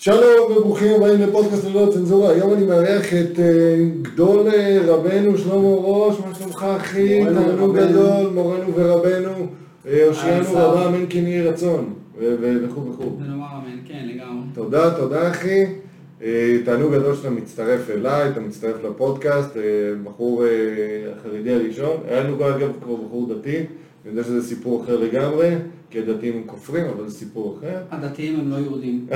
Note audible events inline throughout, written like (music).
שלום וברוכים הבאים לפודקאסט ללא צנזורה, היום אני מארח את אה, גדול אה, רבנו שלמה ראש, מה שלומך אחי? תענוג. גדול, מורנו ורבנו, אה, הושיענו השר. רבה אמן כן יהי רצון, וכו' וכו'. ונאמר אמן, כן, לגמרי. תודה, תודה אחי. אה, תענוג גדול שאתה מצטרף אליי, אתה מצטרף לפודקאסט, אה, בחור אה, החרדי הראשון. היה לנו אגב כבר בחור דתי, אני יודע שזה סיפור אחר לגמרי, כי הדתיים הם כופרים, אבל זה סיפור אחר. הדתיים הם לא יהודים, (laughs)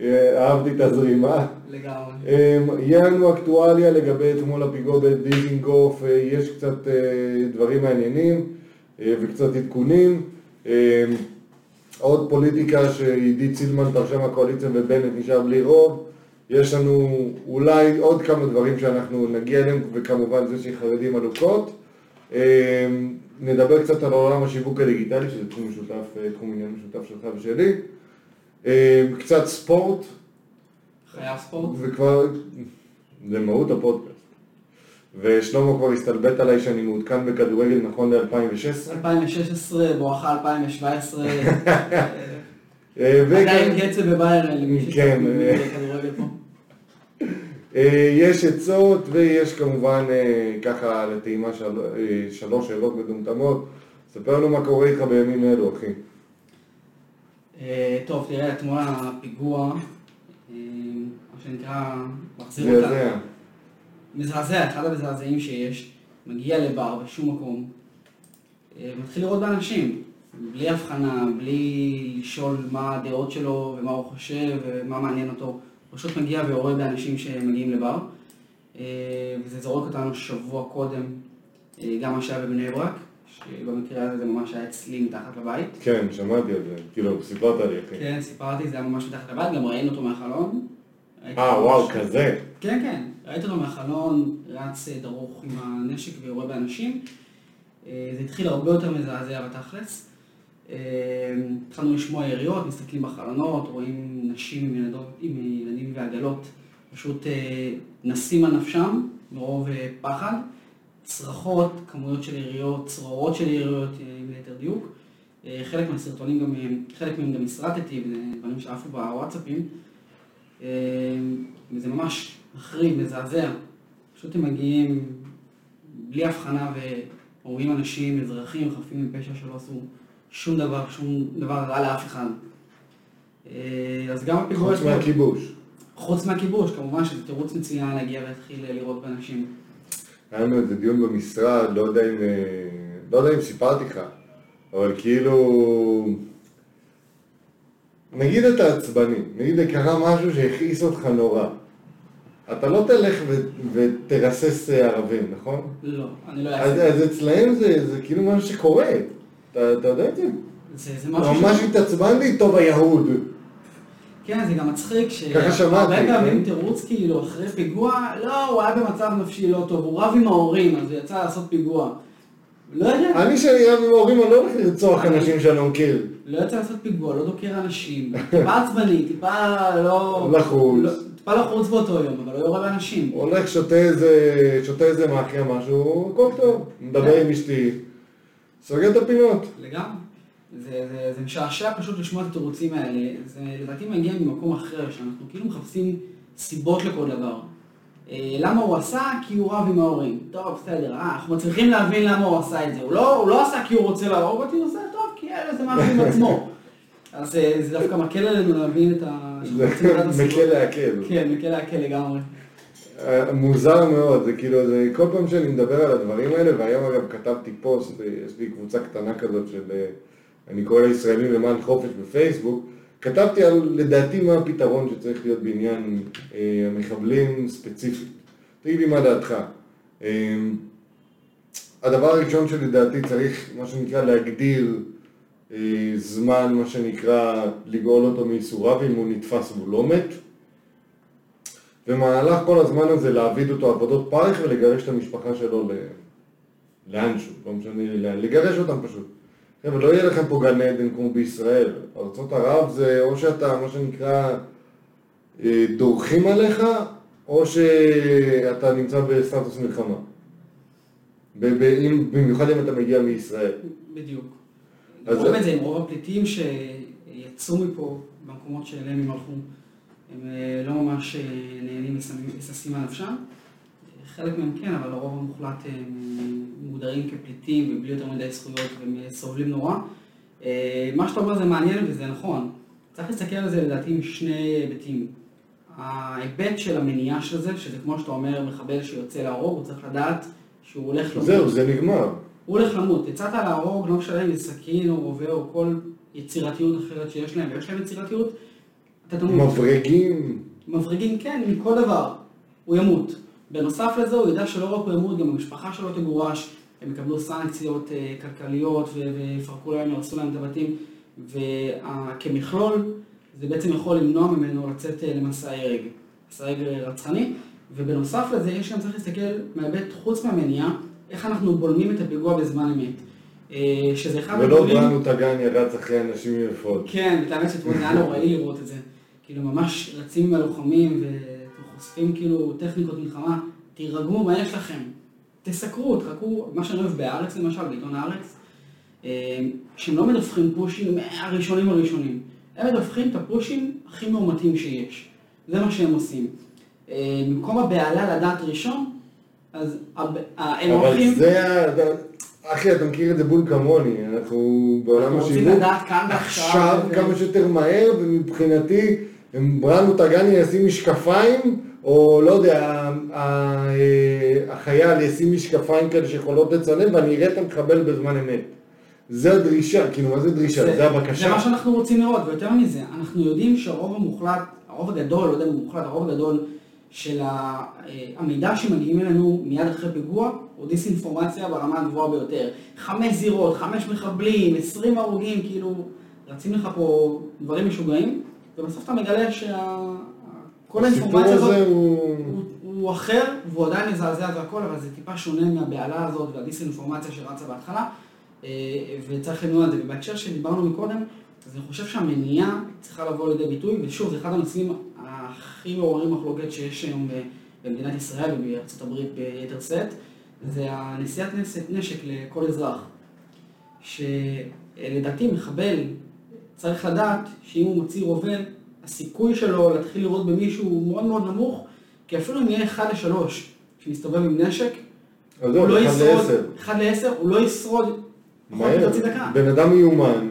אה, אהבתי את הזרימה. לגמרי. אמ, יהיה לנו אקטואליה לגבי אתמול הפיגוע בדיזינגוף, אה, יש קצת אה, דברים מעניינים וקצת עדכונים. אמ, עוד פוליטיקה שעידית סילמן פרשה מהקואליציה ובנט נשאר בלי רוב. יש לנו אולי עוד כמה דברים שאנחנו נגיע אליהם, וכמובן זה שחרדים עלוקות. אמ, נדבר קצת על עולם השיווק הדיגיטלי, שזה תחום משותף, אה, תחום עניין משותף שלך ושלי. אמ, קצת ספורט, חייב ספורט? וכבר, זה מהות הפודקאסט. ושלמה כבר הסתלבט עליי שאני מעודכן בכדורגל נכון ל-2016. 2016, בואכה 2017, (laughs) אה, עדיין קצב בביירן, למי כן, שמבין אה. כדורגל פה. אה, יש עצות ויש כמובן אה, ככה לטעימה של, אה, שלוש שאלות מדומתמות. ספר לנו מה קורה איתך בימים אלו, אחי. טוב, תראה, אתמול הפיגוע, מה שנקרא, מחזיר אותה. זעזע. מזעזע, אחד המזעזעים שיש, מגיע לבר בשום מקום, מתחיל לראות באנשים, בלי הבחנה, בלי לשאול מה הדעות שלו ומה הוא חושב ומה מעניין אותו, פשוט מגיע ורואה באנשים שמגיעים לבר, אה, וזה זורק אותנו שבוע קודם, אה, גם מה שהיה בבני ברק, שבמקרה הזה זה ממש היה אצלי מתחת לבית. כן, שמעתי על זה. כאילו, סיפרת לי, אחי. כן, סיפרתי, זה היה ממש מתחת לבית, גם ראינו אותו מהחלון. אה, וואו, כזה. כן, כן, ראיתי אותו מהחלון, רץ אה, דרוך עם הנשק ויורה באנשים. זה התחיל הרבה יותר מזעזע בתכלס. אה, התחלנו לשמוע יריות, מסתכלים בחלונות, רואים נשים עם, ילדים ועגלות, פשוט אה, נסים על נפשם, מרוב אה, פחד. צרחות, כמויות של יריות, צרורות של יריות, אה, אם ליתר דיוק. אה, חלק מהסרטונים גם, אה, חלק מהם גם הסרטתי, דברים שעפו בוואטסאפים. אה, וזה ממש מחריד, מזעזע. פשוט הם מגיעים בלי הבחנה ורואים אנשים, אזרחים, חפים מפשע שלא עשו שום דבר, שום דבר רע לאף אחד. אה, אז גם הפיגוע... חוץ מהכיבוש. חוץ מהכיבוש, כמובן שזה תירוץ מצוין להגיע ולהתחיל לירות באנשים. היה לנו איזה דיון במשרד, לא יודע אם, אה, לא יודע אם סיפרתי לך, אבל כאילו, נגיד אתה עצבני, נגיד קרה משהו שהכעיס אותך נורא. אתה לא תלך ו- ותרסס ערבים, נכון? לא, אני לא אז, אעשה. אז אצלהם זה, זה כאילו משהו שקורה. אתה, יודע את זה? זה, זה משהו ממש התעצבנתי, טוב היהוד. כן, זה גם מצחיק שהרבה כן. פעמים תירוץ כאילו אחרי פיגוע, לא, הוא היה במצב נפשי לא טוב, הוא רב עם ההורים, אז הוא יצא לעשות פיגוע. לא יודע, אני שאני רב עם ההורים, אני לא הולך לרצוח אנשים שאני לא מכיר. לא יצא לעשות פיגוע, לא דוקר אנשים, טיפה עצבני, טיפה לא... לחוץ. לא- טיפה לחוץ באותו יום, אבל לא יורה באנשים. הולך, שותה איזה, שותה איזה מאחיה משהו, הכל טוב. מדבר עם אשתי, סוגר את הפינות. לגמרי. זה, זה, זה משעשע פשוט לשמוע את התירוצים האלה. זה לדעתי מגיע ממקום אחר, שאנחנו כאילו מחפשים סיבות לכל דבר. אה, למה הוא עשה? כי הוא רב עם ההורים. טוב, בסדר, אה, אנחנו מצליחים להבין למה הוא עשה את זה. הוא לא, הוא לא עשה כי הוא רוצה להרוג אותי, הוא עושה טוב, כי היה זה משהו עם עצמו. (laughs) אז אה, זה דווקא מקל עלינו להבין את ה... מקל להקל. כן, מקל להקל לגמרי. מוזר מאוד, זה כאילו, זה כל פעם שאני מדבר על הדברים האלה, והיום אגב כתבתי פוסט, יש לי קבוצה קטנה כזאת של, אה, אני קורא לה ישראלים למען חופש בפייסבוק, כתבתי על לדעתי מה הפתרון שצריך להיות בעניין אה, המחבלים ספציפית. תגיד לי מה דעתך. אה, הדבר הראשון שלדעתי צריך, מה שנקרא, להגדיר אה, זמן, מה שנקרא, לגאול אותו מייסוריו אם הוא נתפס והוא לא מת. במהלך כל הזמן הזה להעביד אותו עבודות פרך ולגרש את המשפחה שלו ל... לאנשהו, לא משנה לי לגרש אותם פשוט. חבר'ה, לא יהיה לכם פה גן עדן כמו בישראל. ארצות ערב זה או שאתה, מה שנקרא, אה, דורכים עליך, או שאתה נמצא בסטטוס מלחמה. במיוחד אם אתה מגיע מישראל. בדיוק. אז- רואים את זה עם רוב הפליטים שיצאו יצאו מפה במקומות שאליהם הם הלכו. הם אה, לא ממש אה, נהנים וששים על נפשם. חלק מהם כן, אבל הרוב המוחלט הם מוגדרים כפליטים ובלי יותר מדי זכויות והם סובלים נורא. מה שאתה אומר זה מעניין וזה נכון. צריך להסתכל על זה לדעתי עם שני היבטים. ההיבט של המניעה של זה, שזה כמו שאתה אומר, מחבל שיוצא להרוג, הוא צריך לדעת שהוא הולך למות. זהו, זה נגמר. הוא הולך למות. יצאת להרוג, לא משנה אם זה סכין או רובה או כל יצירתיות אחרת שיש להם, ויש להם יצירתיות, אתה תמות. מברגים. מברגים, כן, מכל דבר. הוא ימות. בנוסף לזה, הוא ידע שלא רק הוא ימות, גם המשפחה שלו תגורש, הם יקבלו סנקציות אה, כלכליות ויפרקו להם, ירסו להם את הבתים, וכמכלול, זה בעצם יכול למנוע ממנו לצאת אה, למסע הרג, מסע הרג רצחני, ובנוסף לזה, יש גם צריך להסתכל מהיבט חוץ מהמניעה, איך אנחנו בולמים את הפיגוע בזמן אמת. אה, שזה אחד ולא בראנו טגניה רץ אחרי אנשים יפות. כן, את האמת שאתמול זה היה נוראי לראות את זה. כאילו ממש רצים עם הלוחמים וחושפים כאילו טכניקות מלחמה, תירגעו, מה יש לכם? תסקרו, תחכו, מה שאני אוהב בהארץ למשל, בעיתון הארץ, אה, שהם לא מדווחים פושים מהראשונים הראשונים, הם מדווחים את הפושים הכי מאומתים שיש. זה מה שהם עושים. אה, במקום הבהלה לדעת ראשון, אז הם הולכים... אבל זה... אחי, אתה מכיר את זה בול כמוני, אנחנו בעולם השיווק. ועכשיו. כמה שיותר מהר, ומבחינתי, בראנו טגני ישים משקפיים, או לא יודע, החייל ישים משקפיים כאלה שיכולות לצלם, ואני אראה את המחבל בזמן אמת. זה הדרישה, כאילו, מה זה דרישה? זה, זה הבקשה. זה מה שאנחנו רוצים לראות, ויותר מזה, אנחנו יודעים שהרוב המוחלט, הרוב הגדול, לא יודע אם הוא מוחלט, הרוב הגדול של אה, המידע שמגיעים אלינו מיד אחרי פיגוע, הוא דיסאינפורמציה ברמה הגבוהה ביותר. חמש זירות, חמש מחבלים, עשרים הרוגים, כאילו, רצים לך פה דברים משוגעים, ובסוף אתה מגלה שכל האינפורמציה הזאת הוא... הוא, הוא אחר, והוא עדיין מזעזע והכל, אבל זה טיפה שונה מהבהלה הזאת והדיסאינפורמציה שרצה בהתחלה, אה, וצריך למנוע את זה. ובהקשר שדיברנו מקודם, אז אני חושב שהמניעה צריכה לבוא לידי ביטוי, ושוב, זה אחד הנושאים הכי מעוררים מחלוקת שיש היום במדינת ישראל ובארצות הברית ביתר שאת. זה הנשיאת נשק לכל אזרח. שלדעתי מחבל צריך לדעת שאם הוא מוציא רובה, הסיכוי שלו להתחיל לראות במישהו הוא מאוד מאוד נמוך, כי אפילו אם יהיה 1 ל-3 שמסתובב עם נשק, הוא לא ישרוד, 1 ל-10, הוא לא ישרוד דקה. בן אדם מיומן,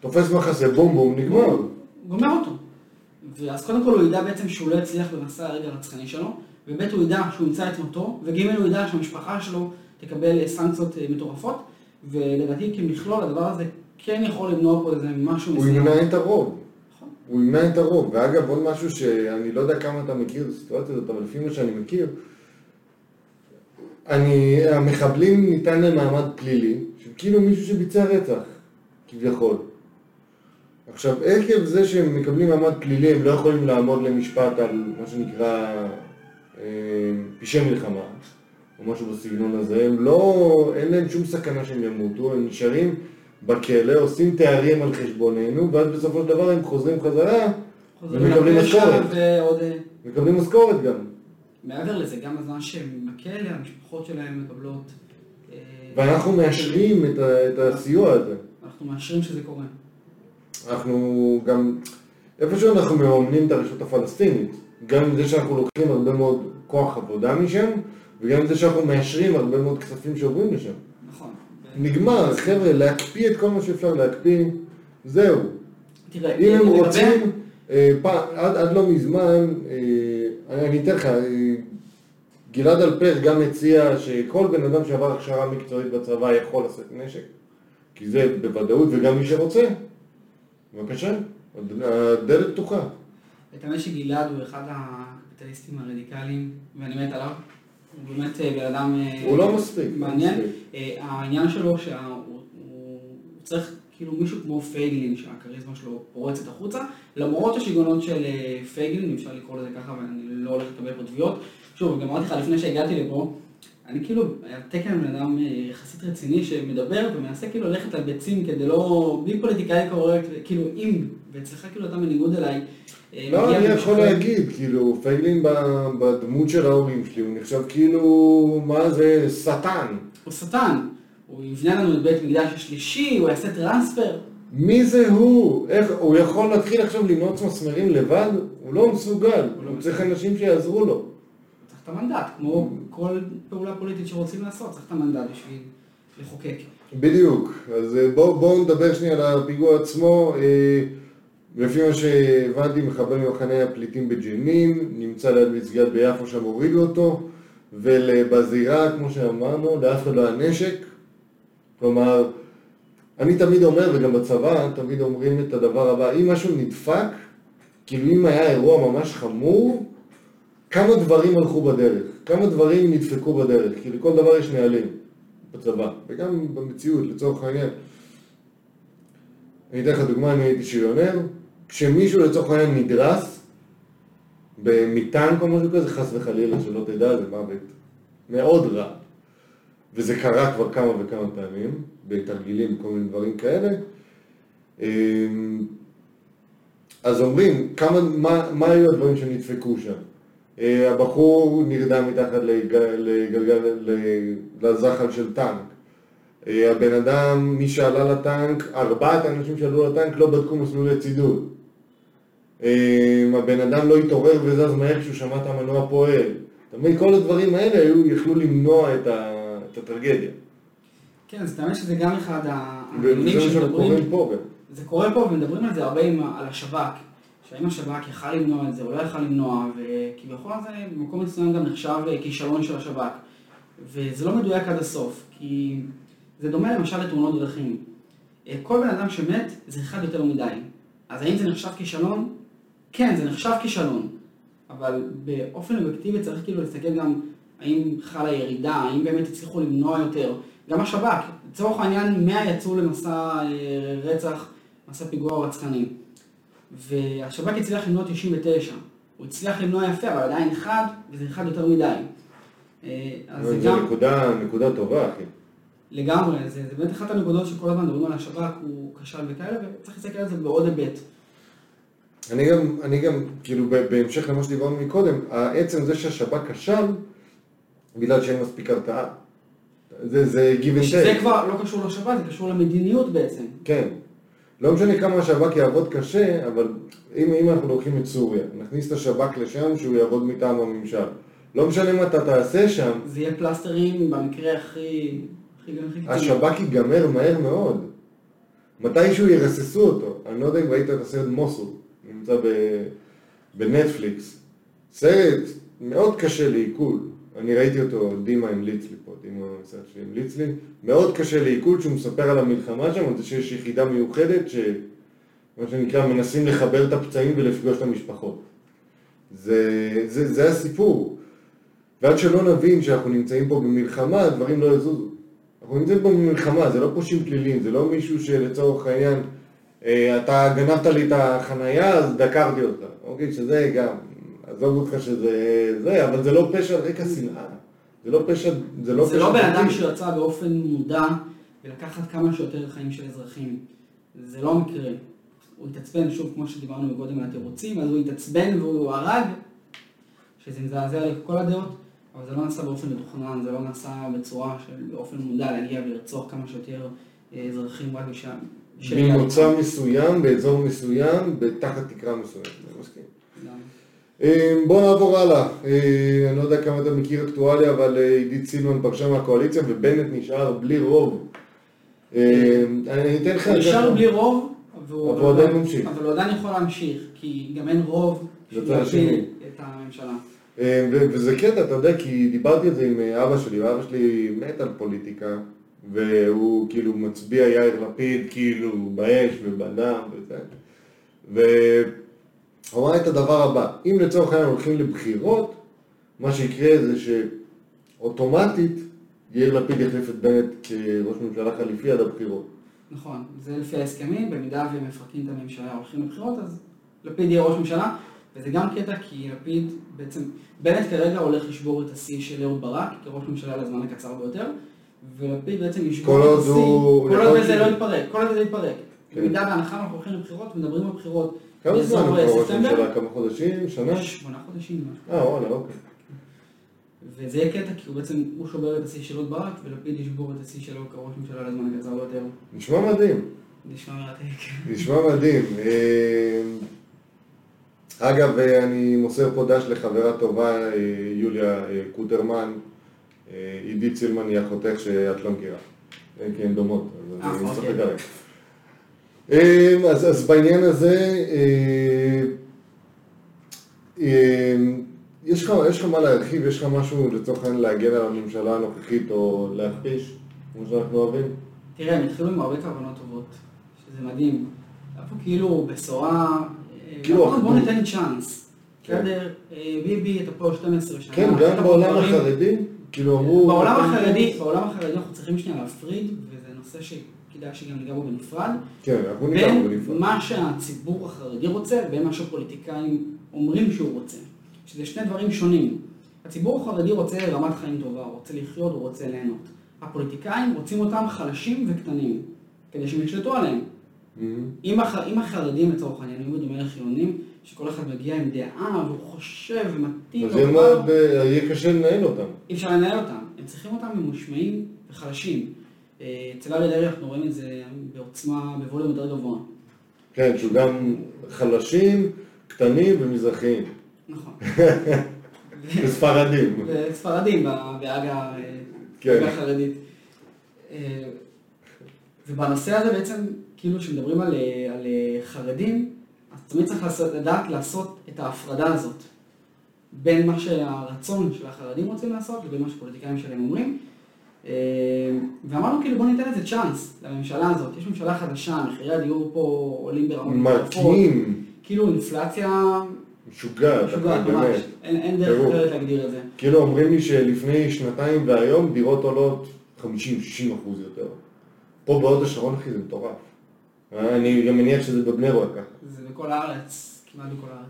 תופס מחסה, בום בום, נגמר. גומר אותו. ואז קודם כל הוא ידע בעצם שהוא לא יצליח במסע הרגע הרצחני שלו. וב' הוא ידע שהוא ימצא את מותו, וג' הוא ידע שהמשפחה שלו תקבל סנקציות אה, מטורפות, ולדעתי כמכלול הדבר הזה כן יכול למנוע פה איזה משהו מסוים. הוא ימנע את הרוב. נכון. הוא ימנע את הרוב. ואגב, עוד משהו שאני לא יודע כמה אתה מכיר את הסיטואציה הזאת, אבל לפי מה שאני מכיר, אני, המחבלים ניתן להם מעמד פלילי, כאילו מישהו שביצע רצח, כביכול. עכשיו, עקב זה שהם מקבלים מעמד פלילי, הם לא יכולים לעמוד למשפט על מה שנקרא אה, פשעי מלחמה, או משהו בסגנון הזה, הם לא, אין להם שום סכנה שהם ימותו, הם נשארים בכלא, עושים תארים על חשבוננו, ואז בסופו של דבר הם חוזרים חזרה, ומקבלים משכורת. מקבלים משכורת גם. מעבר לזה, גם הזמן שהם בכלא, המשפחות שלהם מקבלות... אה, ואנחנו מאשרים את, ה, את הסיוע הזה. אנחנו מאשרים שזה קורה. אנחנו גם, איפשהו אנחנו מממנים את הרשות הפלסטינית. גם זה שאנחנו לוקחים הרבה מאוד כוח עבודה משם, וגם זה שאנחנו מאשרים הרבה מאוד כספים שעוברים לשם. נגמר, חבר'ה, להקפיא את כל מה שאפשר להקפיא, זהו. תראה, אם הם רוצים, אה, עד, לא מזמן, אה, אני אתן לך, אה, גלעד אלפר גם הציע שכל בן אדם שעבר הכשרה מקצועית בצבא יכול לשאת נשק, כי זה בוודאות, וגם מי שרוצה, בבקשה, הדלת פתוחה. את האמת שגלעד הוא אחד הקפיטליסטים הרדיקליים, ואני מת עליו. הוא באמת אה, בן אדם אה, הוא לא מספיק. מעניין. אה, העניין שלו שהוא צריך כאילו מישהו כמו פייגלין, שהכריזמה שלו פורצת החוצה, למרות השיגעונות של פייגלין, אפשר לקרוא לזה ככה, ואני לא הולך לקבל פה תביעות. שוב, גם אמרתי לך לפני שהגעתי לפה, אני כאילו, תקן בן אדם יחסית רציני שמדבר ומנסה כאילו ללכת על ביצים כדי לא, בלי פוליטיקאי קורקט, כאילו אם, ואצלך כאילו אתה בניגוד אליי, לא, אני יכול להגיד, כאילו, פייגלין בדמות של ההורים שלי, הוא נחשב כאילו, מה זה, שטן. הוא שטן. הוא יבנה לנו את בית מקדש השלישי, הוא יעשה טרנספר. מי זה הוא? איך, הוא יכול להתחיל עכשיו לנעוץ מסמרים לבד? הוא לא מסוגל, לא הוא צריך אנשים שיעזרו לו. צריך את המנדט, כמו כל פעולה פוליטית שרוצים לעשות, צריך את המנדט בשביל לחוקק. בדיוק, אז אה, בואו בוא נדבר שנייה על הפיגוע עצמו. אה, לפי מה שהבנתי, מחבל ממחנה הפליטים בג'נין, נמצא ליד מסגד ביפו, שם הורידו אותו, ובזירה, כמו שאמרנו, לאף אחד לא היה נשק. כלומר, אני תמיד אומר, וגם בצבא, תמיד אומרים את הדבר הבא, אם משהו נדפק, כאילו אם היה אירוע ממש חמור, כמה דברים הלכו בדרך, כמה דברים נדפקו בדרך, כי לכל דבר יש נהלים בצבא, וגם במציאות, לצורך העניין. אני אתן לך דוגמה, אני הייתי שריונר, כשמישהו לצורך העניין נדרס, מטנק או משהו כזה, חס וחלילה, שלא תדע, זה מוות מאוד רע. וזה קרה כבר כמה וכמה פעמים, בתרגילים, כל מיני דברים כאלה. אמ, אז אומרים, כמה, מה, מה היו הדברים שנדפקו שם? אה, הבחור נרדם מתחת לגלגל, לזחל של טנק. אה, הבן אדם, מי שעלה לטנק, ארבעת האנשים שעלו לטנק לא בדקו מסלולי צידוד. אה, הבן אדם לא התעורר וזז מהר כשהוא שמע את המנוע פועל. אתה מבין, כל הדברים האלה היו, יכלו למנוע את, ה, את הטרגדיה. כן, אז האמת שזה גם אחד העניינים שמדברים, פה זה קורה פה ומדברים על זה הרבה עם, על השב"כ, שהאם השב"כ יכל למנוע את זה או לא יכל למנוע, וכביכול זה במקום מסוים גם נחשב כישלון של השב"כ. וזה לא מדויק עד הסוף, כי זה דומה למשל לתאונות דרכים. כל בן אדם שמת זה אחד יותר מדי. אז האם זה נחשב כישלון? כן, זה נחשב כישלון. אבל באופן אובייקטיבי צריך כאילו להסתכל גם האם חלה ירידה, האם באמת הצליחו למנוע יותר. גם השב"כ, לצורך העניין 100 יצאו למסע אה, רצח, מסע פיגוע רצחני. והשב"כ הצליח למנוע 99. הוא הצליח למנוע יפה, אבל עדיין אחד, וזה אחד יותר מדי. אה, אז זה גם... נקודה, נקודה טובה, אחי. לגמרי, זה, זה באמת אחת הנקודות שכל הזמן מדברים על השב"כ, הוא כשל וכאלה, וצריך להסתכל על זה בעוד היבט. אני גם, אני גם, כאילו, בהמשך למה שדיברנו מקודם, העצם זה שהשב"כ כשל, בגלל שאין מספיק הרתעה. זה, זה give and take. שזה כבר לא קשור לשב"כ, זה קשור למדיניות בעצם. כן. לא משנה כמה השב"כ יעבוד קשה, אבל אם, אם אנחנו לוקחים את סוריה, נכניס את השב"כ לשם שהוא יעבוד מטעם הממשל. לא משנה מה אתה תעשה שם. זה יהיה פלסטרים במקרה הכי... השב"כ ייגמר מהר מאוד. מתישהו ירססו אותו. אני לא יודע אם ראית את הסרט מוסול, נמצא בנטפליקס. סרט מאוד קשה לעיכול. אני ראיתי אותו, דימה המליץ לי פה, דימה המשרד שלי המליץ לי, מאוד קשה לעיכול שהוא מספר על המלחמה שם, על זה שיש יחידה מיוחדת שמה שנקרא מנסים לחבר את הפצעים ולפגוש את המשפחות. זה, זה, זה הסיפור. ועד שלא נבין שאנחנו נמצאים פה במלחמה, הדברים לא יזוזו. אנחנו נמצאים פה במלחמה, זה לא פושעים פליליים, זה לא מישהו שלצורך העניין, אה, אתה גנבת לי את החנייה, אז דקרתי אותה. אוקיי, שזה גם, עזוב אותך שזה זה, אבל זה לא פשע על רקע שנאה. זה לא פשע, זה לא פשע... זה לא בן אדם שיצא באופן מודע ולקחת כמה שיותר חיים של אזרחים. זה לא מקרה. הוא התעצבן, שוב, כמו שדיברנו קודם על התירוצים, אז הוא התעצבן והוא הרג, שזה מזעזע לכל הדעות, אבל זה לא נעשה באופן מתוכנן, זה לא נעשה בצורה של באופן מודע להגיע ולרצוח כמה שיותר אה, אזרחים רק בשם... ממוצא מסוים, באזור מסוים, תחת תקרה מסוימת, בואו נעבור הלאה. אה, אני לא יודע כמה אתה מכיר אקטואליה, אבל אה, עידית סילמן פרשה מהקואליציה ובנט נשאר בלי רוב. אני אתן לך... נשאר בלי רוב, אבל הוא עדיין ממשיך. אבל הוא עדיין יכול להמשיך, כי גם אין רוב להפיל את הממשלה. וזה קטע, אתה יודע, כי דיברתי על זה עם אבא שלי, ואבא שלי מת על פוליטיקה, והוא כאילו מצביע יאיר לפיד כאילו באש ובדם וזה. הוא אמר את הדבר הבא, אם לצורך העניין הולכים לבחירות, מה שיקרה זה שאוטומטית יאיר לפיד יחליף את בנט כראש ממשלה חליפי עד הבחירות. נכון, זה לפי ההסכמים, במידה והם מפרקים את הממשלה הולכים לבחירות, אז לפיד יהיה ראש ממשלה, וזה גם קטע כי לפיד בעצם, בנט כרגע הולך לשבור את השיא של אהוד ברק כראש ממשלה לזמן הקצר ביותר, ולפיד בעצם ישבור את השיא, כל עוד זה לא יתפרק, כל עוד זה יתפרק. כן. במידה בהנחה אנחנו הולכים לבחירות, מדברים על בחירות כמה זמן הוא כבר ראש ממשלה? כמה חודשים? שנה? שמונה חודשים. אה, וואלה, אוקיי. וזה יהיה קטע, כי הוא בעצם, הוא שובר את השיא של עוד ברק, ולפיד ישבור את השיא שלו כראש ממשלה לזמן הקצר ביותר. נשמע מדהים. נשמע מרתק. נשמע מדהים. אה, אגב, אה, אני מוסר פה דש לחברה טובה, אה, יוליה קוטרמן. עידית סילמן היא אחותך שאת לא מכירה. כי הן דומות, אז אני אוקיי. צוחק עליך. אה, אז, אז בעניין הזה, אה, אה, יש לך, יש לך מה להרחיב, יש לך משהו לצורך העניין להגן על הממשלה הנוכחית או להכפיש, כמו שאנחנו אוהבים? תראה, הם התחילו עם הרבה כוונות טובות, שזה מדהים. היה פה כאילו בשורה, אה, כאילו בוא. ניתן צ'אנס. כן. בסדר, אה, ביבי, אתה פה 12 שנה. כן, גם בעולם. החרדי, כאילו אמרו... בעולם החרדי, בעולם החרדי אנחנו צריכים שנייה להפריד, וזה נושא שכדאי שגם ניגע בו בנפרד, כן, אנחנו ניגע בו בין בנפרד. מה שהציבור החרדי רוצה לבין מה שהפוליטיקאים אומרים שהוא רוצה. שזה שני דברים שונים. הציבור החרדי רוצה רמת חיים טובה, הוא רוצה לחיות, הוא רוצה ליהנות. הפוליטיקאים רוצים אותם חלשים וקטנים, כדי שהם ישלטו עליהם. מהמם. אם, הח... אם החרדים לצורך העניין היו בדומה לחילונים, שכל אחד מגיע עם דעה והוא חושב ומתאים, אז יהיה קשה לנהל אותם. אי אפשר לנהל אותם. הם צריכים אותם ממושמעים וחלשים. אצל אריה דרעי אנחנו רואים את זה בעוצמה, בווליום יותר גבוה. כן, שהוא גם חלשים, קטנים ומזרחיים. נכון. (laughs) וספרדים. וספרדים בהגה אה, כן. החרדית. אה, ובנושא הזה בעצם, כאילו כשמדברים על, אה, על חרדים, אז תמיד צריך לעשות, לדעת לעשות את ההפרדה הזאת בין מה שהרצון של החרדים רוצים לעשות לבין מה שפוליטיקאים שלהם אומרים. אה, ואמרנו כאילו בוא ניתן לזה צ'אנס לממשלה הזאת. יש ממשלה חדשה, מחירי הדיור פה עולים ברמות מטורפות. מרקים, כאילו אינפלציה משוגעת, משוגעת. באמת. אין אין דרך. אחרת להגדיר את זה. כאילו אומרים לי שלפני שנתיים והיום דירות עולות 50-60 אחוז יותר. פה בהוד השרון אחי זה מטורף. אה, אני גם מניח שזה בבני ברק ככה. זה בכל הארץ.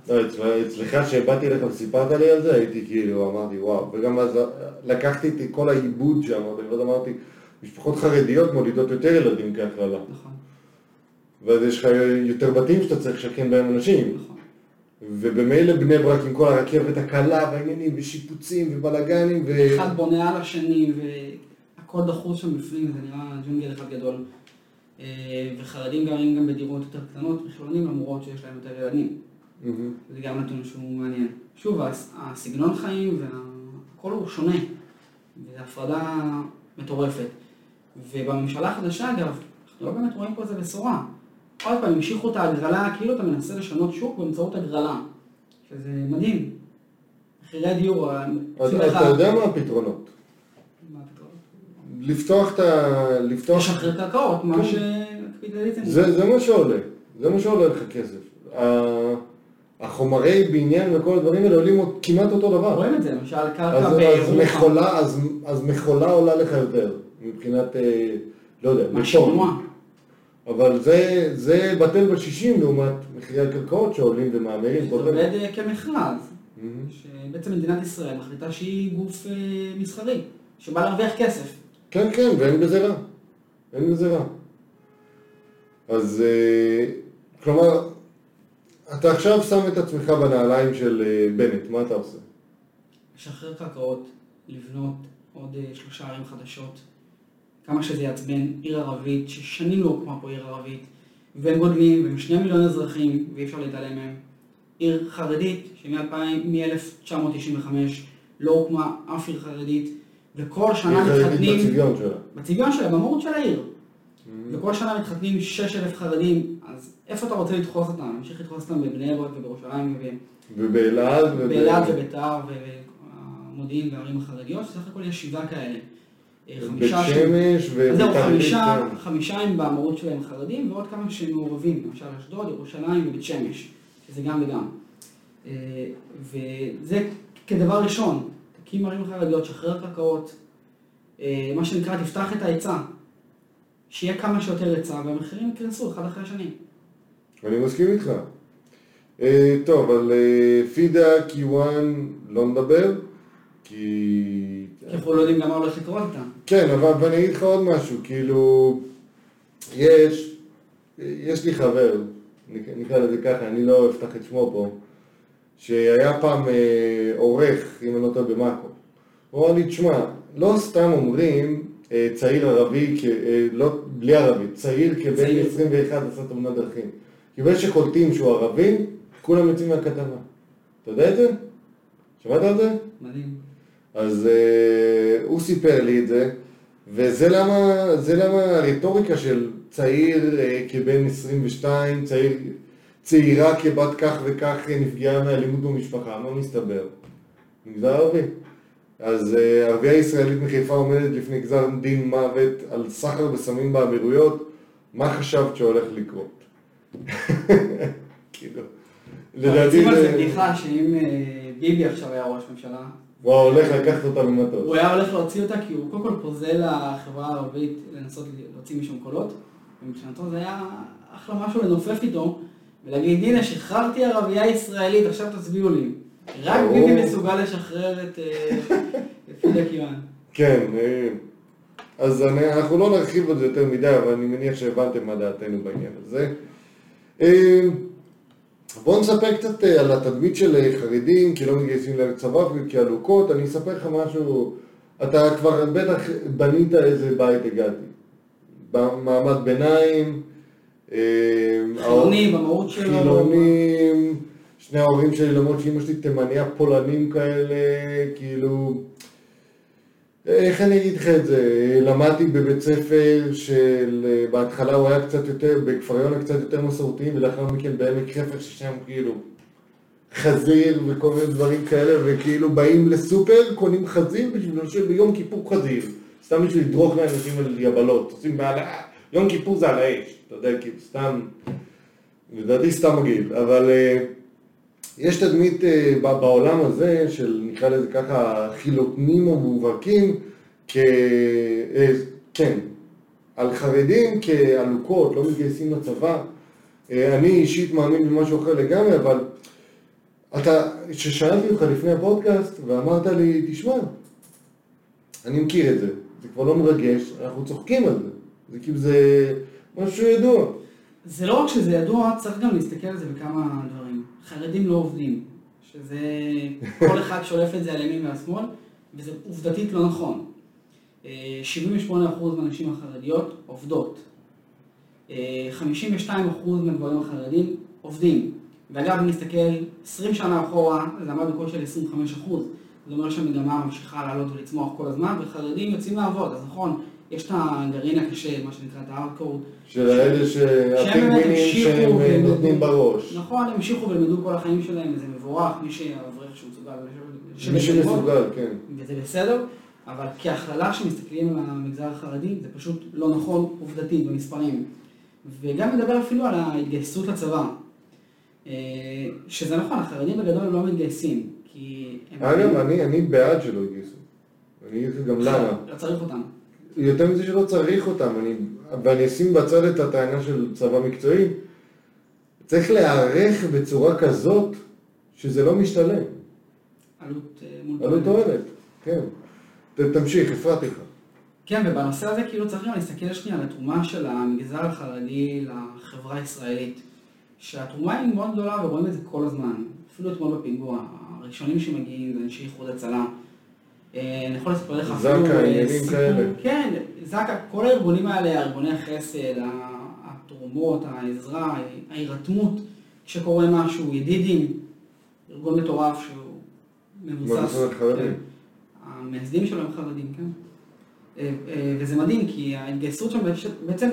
לא, אצל- אצלך שבאתי אליך וסיפרת לי על זה, הייתי כאילו, אמרתי וואו, וגם אז לקחתי את כל העיבוד שם, ואז אמרתי, משפחות חרדיות מולידות יותר ילדים כהכללה, נכון, ואז יש לך יותר בתים שאתה צריך לשכן בהם אנשים, נכון. ובמילא בני ברק עם כל הרכבת הקלה והעניינים ושיפוצים ובלאגנים, ו... אחד בונה על השני והכל דחוס שם בפנים, זה נראה ג'ונגל אחד גדול. אה, וחרדים גרים גם בדירות יותר קטנות מחילונים למרות שיש להם יותר ילדים. זה גם נתון שהוא מעניין. שוב, הס- הסגנון חיים והכל הוא שונה. וזו הפרדה מטורפת. ובממשלה החדשה אגב, אנחנו לא באמת רואים פה איזה בשורה. עוד פעם, המשיכו את ההגרלה, כאילו אתה מנסה לשנות שוק באמצעות הגרלה. שזה מדהים. מחירי הדיור, לך- אתה יודע מה הפתרונות? לפתוח את ה... לפתוח... לשחרר קרקעות, מה כן. שהקפיטליזם... זה, זה מה שעולה, זה מה שעולה לך כסף. החומרי בניין וכל הדברים האלה עולים כמעט אותו דבר. רואים את זה, למשל קרקע אז, אז, בירוחם. אז, אז מכולה עולה לך יותר, מבחינת, אה, לא יודע. מהשינוע. אבל זה, זה בטל בשישים לעומת מחירי הקרקעות שעולים ומאמירים. זה עובד. אה, כמכרז, מהמם. שבעצם מדינת ישראל מחליטה שהיא גוף אה, מסחרי, שבא להרוויח כסף. כן, כן, ואין בזה רע. אין בזה רע. אז, אה, כלומר, אתה עכשיו שם את עצמך בנעליים של אה, בנט, מה אתה עושה? לשחרר קרקעות, לבנות עוד אה, שלושה ערים חדשות, כמה שזה יעצבן, עיר ערבית, ששנים לא הוקמה פה עיר ערבית, והם גודלים, והם שני מיליון אזרחים, ואי אפשר להתעלם מהם. עיר חרדית, שמ-1995 לא הוקמה אף עיר חרדית, וכל שנה מתחתנים, בצביון שלה. בצביון שלה, במהות של העיר. וכל שנה מתחתנים 6,000 חרדים, איפה אתה רוצה לדחוס אותם? להמשיך לדחוס אותם בבני ברק ובירושלים ובאלעד וב- ובאילת וביתר והמודיעין והערים החרדיות, שסך הכל יש שבעה כאלה. אה, בית שמש זהו, חמישה, עילית, כן. חמישה הם במהות שלהם חרדים, ועוד כמה שהם מעורבים, למשל אשדוד, ירושלים ובית שמש, שזה גם וגם. אה, וזה כדבר ראשון, תקים ערים חרדיות, שחרר קרקעות, אה, מה שנקרא, תפתח את ההיצע, שיהיה כמה שיותר היצע, והמחירים יקרסו אחד אחרי השני. אני מסכים איתך. אה, טוב, על אה, פידה קיוואן לא נדבר, כי... כי אנחנו לא יודעים גם מה הולך לקרות איתם. כן, אבל ואני אגיד לך עוד משהו, כאילו, יש, יש לי חבר, נק- נקרא לזה ככה, אני לא אפתח את שמו פה, שהיה פעם אה, עורך, אם אני לא טועה, במאקו. הוא אמר לי, תשמע, לא סתם אומרים אה, צעיר ערבי, כ- אה, לא, בלי ערבי, צעיר כבן צעיר. 21 עשה תאונת דרכים. כי ברגע שקולטים שהוא ערבי, כולם יוצאים מהכתבה. אתה יודע את זה? שמעת על זה? מדהים. אז אה, הוא סיפר לי את זה, וזה למה, זה למה הרטוריקה של צעיר אה, כבן 22, צעיר, צעירה כבת כך וכך אה, נפגעה מאלימות במשפחה, מה מסתבר? מגזר ערבי. אז אה, ערבייה ישראלית מחיפה עומדת לפני גזר דין מוות על סחר בסמים באמירויות, מה חשבת שהולך לקרות? כאילו, לדעתי רצים על זה. בדיחה שאם אה, ביבי עכשיו היה ראש ממשלה, הוא הולך לקחת אותה ממטוס. הוא היה הולך להוציא אותה כי הוא קודם כל פוזל לחברה הערבית לנסות להוציא משם קולות, ומבחינתו זה היה אחלה משהו לנופף איתו, ולהגיד הנה שחררתי ערבייה ישראלית, עכשיו תצביעו לי. רק. ביבי מסוגל לשחרר את אה, פידה קיואן. כן, אה, אז אנחנו לא נרחיב על זה יותר מדי, אבל אני מניח שהבנתם מה דעתנו בעניין הזה. אה, בואו נספר קצת אה, על התדמית של אה, חרדים, כי לא מתגייסים לצבא וכעלוקות. אני אספר לך משהו, אתה כבר בטח בנית איזה בית הגעתי. במעמד ביניים, אה, חילוני במהות שלו. חילונים, שני ההורים שלי, למרות שאימא שלי תימניה פולנים כאלה, כאילו... איך אני אגיד לך את זה? למדתי בבית ספר של... בהתחלה הוא היה קצת יותר, בכפר יונה קצת יותר מסורתי, ולאחר מכן בעמק חפר, ששם כאילו חזיר וכל מיני דברים כאלה, וכאילו באים לסופר, קונים חזיר בשביל לשבת ביום כיפור חזיר. סתם בשביל לדרוך לאנשים על יבלות. עושים בעלה, יום כיפור זה על האש, אתה יודע, כאילו סתם... לדעתי סתם מגעיל, אבל אה, יש תדמית אה, בעולם הזה של נקרא לזה ככה חילונים או מובהקים, כ... אה, כן, על חרדים כעלוקות, לא מתגייסים לצבא. אה, אני אישית מאמין במשהו אחר לגמרי, אבל אתה, כששאלתי אותך לפני הפודקאסט ואמרת לי, תשמע, אני מכיר את זה, זה כבר לא מרגש, אנחנו צוחקים על זה, זה כאילו זה משהו ידוע. זה לא רק שזה ידוע, צריך גם להסתכל על זה בכמה דברים. חרדים לא עובדים, שזה כל אחד שולף את זה על ימין ועל שמאל, וזה עובדתית לא נכון. אה, 78% מהנשים החרדיות עובדות. אה, 52% מהגברים החרדים עובדים. ואגב, אם נסתכל 20 שנה אחורה, זה עמד בקושי של 25%. זה אומר שהמגמה ממשיכה לעלות ולצמוח כל הזמן, וחרדים יוצאים לעבוד. אז נכון, יש את הגרעין הקשה, מה שנקרא את הארדקור, של האלה שהפינגווינים שהם אה, נותנים בראש. נכון, הם המשיכו וילמדו כל החיים שלהם, וזה מבורך, מי שאברך שהוא מסוגל מי שמסוגל, כן. וזה בסדר, אבל כהכללה שמסתכלים על המגזר החרדי, זה פשוט לא נכון עובדתית במספרים. וגם מדבר אפילו על ההתגייסות לצבא. אה, שזה נכון, החרדים בגדול לא מתגייסים, כי. אגב, אני בעד שלא יתגייסו. אני אגיד גם למה. לא צריך אותם. יותר מזה שלא צריך אותם, אני, ואני אשים בצד את הטענה של צבא מקצועי, צריך להיערך בצורה כזאת שזה לא משתלם. עלות אה, מול... עלות תועלת, כן. ת- תמשיך, הפרעתי לך. כן, ובנושא הזה כאילו צריך גם להסתכל שנייה על התרומה של המגזר החרדי לחברה הישראלית. שהתרומה היא מאוד גדולה ורואים את זה כל הזמן. אפילו אתמול בפיגוע, הראשונים שמגיעים זה אנשי איחוד הצלה. אה, אני יכול לספר לך זק"א, אפילו אה, עניינים סיפור, כאלה. כן, זק"א, כל הארגונים האלה, ארגוני החסד, התרומות, העזרה, ההירתמות, כשקורה משהו, ידידים, ארגון מטורף שהוא מבוסס. כן. המייסדים שלו הם חרדים, כן. אה, וזה מדהים, כי ההתגייסות שם, בעצם-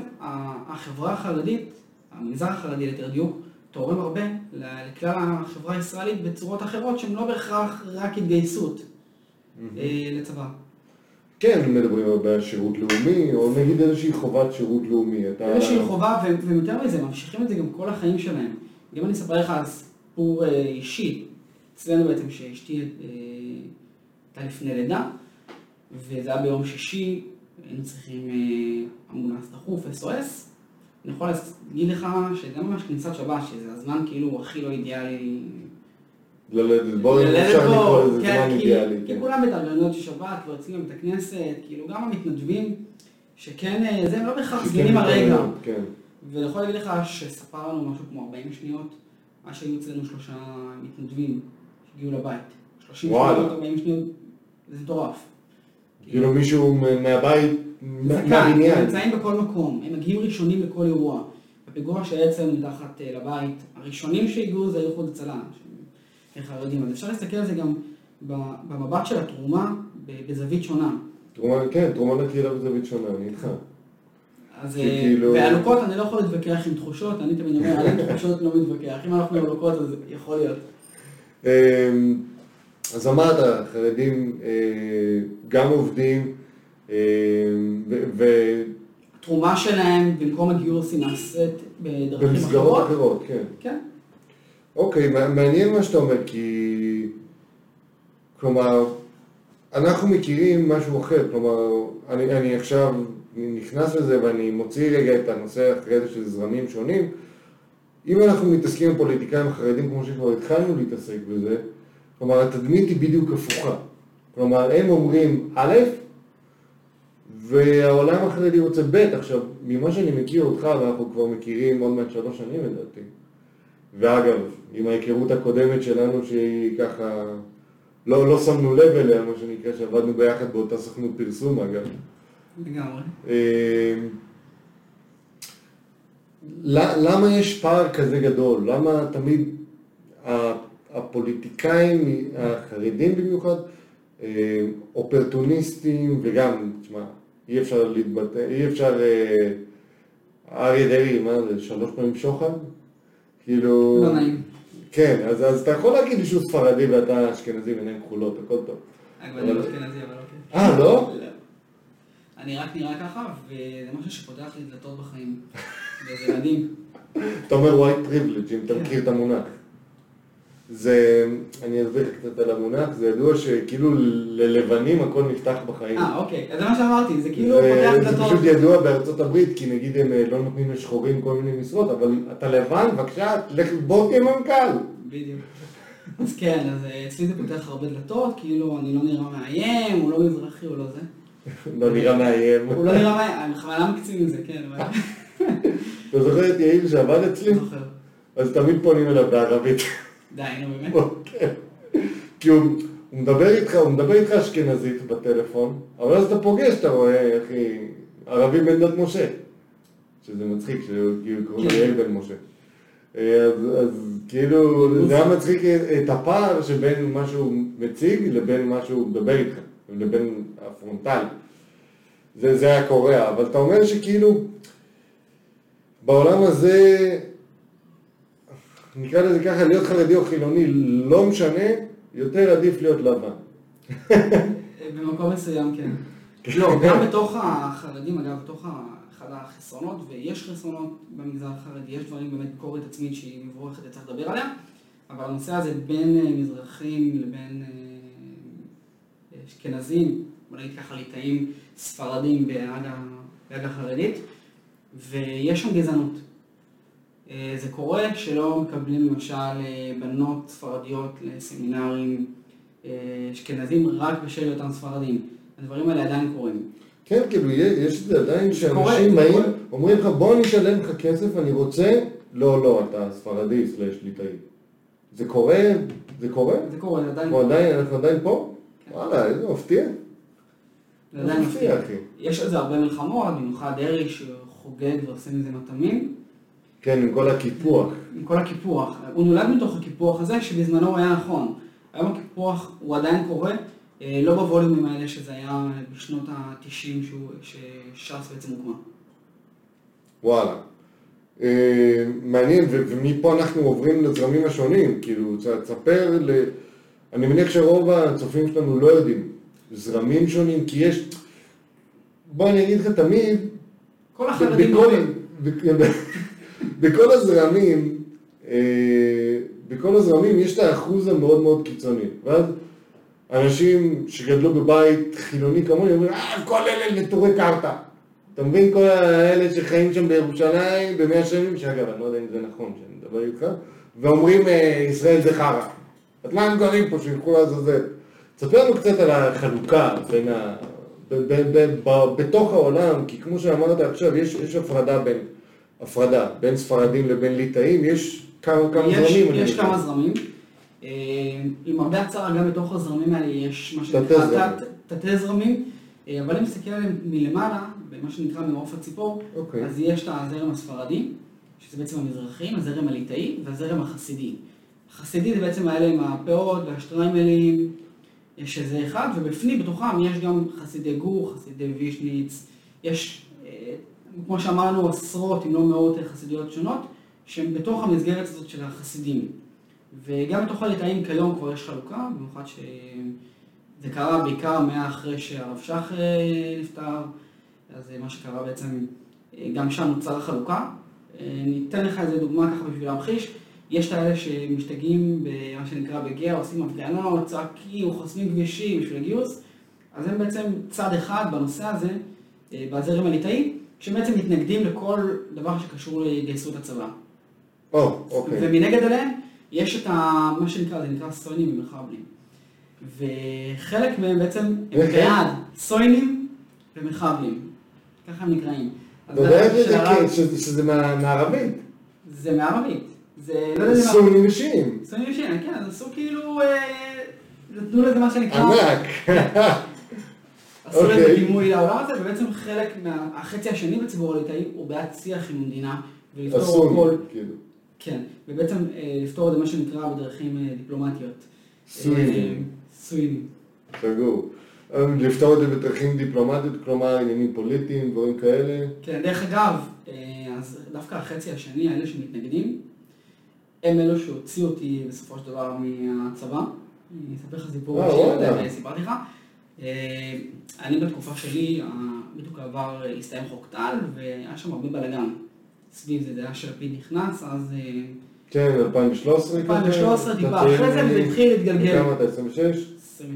החברה החרדית, המגזר החרדי ליתר דיוק, תורם הרבה לכלל החברה הישראלית בצורות אחרות שהן לא בהכרח רק התגייסות לצבא. כן, מדברים הרבה על שירות לאומי, או נגיד איזושהי חובת שירות לאומי. אתה... איזושהי חובה, ויותר מזה, ממשיכים את זה גם כל החיים שלהם. אם אני אספר לך סיפור אה, אישי, אצלנו בעצם שאשתי אה, הייתה לפני לידה, וזה היה ביום שישי, היינו צריכים אה, אמבולנס דחוף, SOS. אני יכול להגיד לך שזה ממש כניסת שבת, שזה הזמן כאילו הכי לא אידיאלי. ללדת, בואו ללדת אפשר בו, לקרוא לזה כן, זמן כי- אידיאלי. כי כן. כולם בהתארגנויות של שבת, כבר יוצאים לבית הכנסת, כאילו גם המתנדבים, שכן, אה, זה הם לא בהכרח סגנים הרגע. כן. ואני יכול להגיד לך שספר לנו משהו כמו 40 שניות, עד שהיו אצלנו שלושה מתנדבים שהגיעו לבית. 30 וואלה. שניות, 40 שניות, זה מטורף. כאילו מישהו מהבית מה- מהבניין. הם נמצאים בכל מקום, הם מגיעים ראשונים לכל אירוע. בפיגוע שהיה אצלנו מתחת אה, לבית, הראשונים שהגיעו זה איחוד הצלה, שהם חרדים. אז אפשר להסתכל על זה גם במבט של התרומה בזווית שונה. תרומה, כן, תרומה לקהילה בזווית שונה, אני איתך. אז כי אה, בעלוקות אני לא יכול להתווכח עם תחושות, אני תמיד אומר, אני עם תחושות לא מתווכח. אם אנחנו בעלוקות אז יכול להיות. אמ, אז אמרת, חרדים אה, גם עובדים, אמ, ו- התרומה שלהם במקום הגיוס היא נעשית בדרכים אחרות. אחרות, כן. כן. אוקיי, מע- מעניין מה שאתה אומר, כי... כלומר, אנחנו מכירים משהו אחר, כלומר, אני, אני עכשיו נכנס לזה ואני מוציא רגע את הנושא אחרי זה של זרמים שונים. אם אנחנו מתעסקים עם פוליטיקאים החרדים כמו שכבר התחלנו להתעסק בזה, כלומר, התדמית היא בדיוק הפוכה. כלומר, הם אומרים א', והעולם החרדי רוצה ב'. עכשיו, ממה שאני מכיר אותך, ואנחנו כבר מכירים עוד מעט שלוש שנים לדעתי, ואגב, עם ההיכרות הקודמת שלנו שהיא ככה, לא, לא שמנו לב אליה, מה שנקרא, שעבדנו ביחד באותה סוכנות פרסום אגב. לגמרי. ל- למה יש פער כזה גדול? למה תמיד הפוליטיקאים, החרדים במיוחד, אה, אופרטוניסטים וגם, תשמע, אי אפשר להתבטא, אי אפשר, אה, אריה דרעי, מה זה, שלוש פעמים שוחד? כאילו... לא נעים. כן, אז, אז אתה יכול להגיד לי שהוא ספרדי ואתה אשכנזי ועיניים כחולות, הכל טוב. אני אבל- אשכנזי, אבל אוקיי. אה, לא? אני רק נראה ככה, וזה משהו שפותח לי דלתות בחיים. (laughs) וזה מדהים. אתה אומר white privilege, אם אתה. מכיר את המונח. זה, אני אסביר קצת על המונח, זה ידוע שכאילו ללבנים הכל נפתח בחיים. אה, אוקיי. אז זה מה שאמרתי, זה כאילו זה, פותח זה דלתות. פשוט ידוע בארצות הברית, כי נגיד הם אה, לא נותנים לשחורים כל מיני משרות, אבל אתה לבן, בבקשה, לך, בוא תהיה מנכ"ל. בדיוק. אז כן, אז אה, אצלי זה פותח הרבה דלתות, כאילו אני לא נראה מאיים, הוא לא מזרחי, הוא לא זה. לא נראה מאיים. הוא לא נראה מאיים, אני בכוונה מקצין את זה, כן. אתה זוכר את יאיר שעבד אצלי? זוכר. אז תמיד פונים אליו בערבית. די, נו באמת. כן. כי הוא, מדבר איתך, הוא מדבר איתך אשכנזית בטלפון, אבל אז אתה פוגש, אתה רואה, אחי, ערבי בן דת משה. שזה מצחיק, שהוא כאילו קוראים לו כן. יאיר בן משה. אה, אז, אז כאילו, זה היה מצחיק את הפער שבין מה שהוא מציג לבין מה שהוא מדבר איתך, לבין הפרונטלי. זה, זה היה קורע, אבל אתה אומר שכאילו, בעולם הזה, נקרא לזה ככה, להיות חרדי או חילוני, לא משנה, יותר עדיף להיות לבן. במקום מסוים, כן. לא, גם בתוך החרדים, אגב, בתוך אחד החסרונות, ויש חסרונות במגזר החרדי, יש דברים באמת ביקורת עצמית שהיא מבורכת וצריך לדבר עליה, אבל הנושא הזה בין אה, מזרחים לבין אה, אשכנזים, בוא נגיד ככה ליטאים ספרדים בעד החרדית, ויש שם גזענות. אה, זה קורה שלא מקבלים למשל אה, בנות ספרדיות לסמינרים אה, אשכנזים רק בשל היותם ספרדים. הדברים האלה עדיין קורים. כן, כאילו, יש את זה עדיין קורה, שאנשים באים, קורה. אומרים לך, בוא אני אשלם לך כסף, אני רוצה, לא, לא, אתה ספרדי סלש ליטאי. זה קורה? זה קורה? זה קורה, זה עדיין אנחנו עדיין, אנחנו עדיין פה? כן. וואלה, איזה מפתיע. זה עדיין מפתיע. אחי. יש על זה הרבה מלחמות, במיוחד דרעי שחוגג ועושה מזה מטעמים, כן, עם כל הקיפוח. עם כל הקיפוח. הוא נולד מתוך הקיפוח הזה, שבזמנו היה נכון. היום הקיפוח הוא עדיין קורה, אה, לא בווליומים האלה שזה היה בשנות ה-90 שש"ס בעצם הוקמה. וואלה. אה, מעניין, ו- ומפה אנחנו עוברים לזרמים השונים, כאילו, תספר, ל... אני מניח שרוב הצופים שלנו לא יודעים, זרמים שונים, כי יש, בוא אני אגיד לך תמיד, כל החרדים בכל, בכל הזרמים, אה, בכל הזרמים יש את האחוז המאוד מאוד קיצוני, ואז אנשים שגדלו בבית חילוני כמוני אומרים, אה, כל אלה נטורי קרתא. אתה מבין כל האלה שחיים שם בירושלים במאה שנים, שאגב, אני לא יודע אם זה נכון שאני מדבר איתך, ואומרים אה, ישראל זה חרא. אז מה הם גרים פה שילכו לעזאזל? תספר לנו קצת על החלוקה בין ה... ב- ב- ב- בתוך העולם, כי כמו שאמרת עכשיו, יש, יש הפרדה בין, הפרדה בין ספרדים לבין ליטאים, יש כמה, כמה יש, זרמים. יש. כמה זרמים. אה, למרבה הצער, גם בתוך הזרמים האלה יש מה שנקרא זרמים. תת- תתי זרמים. אה, אבל אם נסתכל עליהם מלמעלה, במה שנקרא ממעוף הציפור, אוקיי. אז יש את הזרם הספרדי, שזה בעצם המזרחים, הזרם הליטאי והזרם החסידי. החסידי זה בעצם האלה עם הפאות והשטריימלים, שזה אחד, ובפנים, בתוכם, יש גם חסידי גור, חסידי וישניץ, יש, אה, כמו שאמרנו, עשרות אם לא מאות חסידויות שונות, שהן בתוך המסגרת הזאת של החסידים. וגם בתוך הליטאים כיום כבר יש חלוקה, במיוחד שזה קרה בעיקר מאחרי שהרב שך אה, נפטר, אז מה שקרה בעצם, אה, גם שם נוצר החלוקה. ניתן לך איזה דוגמה ככה בשביל להמחיש. יש את האלה שמשתגעים במה שנקרא בגאה, עושים הפגנות, צועקים, חוסמים כבישים בשביל הגיוס, אז הם בעצם צד אחד בנושא הזה, אה, בזרם הליטאי, שבעצם מתנגדים לכל דבר שקשור להתגייסות הצבא. או, אוקיי. ומנגד אליהם יש את ה... מה שנקרא, זה נקרא סוינים ומחבלים. וחלק מהם בעצם הם בעד סוינים ומחבלים. ככה הם נקראים. אתה יודע שזה מערבית. זה מערבית. זה לא יודע מה... סונים אישיים. סונים אישיים, כן, אז עשו כאילו, אה, נתנו לזה מה שנקרא... ענק. עשו לזה אוקיי. דימוי לעולם הזה, ובעצם חלק מהחצי השני בציבור הליטאי הוא בעד שיח עם המדינה, ולפתור הכל, כאילו. כן, ובעצם אה, לפתור את זה מה שנקרא בדרכים אה, דיפלומטיות. סוינים. אה, סוינים. סגור. לפתור את זה בדרכים דיפלומטיות, כלומר עניינים פוליטיים, דברים כאלה. כן, דרך אגב, אז דווקא החצי השני, האלה שמתנגדים, הם אלו שהוציאו אותי בסופו של דבר מהצבא. אני אספר לך סיפור לא סיפרתי לך. אה, אני בתקופה שלי, ה- בדיוק עבר, הסתיים חוק טל, והיה שם הרבה בלאגן. סביב זה, זה היה שלפיד נכנס, אז אה, כן, 2013 כזה. 2013 טיפה אחרי זה. וזה התחיל להתגלגל. כמה אתה? 26? 26, כן.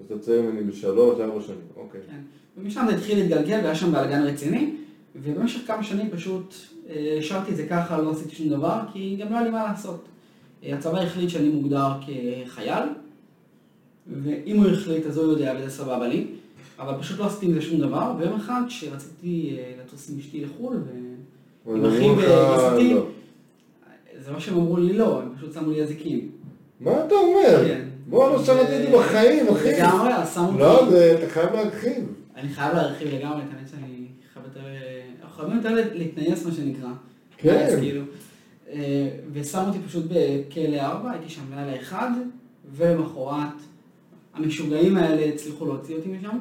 אז אתה צעיר ממני בשלוש, ארבע שנים, אוקיי. כן. ומשם זה התחיל להתגלגל והיה שם בלאגן רציני, ובמשך כמה שנים פשוט אה, השארתי את זה ככה, לא עשיתי שום דבר, כי גם לא היה לי מה לעשות. אה, הצבא החליט שאני מוגדר כחייל, ואם הוא החליט אז הוא יודע וזה סבבה לי, אבל פשוט לא עשיתי עם זה שום דבר, ויום אחד כשרציתי אה, לטוס עם אשתי לחו"ל, אבל עם אמרו אחי לא. זה לא שהם אמרו לי לא, הם פשוט שמו לי אזיקים. מה אתה אומר? כן. בוא, לא שמעתי בחיים, אחי. לגמרי, אז שמו לא, אותי. זה- אתה חייב להרחיב. אני חייב להרחיב לגמרי, את האמת שאני חייב יותר... אנחנו חייבים יותר להתנייס, מה שנקרא. כן. אז כאילו, אה, ושמו אותי פשוט בכלא 4, הייתי שם לילה אחד, ולמחרת המשוגעים האלה הצליחו להוציא אותי משם, אה,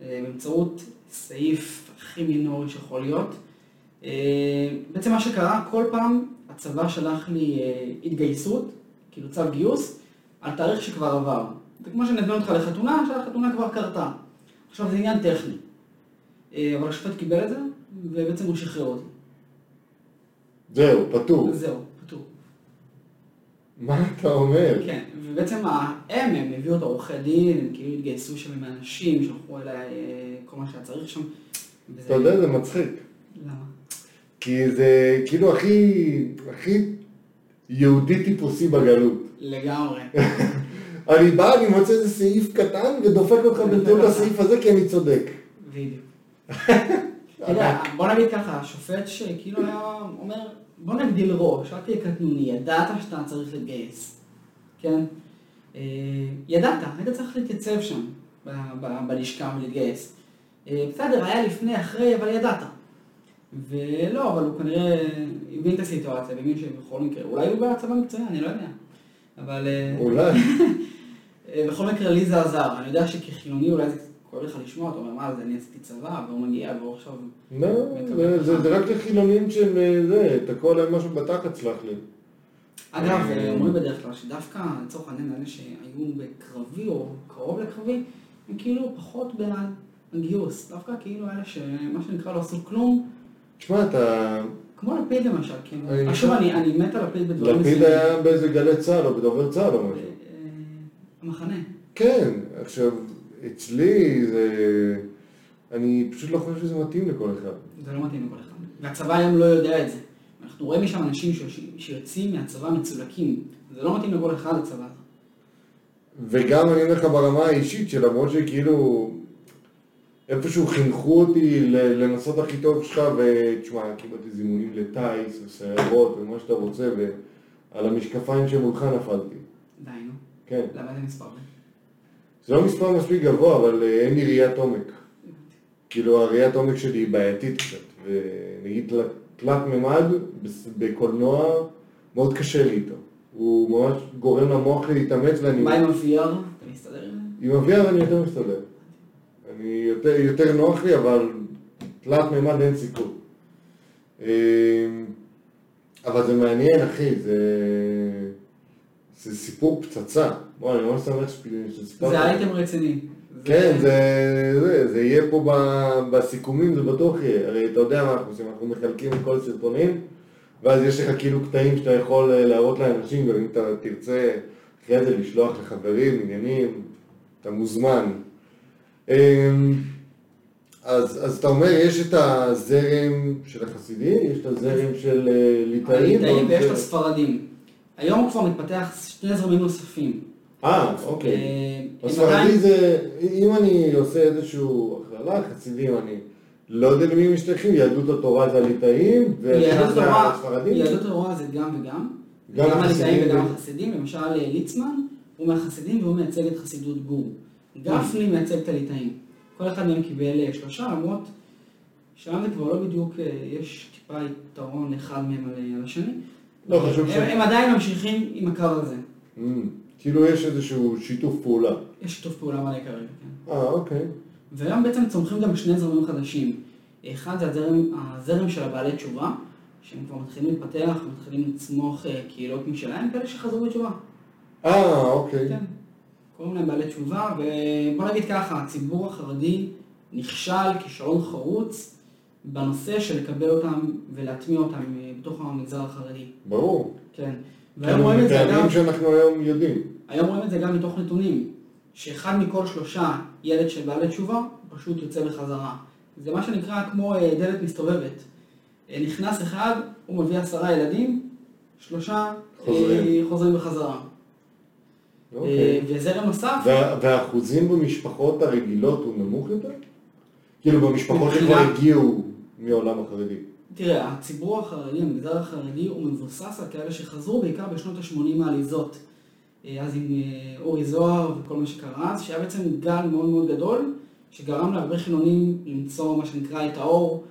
באמצעות סעיף הכי מינורי שיכול להיות. אה, בעצם מה שקרה, כל פעם הצבא שלח לי אה, התגייסות, כאילו צו גיוס, על תאריך שכבר עבר. זה כמו שנזמין אותך לחתונה, שהחתונה כבר קרתה. עכשיו זה עניין טכני. אה, אבל השופט קיבל את זה, ובעצם הוא שחרר אותי. זהו, פטור. זהו. מה אתה אומר? כן, ובעצם הם, הם הביאו את העורכי דין, הם כאילו התגייסו שם עם אנשים, שלחו אליי אה, כל מה שהיה צריך שם. וזה- אתה יודע, זה מצחיק. למה? כי זה כאילו הכי, הכי יהודי טיפוסי בגלות. לגמרי. (laughs) אני בא, אני מוצא איזה סעיף קטן ודופק אותך באמצעות אותך. הסעיף הזה כי אני צודק. בדיוק. (laughs) אתה יודע, בוא נגיד ככה, השופט שכאילו היה אומר, בוא נגדיל ראש, אל תהיה קטנוני, ידעת שאתה צריך להתגייס, כן? אה, ידעת, היית צריך להתייצב שם, בלשכה ולהתגייס. אה, בסדר, היה לפני, אחרי, אבל ידעת. ולא, אבל הוא כנראה הבין את הסיטואציה, והבין שבכל מקרה, אולי הוא בצבא מקצועי, אני לא יודע. אבל... אה, אולי. (laughs) בכל מקרה, לי זה עזר. אני יודע שכחילוני אולי זה קצת כואב לך לשמוע, אתה אומר, מה זה, אני עשיתי צבא, והוא מגיע, והוא עכשיו... לא, זה- רק לחילונים שהם אה, זה, תקוע להם משהו בתחת, סלח לי. אגב, אה, אה, אומרים בדרך כלל שדווקא, לצורך העניין, אלה שהיו בקרבי או קרוב לקרבי, הם כאילו פחות בעד הגיוס. דווקא כאילו אלה שמה שנקרא לא עשו כלום, תשמע, אתה... כמו לפיד למשל. אני- עכשיו אני מת על לפיד בדברים לפיד מסוימים. היה באיזה גלי צה"ל או בדובר צה"ל או משהו. אה, המחנה. כן, עכשיו, אצלי זה... אני פשוט לא חושב שזה מתאים לכל אחד. זה לא מתאים לכל אחד. והצבא היום לא יודע את זה. אנחנו רואים משם אנשים שיוצאים מהצבא מצולקים. זה לא מתאים לכל אחד הצבא הזה. וגם אני אומר לך ברמה האישית, שלמרות שכאילו איפשהו חינכו אותי לנסות הכי טוב שלך, ותשמע, קיבלתי זימונים לטיס וסיירות ומה שאתה רוצה, ועל המשקפיים שמולך נפלתי. די, נו. כן. למה זה מספר? זה לא מספר מספיק גבוה, אבל אה, אין לי ראיית עומק. כאילו הראיית עומק שלי היא בעייתית קצת, ונגיד תלת, תלת מימד בקולנוע מאוד קשה לי איתו. הוא ממש גורם למוח להתאמץ ואני... מה עם ה-VR? אתה מסתדר? עם ה-VR אני יותר מסתדר. אני יותר, יותר נוח לי, אבל תלת מימד אין סיכוי. אמ, אבל זה מעניין, אחי, זה... זה סיפור פצצה. בוא, אני ממש שמח שסיפרת. זה אייטם רציני. כן, זה, זה, זה יהיה פה ב- בסיכומים, זה בטוח יהיה. הרי אתה יודע מה אנחנו עושים, אנחנו מחלקים את כל הסרטונים, ואז יש לך כאילו קטעים שאתה יכול אה, להראות לאנשים, ואם אתה תרצה אחרי זה לשלוח לחברים, עניינים, אתה מוזמן. אמ, אז, אז אתה אומר, יש את הזרם של החסידים, יש את הזרם של אה, ליטאים. הליטאים או ויש את הספרדים. היום כבר מתפתח שני זרמים נוספים. אה, אוקיי. אה, הספרדי זה, אם אני עושה איזושהי הכללה, חסידים, אני לא יודע למי משתייכים, יהדות התורה זה הליטאים, יהדות ושם זה התורה- הספרדים. יהדות התורה זה גם וגם. גם הליטאים וגם ו- החסידים. למשל ליצמן הוא מהחסידים והוא מייצג את חסידות גור. גפני מייצג את הליטאים. כל אחד מהם קיבל אה, שלושה, למרות שם זה כבר לא בדיוק, אה, יש טיפה יתרון אחד מהם על השני. לא, חשוב ש- הם עדיין ממשיכים עם הקו הזה. כאילו יש איזשהו שיתוף פעולה. יש שיתוף פעולה מלא כרגע, כן. אה, אוקיי. והיום בעצם צומחים גם שני זרמים חדשים. אחד זה הזרם, הזרם של הבעלי תשובה, שהם כבר מתחילים להתפתח, מתחילים לצמוח אה, קהילות משלהם, כאלה שחזרו בתשובה. אה, אוקיי. כן. קוראים להם בעלי תשובה, ובוא נגיד ככה, הציבור החרדי נכשל כישרון חרוץ בנושא של לקבל אותם ולהטמיע אותם אה, בתוך המגזר החרדי. ברור. כן. והיום רואים את זה גם, שאנחנו היום יודעים. היום רואים את זה גם מתוך נתונים, שאחד מכל שלושה ילד של בעלי תשובה פשוט יוצא בחזרה. זה מה שנקרא כמו אה, דלת מסתובבת. אה, נכנס אחד, הוא מביא עשרה ילדים, שלושה חוזרים. אה, חוזרים בחזרה. אוקיי. וזרם נוסף, וה- והאחוזים במשפחות הרגילות הוא נמוך יותר? כאילו במשפחות שכבר הגיעו מעולם החרדי. תראה, הציבור החרדי, המגזר החרדי, הוא מבוסס על כאלה שחזרו בעיקר בשנות ה-80 מהעליזות. אה, אז עם אה, אורי זוהר וכל מה שקרה אז, שהיה בעצם גל מאוד מאוד גדול, שגרם להרבה חילונים למצוא מה שנקרא את האור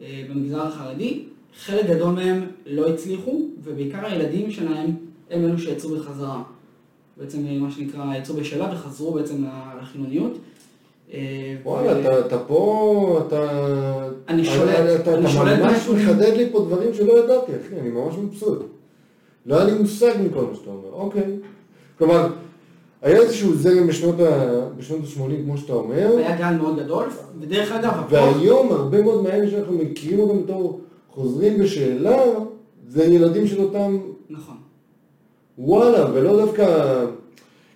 אה, במגזר החרדי. חלק גדול מהם לא הצליחו, ובעיקר הילדים שלהם הם אלו שיצאו בחזרה. בעצם מה שנקרא, יצאו בשאלה וחזרו בעצם לחילוניות. אה, וואלה, ו- אתה, אתה פה, אתה... אני שולט, אתה, אתה, אני אתה שולט ממש בנתונים. מחדד לי פה דברים שלא ידעתי, אחי, אני ממש מבסוט. לא היה לי מושג מכל מה שאתה אומר, אוקיי. כלומר, היה איזשהו זרם בשנות ה- בשנות ה-80, כמו שאתה אומר, היה גל מאוד גדול, ודרך אגב, והיום הרבה מאוד מהאלה שאנחנו מכירים אותם בתור חוזרים בשאלה, זה ילדים של אותם, נכון. וואלה, ולא דווקא,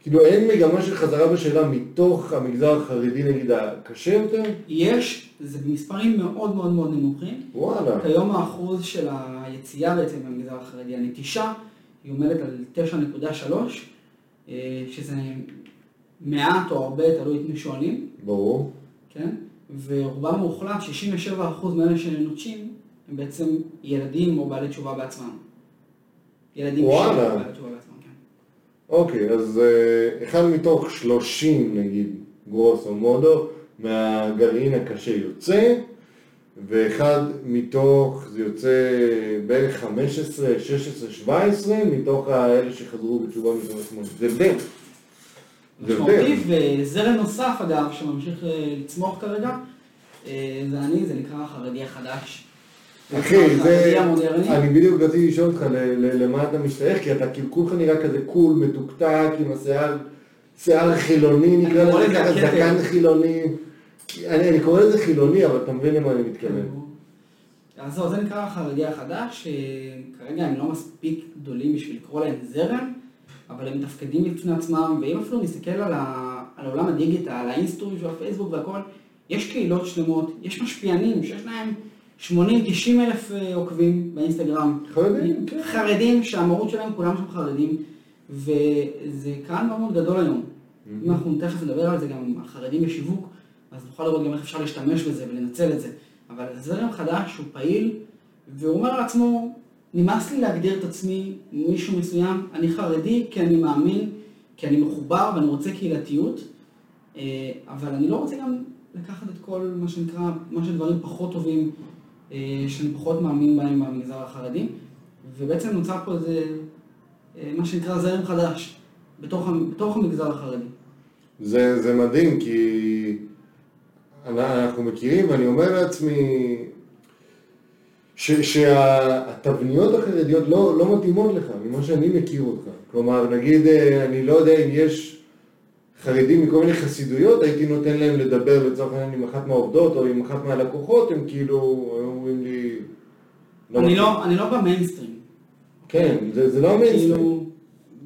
כאילו אין מגמה של חזרה בשאלה מתוך המגזר החרדי נגיד הקשה יותר, יש, זה במספרים מאוד מאוד מאוד נמוכים. וואלה. כיום האחוז של היציאה בעצם במגזר החרדי, הנטישה, היא עומדת על 9.3, אה, שזה מעט או הרבה, תלוי את מי שואלים, ברור. כן? ורובם המוחלט, 67% מאלה שנוטשים, הם בעצם ילדים או בעלי תשובה בעצמם. ילדים וואלה. בעלי תשובה בעצמם. אוקיי, אז אה, אחד מתוך 30 נגיד, גרוסו מודו, מהגרעין הקשה יוצא, ואחד מתוך, זה יוצא בערך 15, 16, 17, מתוך האלה שחזרו בתשובה משנות ה-80. זה הבדל. זה הבדל. וזרם נוסף אגב, שממשיך אה, לצמוח כרגע, אה, זה אני, זה נקרא החרדי החדש. אחי, זה... אני בדיוק רציתי לשאול אותך למה אתה משתייך, כי אתה כאילו כולך נראה כזה cool, מתוקתק, עם השיער, שיער חילוני נקרא לזה ככה. זקן חילוני. אני קורא לזה חילוני, אבל אתה מבין למה אני מתכוון. אז זהו, זה נקרא החרדי החדש, שכרגע הם לא מספיק גדולים בשביל לקרוא להם זרם, אבל הם מתפקדים בפני עצמם, ואם אפילו נסתכל על, ה... על עולם הדיגיטל, על האינסטורי והפייסבוק והכל, יש קהילות שלמות, יש משפיענים שיש להם 80-90 אלף אה, עוקבים באינסטגרם. חרדים, כן. חרדים שהמהות שלהם כולם שם חרדים, וזה קהל מאוד מאוד גדול היום. אם אנחנו תכף נדבר על זה גם, על חרדים בשיווק, אז נוכל לראות גם איך אפשר להשתמש בזה ולנצל את זה. אבל זה זרם חדש, הוא פעיל, והוא אומר לעצמו, נמאס לי להגדיר את עצמי מישהו מסוים, אני חרדי כי אני מאמין, כי אני מחובר ואני רוצה קהילתיות, אה, אבל אני לא רוצה גם לקחת את כל מה שנקרא, מה שדברים פחות טובים, שאני פחות מאמין בהם במגזר החרדי, ובעצם נוצר פה איזה, אה, מה שנקרא זרם חדש, בתוך, בתוך המגזר החרדי. זה, זה מדהים, כי אנחנו מכירים, ואני אומר לעצמי ש, שהתבניות החרדיות לא, לא מתאימות לך, ממה שאני מכיר אותך. כלומר, נגיד, אה, אני לא יודע אם יש חרדים מכל מיני חסידויות, הייתי נותן להם לדבר לצורך העניין עם אחת מהעובדות או עם אחת מהלקוחות, הם כאילו, הם אומרים לי... אני מתאים. לא, אני לא במיינסטרים. כן, זה, זה לא המיינסטרים. כאילו,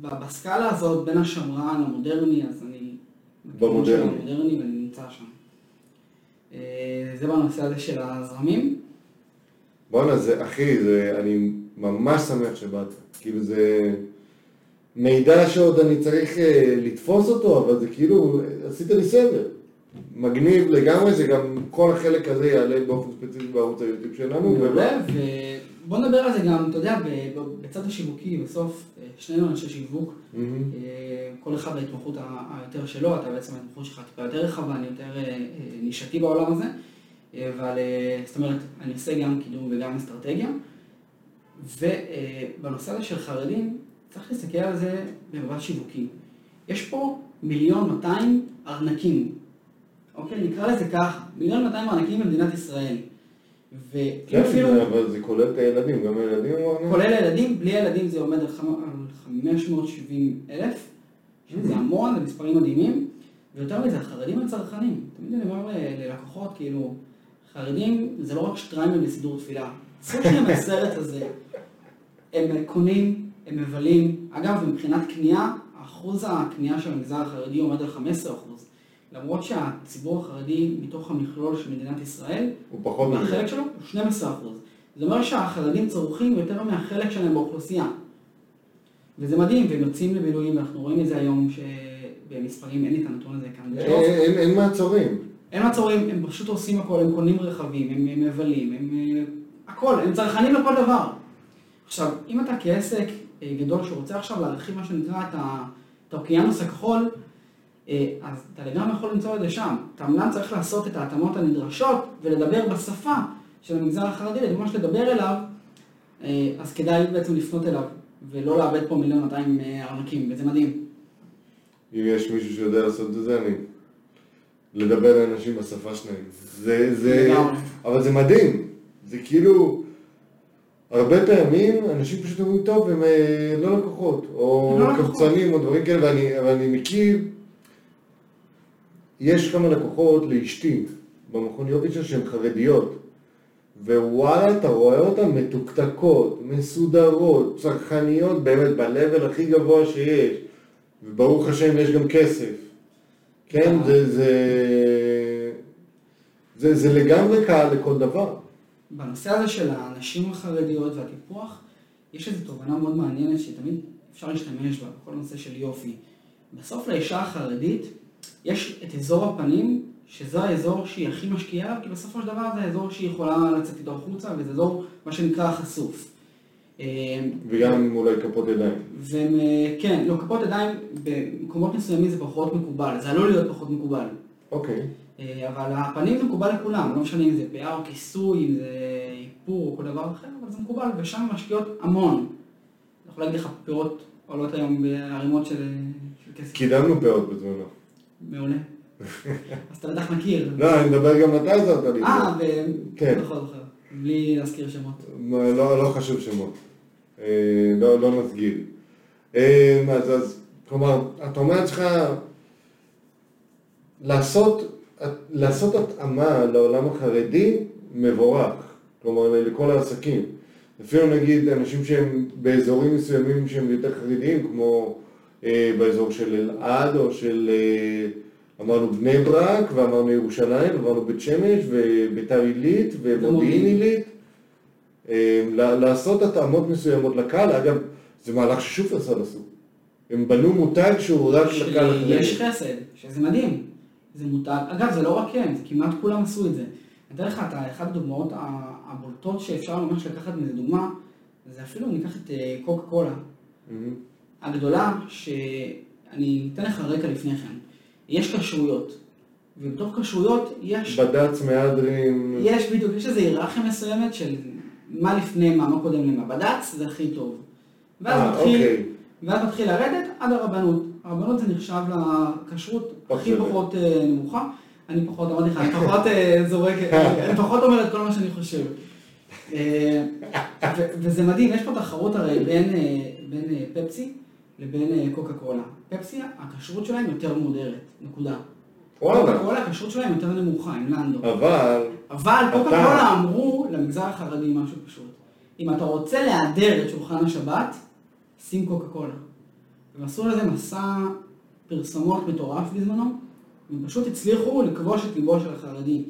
בסקאלה הזאת בין השמרן למודרני, אז אני... במודרני. המודרני ואני נמצא שם. אה, זה בנושא הזה של הזרמים. בואנה, זה, אחי, זה, אני ממש שמח שבאת. כאילו זה מידע שעוד אני צריך אה, לתפוס אותו, אבל זה כאילו, עשית לי סדר. מגניב לגמרי, זה גם כל החלק הזה יעלה באופן ספציפי בערוץ היוטיוב שלנו. מעולה, ובוא נדבר על זה גם, אתה יודע, בצד השיווקי, בסוף, אה, שנינו אנשי שיווק. אה, כל אחד בהתמחות היותר שלו, אתה בעצם ההתמחות שלך טיפה יותר רחבה, אני יותר נישתי בעולם הזה, אבל זאת אומרת, אני עושה גם קידום וגם אסטרטגיה, ובנושא הזה של חרדים, צריך להסתכל על זה במבט שיווקי. יש פה מיליון 200 ארנקים, אוקיי? נקרא לזה ככה, מיליון 200 ארנקים במדינת ישראל. כן, אפילו... זה- אבל זה כולל את הילדים, גם הילדים הוא עונה. כולל הילדים, בלי הילדים זה עומד על חמ- על 570 אלף, שזה המון, זה מספרים מדהימים, ויותר מזה, החרדים הם צרכנים. תמיד אני אומר ללקוחות, כאילו, חרדים זה לא רק שטריימל בסידור תפילה. (laughs) שנייה מהסרט הזה. הם קונים, הם מבלים. אגב, מבחינת קנייה, אחוז הקנייה של המגזר החרדי עומד על 15 אחוז. למרות שהציבור החרדי מתוך המכלול של מדינת ישראל, הוא פחות מזה. והחלק שלו הוא 12 אחוז. זה אומר שהחרדים צורכים יותר מהחלק שלהם באוכלוסייה. וזה מדהים, והם יוצאים לבילויים, ואנחנו רואים את זה היום שבמספרים, אין לי את הנתון הזה כאן. בשלוף. אין- אין- מעצורים. אין מעצורים, הם פשוט עושים הכל, הם קונים רכבים, הם הם מבלים, הם אה, הכל, הם צרכנים לכל דבר. עכשיו, אם אתה כעסק אה, גדול שרוצה עכשיו להרחיב מה שנקרא את האוקיינוס הכחול, אה, אז אתה לגמרי יכול למצוא את זה שם. אתה אמנם צריך לעשות את ההתאמות הנדרשות ולדבר בשפה של המגזר החרדי, ממש לדבר אליו, אה, אז כדאי בעצם לפנות אליו, ולא לאבד פה מיליון 200 ארנקים, וזה מדהים. אם יש מישהו שיודע לעשות את זה, אני. לדבר לאנשים בשפה שלהם. זה, זה, לגמרי. אבל זה מדהים. זה כאילו, הרבה פעמים אנשים פשוט אומרים, טוב, הם אה, לא לקוחות, או לא לקוחות." קבצנים, או דברים כאלה, ואני, ואני מכיר, יש כמה לקוחות לאשתי במכון יוביצ'ה שהן חרדיות. ווואלה, אתה רואה אותן מתוקתקות, מסודרות, צרכניות, באמת, ב-level הכי גבוה שיש. וברוך השם יש גם כסף. כן, זה, זה, זה, זה לגמרי קהל לכל דבר. בנושא הזה של הנשים החרדיות והטיפוח, יש איזו תובנה מאוד מעניינת שתמיד אפשר להשתמש בה, בכל נושא של יופי. בסוף לאישה החרדית יש את אזור הפנים, שזה האזור שהיא הכי משקיעה כי בסופו של דבר זה האזור שהיא יכולה לצאת איתו החוצה, וזה אזור, מה שנקרא, חשוף. אה, וגם אולי כפות ידיים. והם, אה, כן, לא, כפות ידיים, במקומות מסוימים זה פחות מקובל, זה עלול להיות פחות מקובל. אוקיי. אה, אבל הפנים זה מקובל לכולם, לא משנה אם זה פאה או כיסוי, אם זה איפור או כל דבר אחר, אבל זה מקובל, ושם משקיעות המון. אני יכול להגיד לך, פירות עולות היום בערימות של, של כסף. קידמנו פאות בזמנו. מעולה. (laughs) אז אתה בטח מכיר. לא, אני מדבר גם אתה עזרת לי. אה. כן. זוכר, זוכר. בלי להזכיר שמות. מה, לא, לא חשוב שמות. אה, לא, לא נסגיר. אה, אז, אז, כלומר, אתה אומר לעצמך, לעשות, לעשות התאמה לעולם החרדי, מבורך. כלומר, לכל העסקים. אפילו נגיד אנשים שהם באזורים מסוימים שהם יותר חרדיים, כמו אה, באזור של אלעד או של, אה, אמרנו בני ברק, ואמרנו ירושלים, אמרנו בית שמש, וביתר עילית, ומודיעין. עילית. אה, לעשות התאמות מסוימות לקהל, אגב, זה מהלך ששופרסל עשו. הם בנו מותג שהוא רק לקהל החרדי. יש חסד, שזה מדהים. זה מותג, אגב, זה לא רק הם, זה כמעט כולם עשו את זה. אני אתן לך את אחת הדוגמאות הבולטות שאפשר ממש לקחת מזה דוגמה, זה אפילו ניקח את אה, קוקה קולה. מהמם. הגדולה, שאני אתן לך רקע לפני כן. יש כשרויות, ובתוך כשרויות יש, בד"ץ, מהדרין, יש בדיוק, יש איזו היררכיה מסוימת של מה לפני מה, מה קודם למה. בד"ץ זה הכי טוב. ואז אה, מתחיל, אוקיי. ואז מתחיל לרדת עד הרבנות. הרבנות זה נחשב לכשרות הכי פחות. פחות אה, נמוכה. אני פחות, אמרתי לך, אני פחות אה, זורק, אני פחות אומר את כל מה שאני חושב. אה, וזה מדהים, יש פה תחרות הרי בין, אה, בין אה, פפסי לבין אה, קוקה קולה. פפסי, הכשרות שלהם יותר מודרת, נקודה. קוקה. קולה, הכשרות שלהם יותר נמוכה, עם לנדו. אבל, אבל קוקה קולה אמרו למגזר החרדי משהו פשוט. אם אתה רוצה להיעדר את שולחן השבת, שים קוקה קולה. הם עשו לזה מסע פרסומות מטורף בזמנו, הם פשוט הצליחו לכבוש את ליבו של החרדי.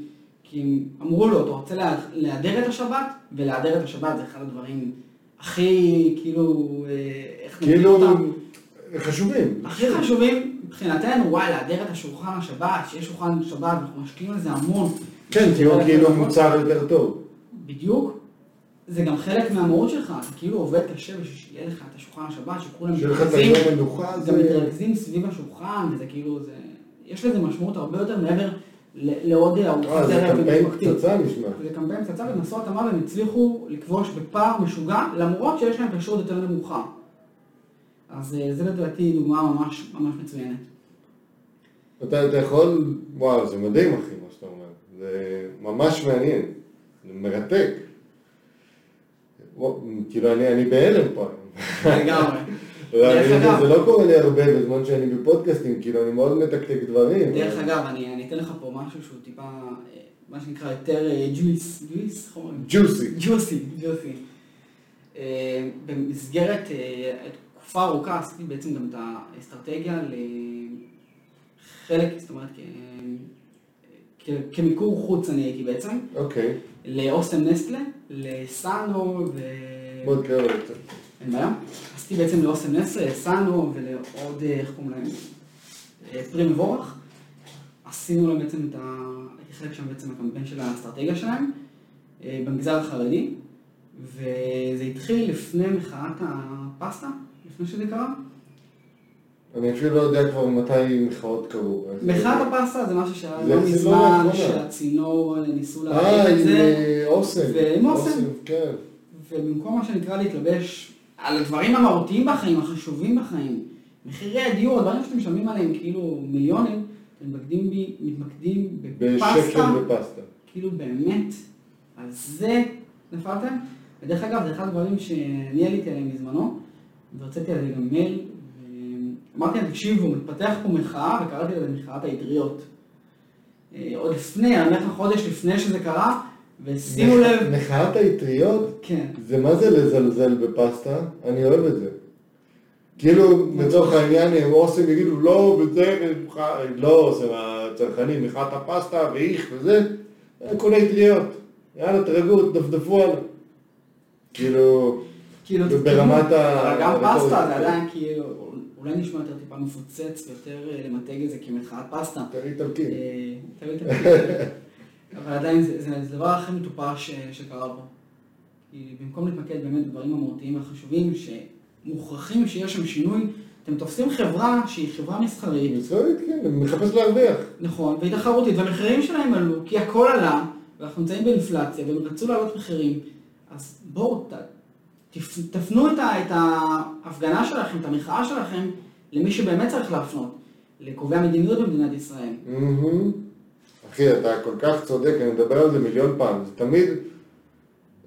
כי הם אמרו לו, אתה רוצה לה- להיעדר את השבת? ולהיעדר את השבת זה אחד הדברים הכי, כאילו, אה, איך נגיד כאילו, אותם? חשובים. הכי חשובים מבחינתנו, וואי, להיעדר את השולחן השבת, שיש שולחן שבת, אנחנו משקיעים על זה המון. כן, כי הוא כאילו מוצר יותר טוב. בדיוק. זה גם חלק מהמהות שלך, אתה כאילו עובד קשה בשביל שיהיה לך את השולחן השבת, שכולם מתרכזים, גם. מתרכזים סביב השולחן, וזה כאילו, זה... יש לזה משמעות הרבה יותר מעבר לעוד אה, ארוחת זה קמפיין. פצצה נשמע. זה קמפיין פצצה, עשו התאמה והם הצליחו לכבוש בפער משוגע, למרות שיש להם כשרות יותר נמוכה. אז אה, זה לדעתי דוגמה ממש ממש מצוינת. אתה, אתה יכול, וואו, זה מדהים אחי, מה שאתה אומר. זה ממש מעניין. זה מרתק. כאילו, אני, אני בהלם פה. לגמרי. (laughs) אגב- זה לא קורה לי הרבה בזמן שאני בפודקאסטים, כאילו, אני מאוד מתקתק דברים. דרך אגב, אני אני אתן לך פה משהו שהוא טיפה, אה, מה שנקרא יותר ג'ויס, ג'ויס, איך אומרים? ג'וסי. ג'וסי, ג'וסי. במסגרת אה, תקופה ארוכה עשיתי בעצם גם את האסטרטגיה לחלק, זאת אומרת, כמיקור חוץ אני הייתי בעצם, אוקיי. לאוסם נסטלה, לסאנו ו... מאוד קרוב קצת. אין בעיה. עשיתי בעצם לאוסם נסטלה, לסאנו ולעוד, אה, איך קוראים להם? אה, פרי מבורך. עשינו להם בעצם את ה... הייתי חלק שם בעצם הקמפיין של האסטרטגיה שלהם אה, במגזר החרדי, וזה התחיל לפני מחאת הפסטה, לפני שזה קרה. אני אפילו לא יודע כבר מתי מחאות קרו. מחאת הפסטה זה משהו שהיה לא מזמן. שהצינור אה, ניסו אה, להרים את עם זה, אה, אוסם. ועם אוסם. כן. ובמקום מה שנקרא להתלבש על הדברים המהותיים בחיים, החשובים בחיים, מחירי הדיור, הדברים שאתם משלמים עליהם כאילו מיליונים, אתם מתמקדים, בי, מתמקדים בפסטה, בשקל בפסטה. כאילו באמת, על זה נפלתם. ודרך אגב, זה אחד הדברים שאני עליתי עליהם בזמנו, והוצאתי על זה גם מייל, ואמרתי להם, תקשיבו, מתפתח פה מחאה, וקראתי לזה מחאת האטריות. אה, עוד לפני, אני אומר לך חודש לפני שזה קרה, ושימו לב, מחאת האטריות, כן, זה מה זה לזלזל בפסטה? אני אוהב את זה. כאילו, לצורך העניין, הם אוסם יגידו, לא, וזה, לא אוסם הצרכנים, מחאת הפסטה, ואיך וזה, כל האטריות. יאללה, תרגעו, תדפדפו הלאה. כאילו, כאילו, ברמת. ה- גם. פסטה זה עדיין כאילו, אולי נשמע יותר טיפה מפוצץ, יותר אה, למתג את זה כמחאת פסטה. אתה איטלקי. אה, תמיד תמיד. אבל עדיין זה זה- זה הדבר הכי מטופש ש- שקרה פה. כי במקום להתמקד באמת בדברים המהותיים והחשובים, שמוכרחים שיש שם שינוי, אתם תופסים חברה שהיא חברה מסחרית, מסחרית, כן, מחפש להרוויח. נכון, והיא תחרותית, והמחירים שלהם עלו, כי הכל עלה, ואנחנו נמצאים באינפלציה, והם רצו להעלות מחירים. אז בואו, תפנו את, ההפגנה שלכם, את המחאה שלכם, למי שבאמת צריך להפנות, לקובעי המדיניות במדינת ישראל. מהמם. אחי, אתה כל כך צודק, אני מדבר על זה מיליון פעם. זה תמיד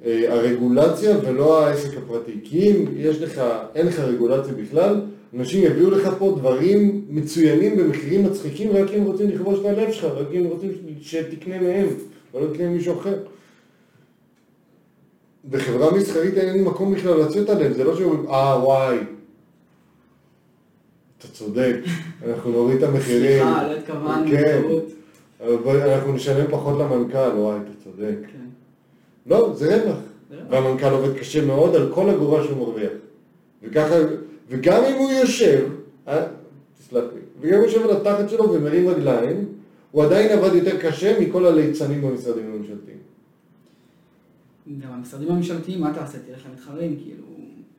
אה, הרגולציה ולא העסק הפרטי. כי אם יש לך, אין לך רגולציה בכלל, אנשים יביאו לך פה דברים מצוינים במחירים מצחיקים רק אם רוצים לכבוש את הלב שלך, רק אם רוצים שתקנה מהם, ולא תקנה ממישהו אחר. בחברה מסחרית אין מקום בכלל לצאת עליהם, זה לא שאומרים, אה וואי, אתה צודק, אנחנו נוריד את המחירים. סליחה, לא התכוונו, כן. אבל אנחנו נשלם פחות למנכ"ל, וואי, אתה צודק. כן. לא, זה רווח. זה רווח. והמנכ"ל עובד קשה מאוד על כל אגורה שהוא מרוויח. וככה, וגם אם הוא יושב, אה, תסלח לי, וגם אם הוא יושב על התחת שלו ומרים רגליים, הוא עדיין עבד יותר קשה מכל הליצנים במשרדים הממשלתיים. גם המשרדים הממשלתיים, מה תעשה? תלך למתחרים, כאילו,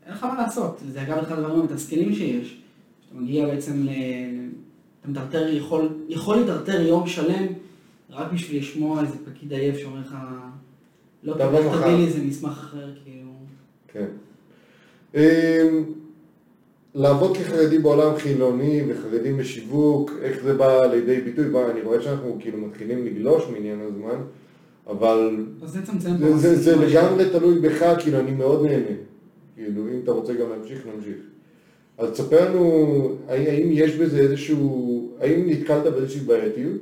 אין לך מה לעשות. זה אגב אחד הדברים המתסכלים שיש. שאתה מגיע בעצם ל... אתה מטרטר, יכול, יכול להיטרטר יום שלם רק בשביל לשמוע איזה פקיד עייף שאומר לך, לא, תבוא תבוא מחר." תביא לי איזה מסמך אחר, כאילו. כן. אמ, לעבוד כחרדי בעולם חילוני וחרדי בשיווק, איך זה בא לידי ביטוי? בוא, אני רואה שאנחנו כאילו מתחילים לגלוש מעניין הזמן, אבל אז זה צמצם זה, זה, זה. לגמרי תלוי בך, כאילו אני מאוד נהנה. כאילו אם אתה רוצה גם להמשיך, נמשיך. אז תספר לנו, האם יש בזה איזשהו, האם נתקלת באיזושהי בעייתיות?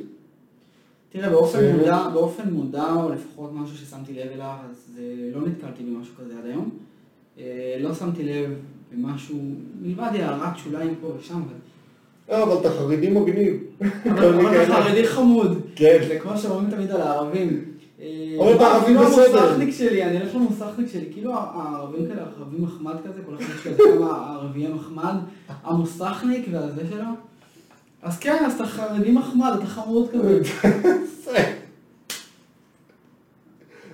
תראה, באופן מודע, באופן מודע, או לפחות משהו ששמתי לב אליו, אז אה, לא נתקלתי במשהו כזה עד היום. אה, לא שמתי לב במשהו, מלבד הערת שוליים פה ושם, אבל... לא, אבל אתה חרדי מגניב. אבל אבל אתה חרדי חמוד. כן. זה כמו שאומרים תמיד על הערבים. אתה ערבי אפילו בסדר. המוסכניק שלי, אני אלך למוסכניק שלי, כאילו הערבים כאלה, ערבי מחמד כזה, כל אחד יש לו כמה ערביי מחמד, המוסכניק והזה שלו. אז כן, אז אתה חרדי מחמד, אתה חמוד כזה.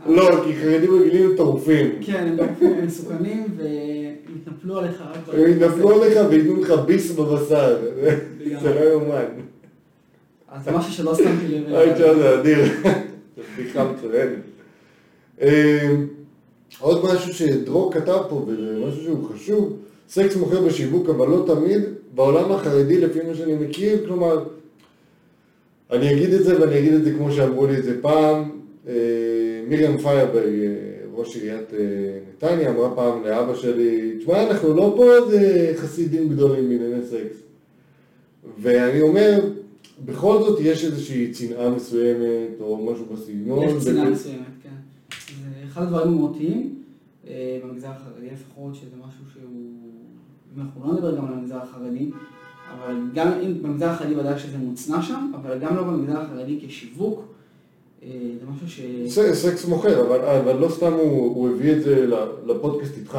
לא, כי חרדים רגילים הם טורפים. כן, הם מסוכנים והם יתנפלו עליך רק הם יתנפלו עליך וייתנו לך ביס בבשר. זה לא יאומן. אז זה משהו שלא שמתי לב אוי, זה אדיר. זו בדיחה. אמ, עוד משהו שדרור כתב פה, וזה משהו שהוא חשוב, סקס מוכר בשיווק, אבל לא תמיד, בעולם החרדי, לפי מה שאני מכיר, כלומר, אני אגיד את זה ואני אגיד את זה כמו שאמרו לי את זה פעם, אה, מרים פיירברג, אה, ראש עיריית אה, נתניה, אמרה פעם לאבא שלי, תשמע, אנחנו לא פה איזה חסידים גדולים בענייני סקס. ואני אומר, בכל זאת יש איזושהי צנעה מסוימת, או משהו בסגנון. יש צנעה ו- מסוימת, כן. זה אחד הדברים המהותיים אה, במגזר החרדי לפחות, שזה משהו שהוא, אם אנחנו לא נדבר גם על המגזר החרדי, אבל גם אם במגזר החרדי ודאי שזה מוצנע שם, אבל גם לא במגזר החרדי כשיווק, אה, זה משהו ש... סקס מוכר, אבל, אבל לא סתם הוא, הוא הביא את זה לפודקאסט איתך.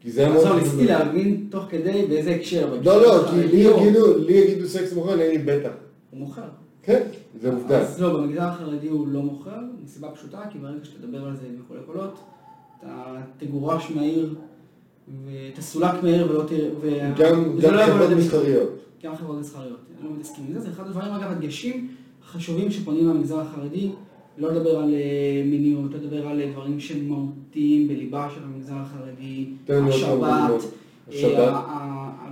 כי זה היה מאוד... ניסיתי להבין תוך כדי באיזה הקשר. לא, לא, כי לי יגידו, לי יגידו סקס מוכר, אני אגיד בטח. הוא מוכר. כן, זה עובדה. אז לא, במגזר החרדי הוא לא מוכר, מסיבה פשוטה, כי ברגע שתדבר על זה בקולי קולות, אתה תגורש מהעיר, ותסולק מהעיר ולא תראה... גם, לא חברות מסחריות. גם חברות מסחריות, אני לא מתעסקים עם זה, זה אחד הדברים, אגב, הדגשים החשובים שפונים למגזר החרדי, לא לדבר על אה, מיניות, לא לדבר על אה, דברים שהם מהותיים בליבה של המגזר החרדי, עוד כמה השבת, דוגמאות. אה,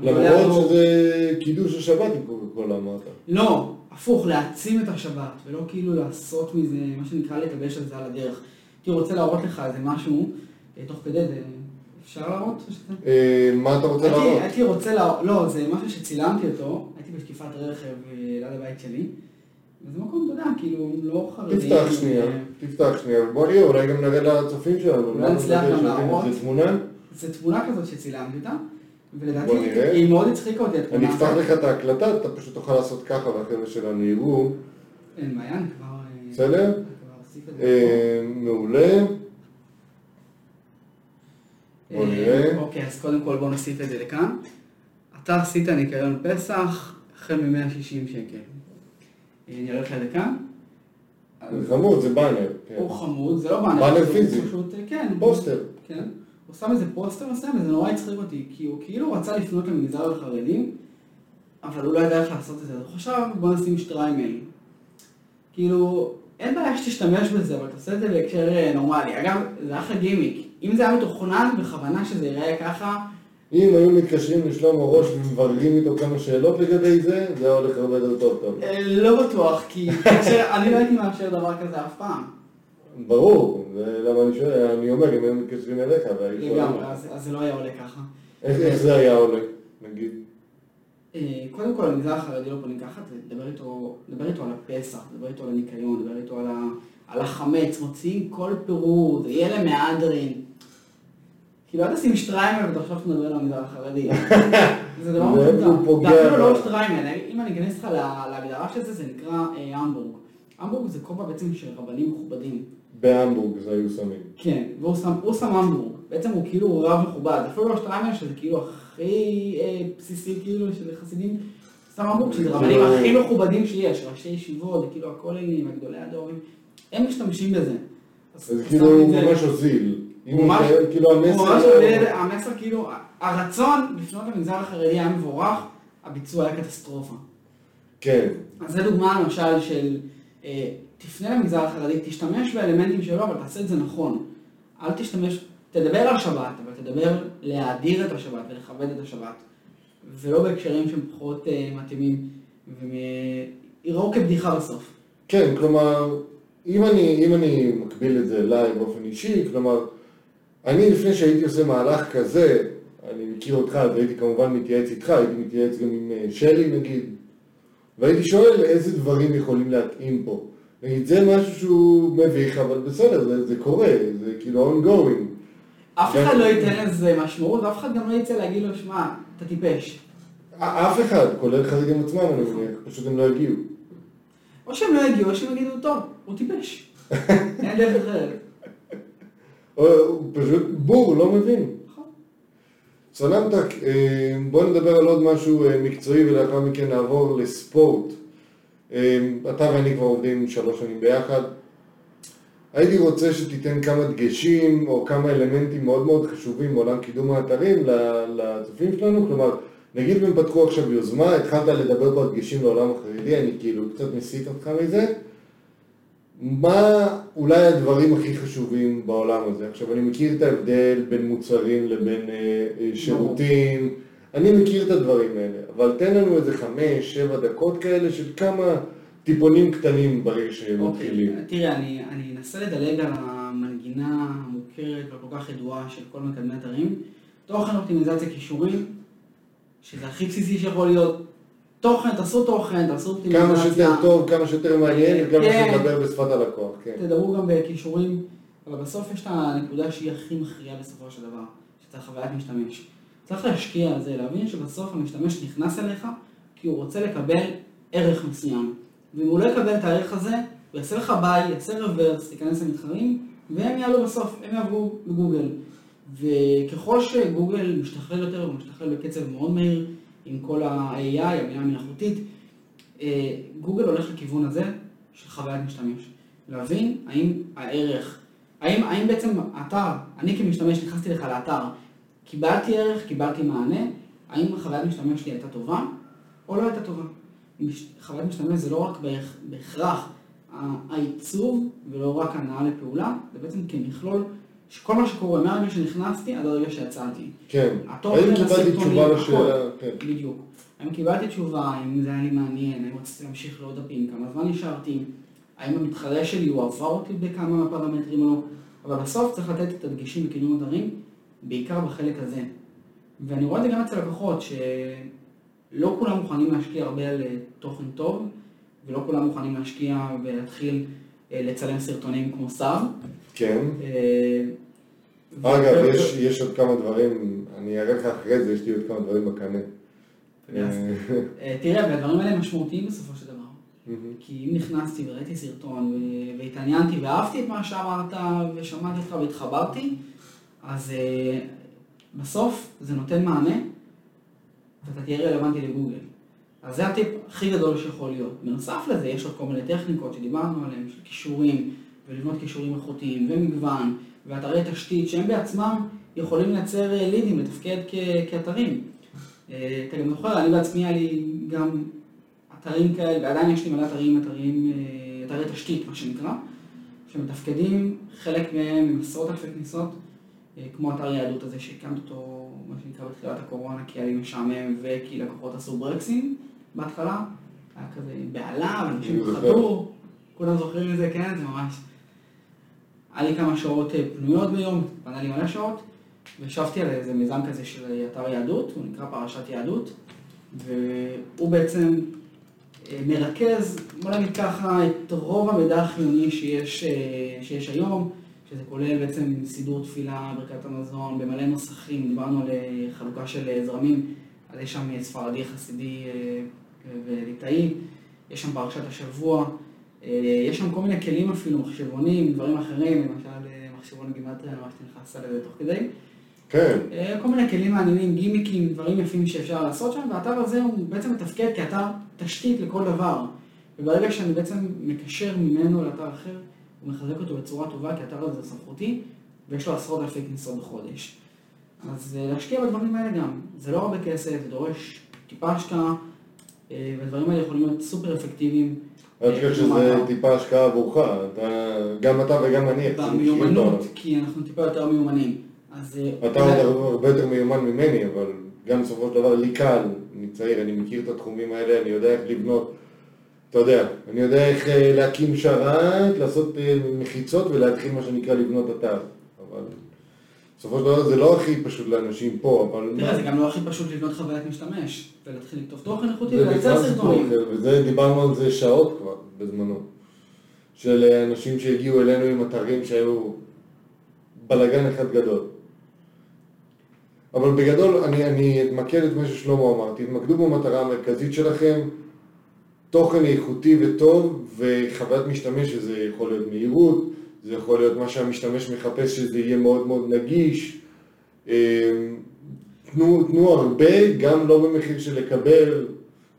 למרות. שזה קידוש השבת עם קוקה קולה אמרת. לא, הפוך, להעצים את השבת, ולא כאילו לעשות מזה, מה שנקרא לטבש על זה על הדרך. הייתי רוצה להראות לך איזה משהו, תוך כדי, זה אפשר להראות? מה אתה רוצה להראות? הייתי רוצה להראות, לא, זה משהו שצילמתי אותו, הייתי בשטיפת רכב ליד הבית שלי, וזה מקום, אתה יודע, כאילו, לא חרדי. תפתח שנייה, תפתח שנייה, ובוא נראה, אולי גם נראה לצופים שלנו. אולי נצליח גם להראות. איזה תמונה? זו תמונה כזאת שצילמתי אותה, ולדעתי בוא. היא מאוד הצחיקה אותי, אני התמונה אפתח הזאת. לך את ההקלטה, אתה פשוט תוכל לעשות ככה והחבר'ה שלנו יראו. אין בעיה, אני כבר... אה, בסדר? אני זה. אה, מעולה. בוא אה, נראה. אוקיי, אז קודם כל בואו נוסיף את זה לכאן. אתה עשית ניקיון פסח, החל מ-160 שקל. אני אראה לך את זה כאן. זה חמוד, זה באנר. כן. הוא חמוד, זה לא באנר. באנר פיזי. אה, כן. פוסטר. כן. הוא שם איזה פוסטר מסוים, וזה נורא הצחיק אותי, כי הוא כאילו רצה לפנות למגזר החרדים, אבל הוא לא ידע איך לעשות את זה. אז הוא חשב, בוא נשים שטריימל. כאילו, אין בעיה שתשתמש בזה, אבל תעשה את זה בהקשר אה, נורמלי. אגב, זה אחלה גימיק. אם זה היה מתוכנן בכוונה שזה ייראה ככה, אם היו מתקשרים לשלמה ראש ומבררים איתו כמה שאלות לגבי זה, זה היה הולך הרבה יותר טוב טוב. אה, לא בטוח, כי (laughs) אני לא הייתי מאפשר דבר כזה אף פעם. ברור, זה למה אני שואל, אני אומר, אם היו מתקשרים אליך, לגמרי. אז זה לא היה עולה ככה. איך זה היה עולה, נגיד? אה, קודם כל, המגזר החרדי לא פונים ככה, תדבר איתו, איתו על הפסח, דבר איתו על הניקיון, דבר איתו על החמץ, מוציאים כל פירור, זה יהיה למהדרין. כאילו, אל תשים שטריימל ותחשוב שאתה מדבר על המגזר החרדי. (laughs) זה דבר מטומטם. הוא פוגע ואפילו לא ב- שטריימל, אם אני אכנס לך לה- להגדרה של זה, זה נקרא אה, המבורג. המבורג זה כובע בעצם של רבנים מכובדים. בהמבורג זה היו שמים. כן, והוא שם, המבורג. בעצם הוא כאילו רב מכובד. אפילו לא שטריימל, שזה כאילו הכי אה, בסיסי כאילו של חסידים. שם המבורג, שזה רבנים כאילו- הכי מכובדים שיש, ראשי ישיבות, כאילו הכוללים, הגדולי הדורים, הם משתמשים בזה. אז כאילו הוא זה- ממש הוזיל. הוא ממש- כאילו הוא ממש המסר... עובד, המסר כאילו, הרצון לפנות למגזר החרדי היה מבורך, הביצוע היה קטסטרופה. כן. אז זו דוגמה למשל של אה, תפנה למגזר החרדי, תשתמש באלמנטים שלו, אבל תעשה את זה נכון. אל תשתמש, תדבר על שבת, אבל תדבר להאדיר את השבת ולכבד את השבת, ולא בהקשרים שהם פחות אה, מתאימים, ויראו כבדיחה בסוף. כן, כלומר, אם אני, אם אני מקביל את זה אליי באופן אישי, כלומר, אני לפני שהייתי עושה מהלך כזה, אני מכיר אותך, אז הייתי כמובן מתייעץ איתך, הייתי מתייעץ גם עם אה, שלי נגיד, והייתי שואל איזה דברים יכולים להתאים פה. נגיד, זה משהו שהוא מביך, אבל בסדר, זה, זה קורה, זה כאילו ongoing. אף אחד לא ייתן לזה משמעות, ואף אחד גם לא יצא להגיד לו, שמע, אתה טיפש. אף אחד, כולל חרדים עצמם, אני מניח, פשוט הם לא הגיעו. או שהם לא יגיעו, או שהם יגידו, טוב, הוא טיפש. (laughs) אין דרך אחרת. או הוא פשוט בור, לא מבין. נכון. סלמתק, בוא נדבר על עוד משהו אה, מקצועי ולאחר מכן נעבור לספורט. אה, אתה ואני כבר עובדים שלוש שנים ביחד. הייתי רוצה שתיתן כמה דגשים או כמה אלמנטים מאוד מאוד חשובים בעולם קידום האתרים לצופים שלנו, כלומר, נגיד והם פתחו עכשיו יוזמה, התחלת לדבר בדגשים לעולם החרדי, אני כאילו קצת מסיט אותך מזה. מה אולי הדברים הכי חשובים בעולם הזה? עכשיו, אני מכיר את ההבדל בין מוצרים לבין אה, אה, שירותים, אני מכיר את הדברים האלה, אבל תן לנו איזה חמש, שבע דקות כאלה של כמה טיפונים קטנים ברגע שהם אוקיי, מתחילים. תראה, אני אני אנסה לדלג על המנגינה המוכרת והכל כך ידועה של כל מקדמי אתרים. תוכן אופטימיזציה כישורים, שזה הכי בסיסי שיכול להיות. תוכן, תעשו תוכן, תעשו אופטימיזציה. כמה שיותר טוב, כמה שיותר מעניין, וכמה כן. שידבר בשפת הלקוח, כן. תדברו גם בכישורים, אבל בסוף יש את הנקודה שהיא הכי מכריעה בסופו של דבר, שזה חוויית משתמש. צריך להשקיע על זה, להבין שבסוף המשתמש נכנס אליך כי הוא רוצה לקבל ערך מסוים. ואם הוא לא יקבל את הערך הזה, הוא יעשה לך ביי, יעשה רוורס, ייכנס למתחרים, והם יעלו בסוף, הם יעברו בגוגל. וככל שגוגל משתכלל יותר, הוא משתכלל בקצב מאוד מהיר עם כל ה-AI, הבינה המלאכותית, אה, גוגל הולך לכיוון הזה של חוויית משתמש. להבין האם הערך, האם, האם בעצם אתר, אני כמשתמש נכנסתי לך לאתר, קיבלתי ערך, קיבלתי מענה, האם החוויית משתמש שלי הייתה טובה או לא הייתה טובה. חוויית משתמש זה לא רק בהכ- בהכרח העיצוב ולא רק הנעה לפעולה, זה בעצם כמכלול שכל מה שקורה מהרגע שנכנסתי עד הרגע שיצאתי. כן. האם קיבלתי תשובה. לשאלה? כן. בדיוק. האם קיבלתי תשובה, האם זה היה לי מעניין, האם רציתי להמשיך לעוד דפים, כמה זמן נשארתי, האם המתחרה שלי הוא עבר אותי בכמה מהפרמטרים או לא, אבל בסוף צריך לתת את הדגשים בקידום אתרים, בעיקר בחלק הזה. ואני רואה את זה גם אצל לקוחות, שלא כולם מוכנים להשקיע הרבה על אה, תוכן טוב, ולא כולם מוכנים להשקיע ולהתחיל לצלם סרטונים כמו סב. כן. אה, אגב, יש, יש עוד כמה דברים, אני אראה לך אחרי זה, יש לי עוד כמה דברים בקנה. אה, (laughs) אה, תראה, והדברים האלה משמעותיים בסופו של דבר. כי אם נכנסתי וראיתי סרטון והתעניינתי ואהבתי את מה שאמרת ושמעתי אותך והתחברתי, אז אה, בסוף זה נותן מענה ואתה תהיה רלוונטי לגוגל. אז זה הטיפ הכי גדול שיכול להיות. בנוסף לזה יש עוד כל מיני טכניקות שדיברנו עליהן, של כישורים, ולבנות כישורים איכותיים, ומגוון, ואתרי תשתית שהם בעצמם יכולים לייצר אה, לידים, לתפקד כ- כאתרים. אה, אתה גם זוכר, אני בעצמי היה לי גם אתרים כאלה, ועדיין יש לי מלא אתרים, אתרים, אה, אתרי תשתית, מה שנקרא, שמתפקדים, חלק מהם עם עשרות אלפי כניסות, כמו אתר יהדות הזה שהקמת אותו, מה שנקרא, בתחילת הקורונה, כי היה לי משעמם וכי לקוחות עשו ברקסים בהתחלה, היה כזה בהלה, ואנשים אני זוכר. פחדו, כולם זוכרים את זה, כן, זה ממש... היה לי כמה שעות אה, פנויות ביום, פנה לי מלא שעות, וישבתי על איזה מיזם כזה של אתר יהדות, הוא נקרא פרשת יהדות, והוא בעצם אה, מרכז, בוא נגיד ככה, את רוב המידע החיוני שיש, אה, שיש היום, שזה כולל בעצם סידור תפילה, ברכת המזון, במלא נוסחים, דיברנו על חלוקה של זרמים, אז יש שם ספרדי, חסידי אה, וליטאי, יש שם פרשת השבוע, אה, יש שם כל מיני כלים אפילו, מחשבונים, דברים אחרים, למשל אה, מחשבון גימטריה, ממש נכנסת לזה תוך כדי. כן, כל מיני כלים מעניינים, גימיקים, דברים יפים שאפשר לעשות שם, והאתר הזה הוא בעצם מתפקד כאתר תשתית לכל דבר. וברגע שאני בעצם מקשר ממנו לאתר אחר, הוא מחזק אותו בצורה טובה, כי האתר הזה סמכותי, ויש לו עשרות אלפי כניסות בחודש. אז אה, להשקיע בדברים האלה גם, זה לא הרבה כסף, זה דורש טיפה השקעה, אה, והדברים האלה יכולים להיות סופר אפקטיביים. אני אה, חושב שזה. טיפה השקעה עבורך, גם אתה וגם אני, במיומנות. כי אנחנו טיפה יותר מיומנים. אז... אתה עוד הרבה יותר מיומן ממני, אבל גם בסופו של דבר לי קל, אני צעיר, אני מכיר את התחומים האלה, אני יודע איך לבנות, אתה יודע, אני יודע איך להקים שרת, לעשות מחיצות ולהתחיל מה שנקרא לבנות אתר. אבל בסופו של דבר זה לא הכי פשוט לאנשים פה, אבל... תראה, זה גם לא הכי פשוט לבנות חוויית משתמש, ולהתחיל לכתוב תוכן איכותי ולייצר סרטונים. וזה, דיברנו על זה שעות כבר, בזמנו. של אה, אנשים שהגיעו אלינו עם אתרים שהיו בלאגן אחד גדול. אבל בגדול, אני, אני אתמקד את מה ששלמה אמר, תתמקדו במטרה המרכזית שלכם, תוכן איכותי וטוב, וחוויית משתמש, שזה יכול להיות מהירות, זה יכול להיות מה שהמשתמש מחפש, שזה יהיה מאוד מאוד נגיש. אה, תנו, תנו הרבה, גם לא במחיר של לקבל,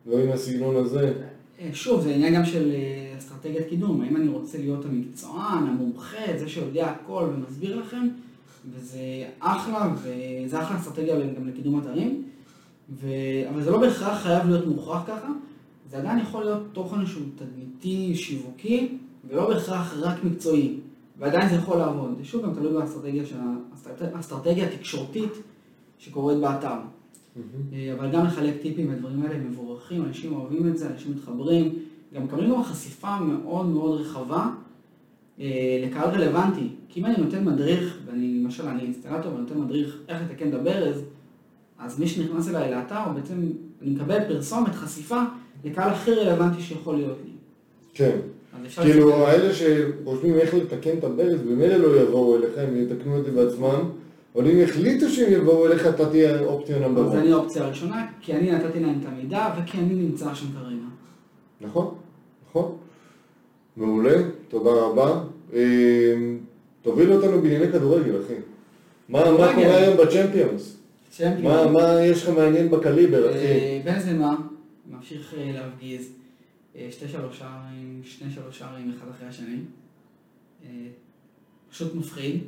דברים מהסגנון הזה. אה, שוב, זה עניין גם של אה, אסטרטגיית קידום. האם אני רוצה להיות המקצוען, המומחה, זה שיודע הכל ומסביר לכם, וזה אחלה, וזה אחלה אסטרטגיה גם לקידום אתרים, ו... אבל זה לא בהכרח חייב להיות מוכרח ככה, זה עדיין יכול להיות תוכן שהוא תדמיתי, שיווקי, ולא בהכרח רק מקצועי, ועדיין זה יכול לעבוד. זה שוב גם תלוי באסטרטגיה, האסטרטגיה התקשורתית שקורית באתר. אה, אבל גם לחלק טיפים והדברים האלה הם מבורכים, אנשים אוהבים את זה, אנשים מתחברים, גם מקבלים גם חשיפה מאוד מאוד רחבה אה, לקהל רלוונטי. כי אם אני נותן מדריך, ואני למשל אני אינסטלטור ונותן מדריך איך לתקן את הברז, אז מי שנכנס אליי לאתר, בעצם אני מקבל פרסומת, חשיפה, לקהל הכי רלוונטי שיכול להיות לי. כן. כאילו, האלה שחושבים איך לתקן את הברז, במילא לא יבואו אליך, הם יתקנו את זה בעצמם, אבל אם יחליטו שהם יבואו אליך, אתה תהיה אופציה נאמבר אז אני האופציה הראשונה, כי אני נתתי להם את המידע וכי אני נמצא שם כרגע. נכון, נכון. מעולה, תודה רבה. אה, תוביל אותנו בענייני כדורגל, אחי. מה. קורה היום בצ'מפיונס? מה יש לך מעניין בקליבר, אחי? אה, בנזמה ממשיך אה, להפגיז שתי שלוש שערים, שני שלוש שערים אחד אחרי השני. אה, פשוט מפחיד.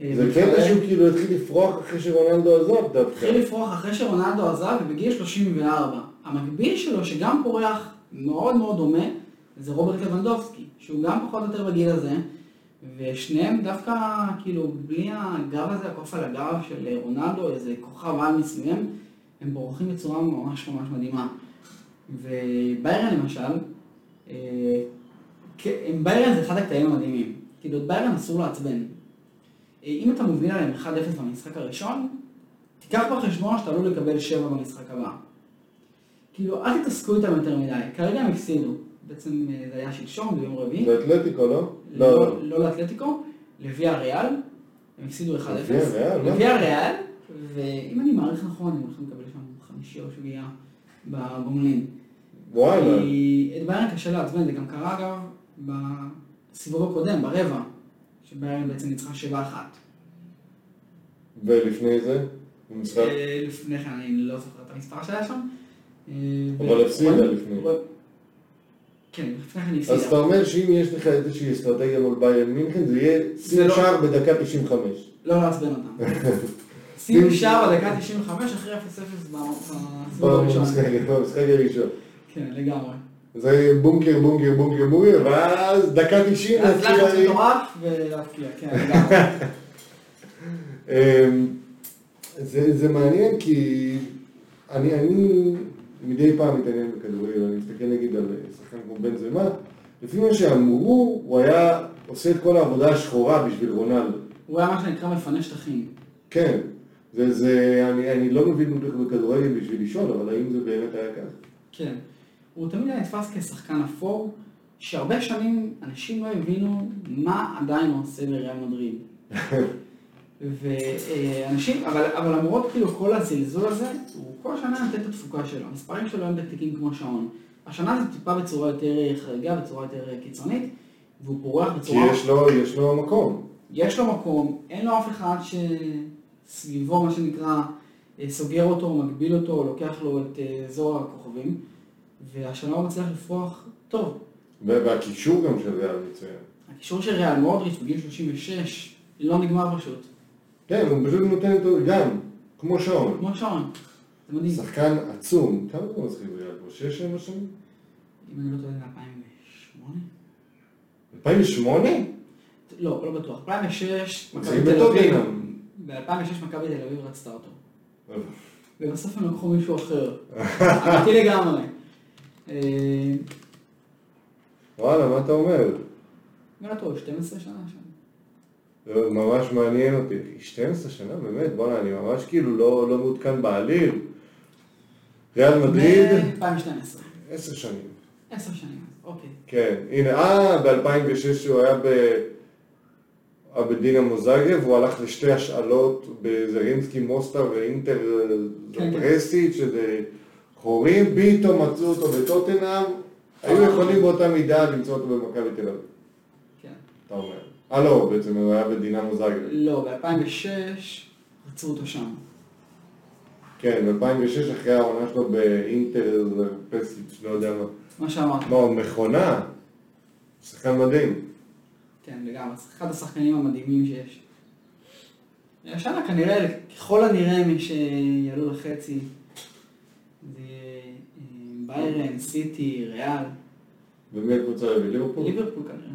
אה, זה. קטע שהוא כאילו התחיל לפרוח אחרי שרונלדו עזב דווקא. התחיל לפרוח אחרי שרונלדו עזב ובגיל 34. המקביל שלו, שגם פורח מאוד מאוד דומה, זה רוברט לבנדובסקי, שהוא גם פחות או יותר בגיל הזה, ושניהם דווקא, כאילו, בלי הגב הזה, הקוף על הגב של רונלדו, איזה כוכב על מסוים, הם בורחים בצורה ממש ממש מדהימה. וביירן למשל, אה, ביירן זה אחד הקטעים המדהימים. כאילו, את ביירן אסור לעצבן. אה, אם אתה מוביל עליהם 1-0 במשחק הראשון, תיקח בחשבון שאתה עלול לקבל 7 במשחק הבא. כאילו, אל תתעסקו איתם יותר מדי. כרגע הם הפסידו. בעצם אה, זה היה שלשום, ביום רביעי. באתלטיקו, לא? לא, לא לאתלטיקו, לוויה ריאל. הם הפסידו 1-0. לוויה ריאל, מה? לוויה ריאל, ואם אני מעריך נכון, הם הולכים לקבל שם חמישי או שביעייה בגומלין. וואלה. כי את ביירן קשה לעצבן, זה גם קרה אגב בסיבוב הקודם, ברבע, שביירן בעצם ניצחה 7-1. ולפני זה? במשחק? אה, לפני כן אני לא זוכר את המספר שהיה שם. אה, אבל הפסידה לפני. כן, לפני כן היא אז אתה הפסידה. אומר שאם יש לך איזושהי אסטרטגיה מול ביירן מינכן, זה יהיה לא- שער בדקה 95. לא לעצבן אותם. (laughs) שים שער בדקה 95 אחרי 0-0 בסיבוב הראשון. במשחק הראשון. כן, לגמרי. זה בונקר, בונקר, בונקר, בונקר, ואז דקה 90 אז לחץ. מטורף ולהפקיע, כן, לגמרי. (laughs) אמ, זה, זה מעניין כי אני, אני מדי פעם מתעניין בכדורגל, אני מסתכל נגיד על שחקן כמו בן זמה, לפי מה שאמרו, הוא היה עושה את כל העבודה השחורה בשביל רונלדו. הוא היה מה שנקרא מפנה שטחים. כן, זה, זה, אני, אני לא מבין בדיוק בכדורגל בשביל לשאול, אבל האם זה באמת היה כך? כן. הוא תמיד היה נתפס כשחקן אפור, שהרבה שנים אנשים לא הבינו מה עדיין הוא עושה בריאל מדריד. (laughs) ואנשים, אבל, אבל למרות כאילו כל הזלזול הזה, הוא כל שנה נותן את התפוקה שלו. המספרים שלו הם בתיקים כמו שעון. השנה זה טיפה בצורה יותר חריגה, בצורה יותר קיצונית, והוא פורח כי בצורה... יש לו, יש לו מקום. יש לו מקום, אין לו אף אחד שסביבו, מה שנקרא, אה, סוגר אותו, מגביל אותו, לוקח לו את אה, אזור הכוכבים, והשנה הוא מצליח לפרוח טוב. והקישור גם של ריאל מצוין. הקישור של ריאל מודריץ' בגיל 36, לא נגמר פשוט, כן, הוא פשוט נותן אותו גם, כמו שעון. כמו שעון. זה מדהים. שחקן עצום. כמה זמן משחק בריאל פה? שש, שבע שנים? אם אני לא טועה, זה 2008? 2008? לא, לא בטוח. 2006, מכבי תל אביב. בטוטנאם. ב-2006 מכבי תל אביב רצתה אותו. ובסוף הם לקחו מישהו אחר. אמיתי לגמרי. אה, וואלה, מה אתה אומר? אני לא טועה, 12 שנה שם. זה ממש מעניין אותי. 12 שנה, באמת, בוא'נה, אני ממש כאילו לא, לא מעודכן בעליל. ריאל מדריד, ב-2012. 10 שנים. 10 שנים, אוקיי. כן, הנה, אה, ב-2006 הוא היה ב... היה בדינמו זאגרב, הוא הלך לשתי השאלות בזרינסקי מוסטר ואינטר כן, כן. זפרסית, שזה חורים, פתאום מצאו אותו בטוטנאם, היו יכולים באותה מידה למצוא אותו במכבי תל אביב, כן. אתה אומר. אה לא, בעצם הוא היה בדינמו זאגרב. לא, ב-2006 רצו אותו שם. כן, ב-2006 אחרי העונה שלו באינטר זפרסית, לא יודע מה. מה שאמרת. לא, מכונה, שחקן מדהים. כן, לגמרי. אחד השחקנים המדהימים שיש. השנה כנראה, ככל הנראה, מי שיעלו לחצי זה אה, ביירן, סיטי, ריאל, ומי הקבוצה הרביעית? ליברפול? ליברפול כנראה.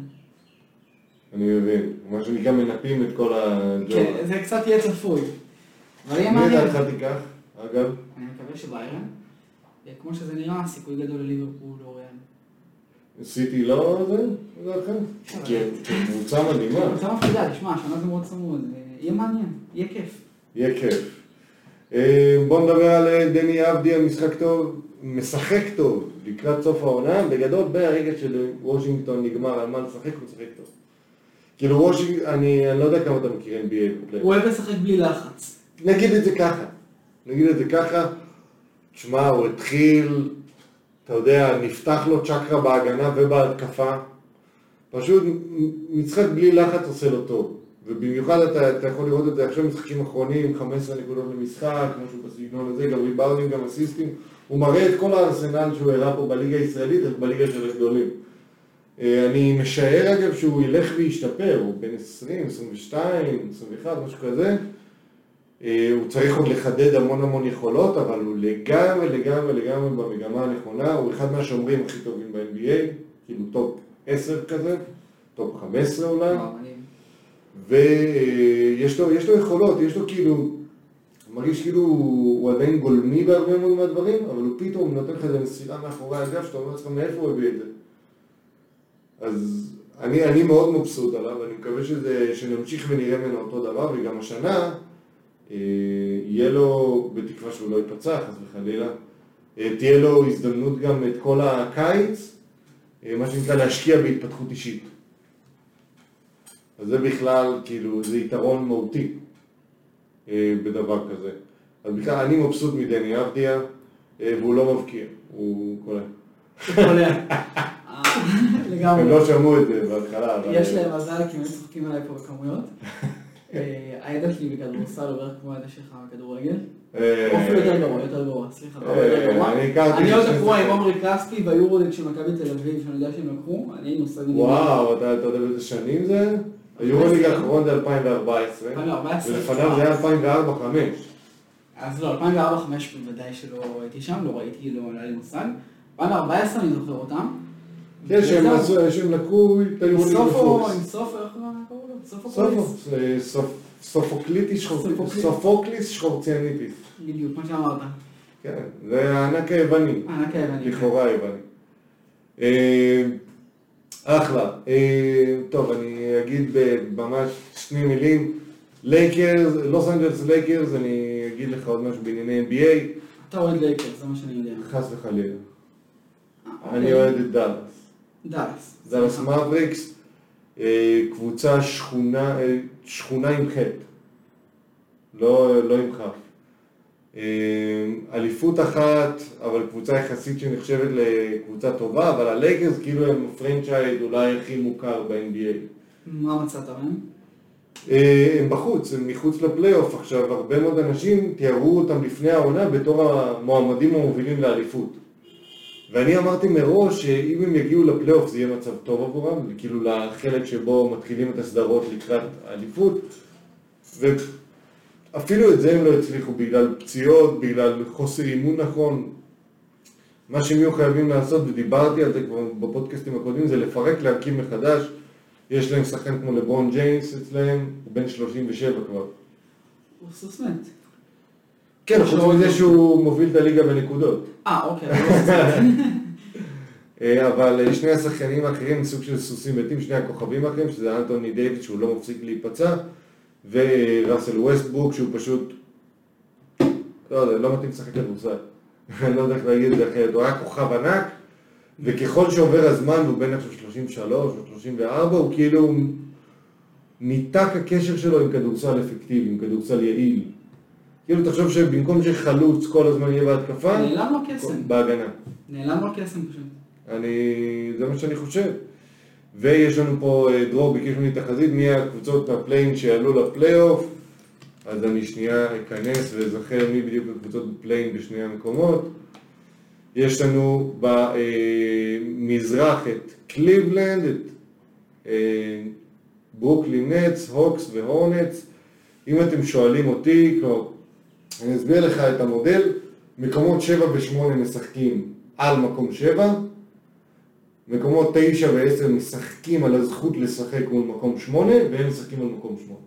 אני מבין. מה שנקרא מנפים את כל הג'וב. כן, זה קצת יהיה צפוי. אבל יהיה מי. לדעתך תיקח, אגב? אני מקווה שביירן. אה, כמו שזה נראה, סיכוי גדול לליברפול או ריאל. סיטי לא זה? לדעתך? כי הם קבוצה מדהימה. קבוצה מפחידה, תשמע, השנה זה מאוד צמוד. אה, יהיה מעניין, יהיה כיף. יהיה כיף. אה, בוא נדבר על אה, דני אבדיה, משחק טוב, משחק טוב לקראת סוף העונה, בגדול ברגע שוושינגטון נגמר על מה לשחק, הוא משחק טוב. כאילו וושינגטון, אני אני לא יודע כמה אתה מכיר NBA. הוא אוהב לשחק בלי לחץ. נגיד את זה ככה, נגיד את זה ככה, תשמע, הוא התחיל, אתה יודע, נפתח לו צ'קרה בהגנה ובהתקפה, פשוט משחק בלי לחץ עושה לו טוב, ובמיוחד אתה, אתה יכול לראות את זה עכשיו משחקים אחרונים, 15 נקודות למשחק, משהו בסגנון הזה, גם ריבאונדים, גם אסיסטים, הוא מראה את כל הארסנל שהוא הראה פה בליגה הישראלית, רק בליגה של הגדולים. אה, אני משער אגב שהוא ילך וישתפר, הוא בן 20, 22, 21, משהו כזה. אה, הוא צריך עוד לחדד המון המון יכולות, אבל הוא לגמרי, לגמרי, לגמרי במגמה הנכונה, הוא אחד מהשומרים הכי טובים ב-NBA, כאילו top 10 כזה, top 15 אולי. ויש לו, יש לו יכולות, יש לו כאילו, מרגיש כאילו הוא עדיין גולמי בהרבה מאוד מהדברים, אבל הוא פתאום נותן לך איזה מסירה מאחורי הגב, שאתה אומר לעצמך מאיפה הוא הביא את זה. אז אני, אני מאוד מבסוט עליו, ואני מקווה שזה, שנמשיך ונראה ממנו אותו דבר, וגם השנה אה, יהיה לו, בתקווה שהוא לא ייפצע, חס וחלילה, אה, תהיה לו הזדמנות גם את כל הקיץ, אה, מה שנקרא להשקיע בהתפתחות אישית. אז זה בכלל, כאילו, זה יתרון מהותי אה, בדבר כזה. אז בכלל, אני מבסוט מדני אבדיה, אה, והוא לא מבקיע, הוא קולע. קולע. אה, הם לגמרי. לא שמעו את זה בהתחלה, אבל... יש להם מזל כי הם צוחקים עליי פה בכמויות. אה, הידע שלי בכדורסל עובר כמו הידע שלך בכדורגל. אה, אפילו יותר גרוע, יותר גרוע, סליחה, אה. אני עוד הקרוע עם. עומרי כספי ביורוליג של מכבי תל אביב, שאני יודע שהם לקחו, אני נוסע מדינה. וואו, אתה יודע באיזה שנים זה? היורוליג האחרון זה 2014, 2014. ולפניו זה היה 2004-2005. אז לא, 2004-2005 בוודאי שלא הייתי שם, לא ראיתי, לא היה לי מושג. 2014 אני זוכר אותם. כן, שהם לקחו את היורוליג בפוקס. עם איך קראו אה, סופ- סופוקליטיס. סופוקליס שחורציאניטיס. בדיוק, מה שאמרת. כן, זה הענק היווני. הענק היווני. לכאורה היווני. אה, אחלה. אה, טוב, אני אגיד ממש שני מילים. לייקרס, לוס אנג'לס לייקרס, אני אגיד לך עוד משהו בענייני NBA, אתה אוהד לייקרס, זה מה שאני יודע. חס וחלילה. אני אוקיי. אוהד את דאלאס. דאלאס. דאלאס מאבריקס, קבוצה שכונה, אה, שכונה עם חי"ת, לא, לא עם כף. אה, אליפות אחת, אבל קבוצה יחסית שנחשבת לקבוצה טובה, אבל הלייקרס כאילו הם ה franchise אולי הכי מוכר ב-NBA. מה מצאת מהם? אה, הם בחוץ, הם מחוץ לפלייאוף. עכשיו, הרבה מאוד אנשים תיארו אותם לפני העונה בתור המועמדים המובילים לאליפות. ואני אמרתי מראש שאם הם יגיעו לפלייאוף זה יהיה מצב טוב עבורם, כאילו לחלק שבו מתחילים את הסדרות לקראת האליפות. אפילו את זה הם לא הצליחו בגלל פציעות, בגלל חוסר אימון נכון. מה שהם יהיו חייבים לעשות, ודיברתי על זה כבר בפודקאסטים הקודמים, זה לפרק, להקים מחדש. יש להם שחקן כמו לברון ג'יינס אצלהם, הוא בן 37 כבר. הוא סוס מת. כן, חוץ מזה שהוא מוביל את הליגה בנקודות. אה, אוקיי, אבל (laughs) הוא. אה, אבל שני השחקנים האחרים סוג של סוסים מתים, שני הכוכבים האחרים, שזה אנטוני דיוויד שהוא לא מפסיק להיפצע, וראסל ווסטבורק שהוא פשוט, לא יודע, לא מתאים לשחק כדורסל. (laughs) אני לא יודע איך להגיד את זה אחרת, הוא היה כוכב ענק, וככל שעובר הזמן, והוא בן עכשיו 33 או 34, הוא כאילו ניתק הקשר שלו עם כדורסל אפקטיבי, עם כדורסל יעיל. כאילו תחשוב שבמקום שחלוץ כל הזמן יהיה בהתקפה, נעלם לו קסם. בהגנה. נעלם לו קסם פשוט. אני, זה מה שאני חושב. ויש לנו פה, אה, דרור ביקש ממני תחזית, מי הקבוצות מה play-in שיעלו לפלייאוף, אז אני שנייה אכנס ואזכר מי בדיוק הקבוצות ב play-in בשני המקומות. יש לנו במזרח את קליבלנד, את אה, ברוקלין נטס, הוקס והורנטס. אם אתם שואלים אותי, כלומר, אני אסביר לך את המודל, מקומות 7 ו-8 משחקים על מקום 7, מקומות 9 ו-10 משחקים על הזכות לשחק מול מקום 8, והם משחקים על מקום 8.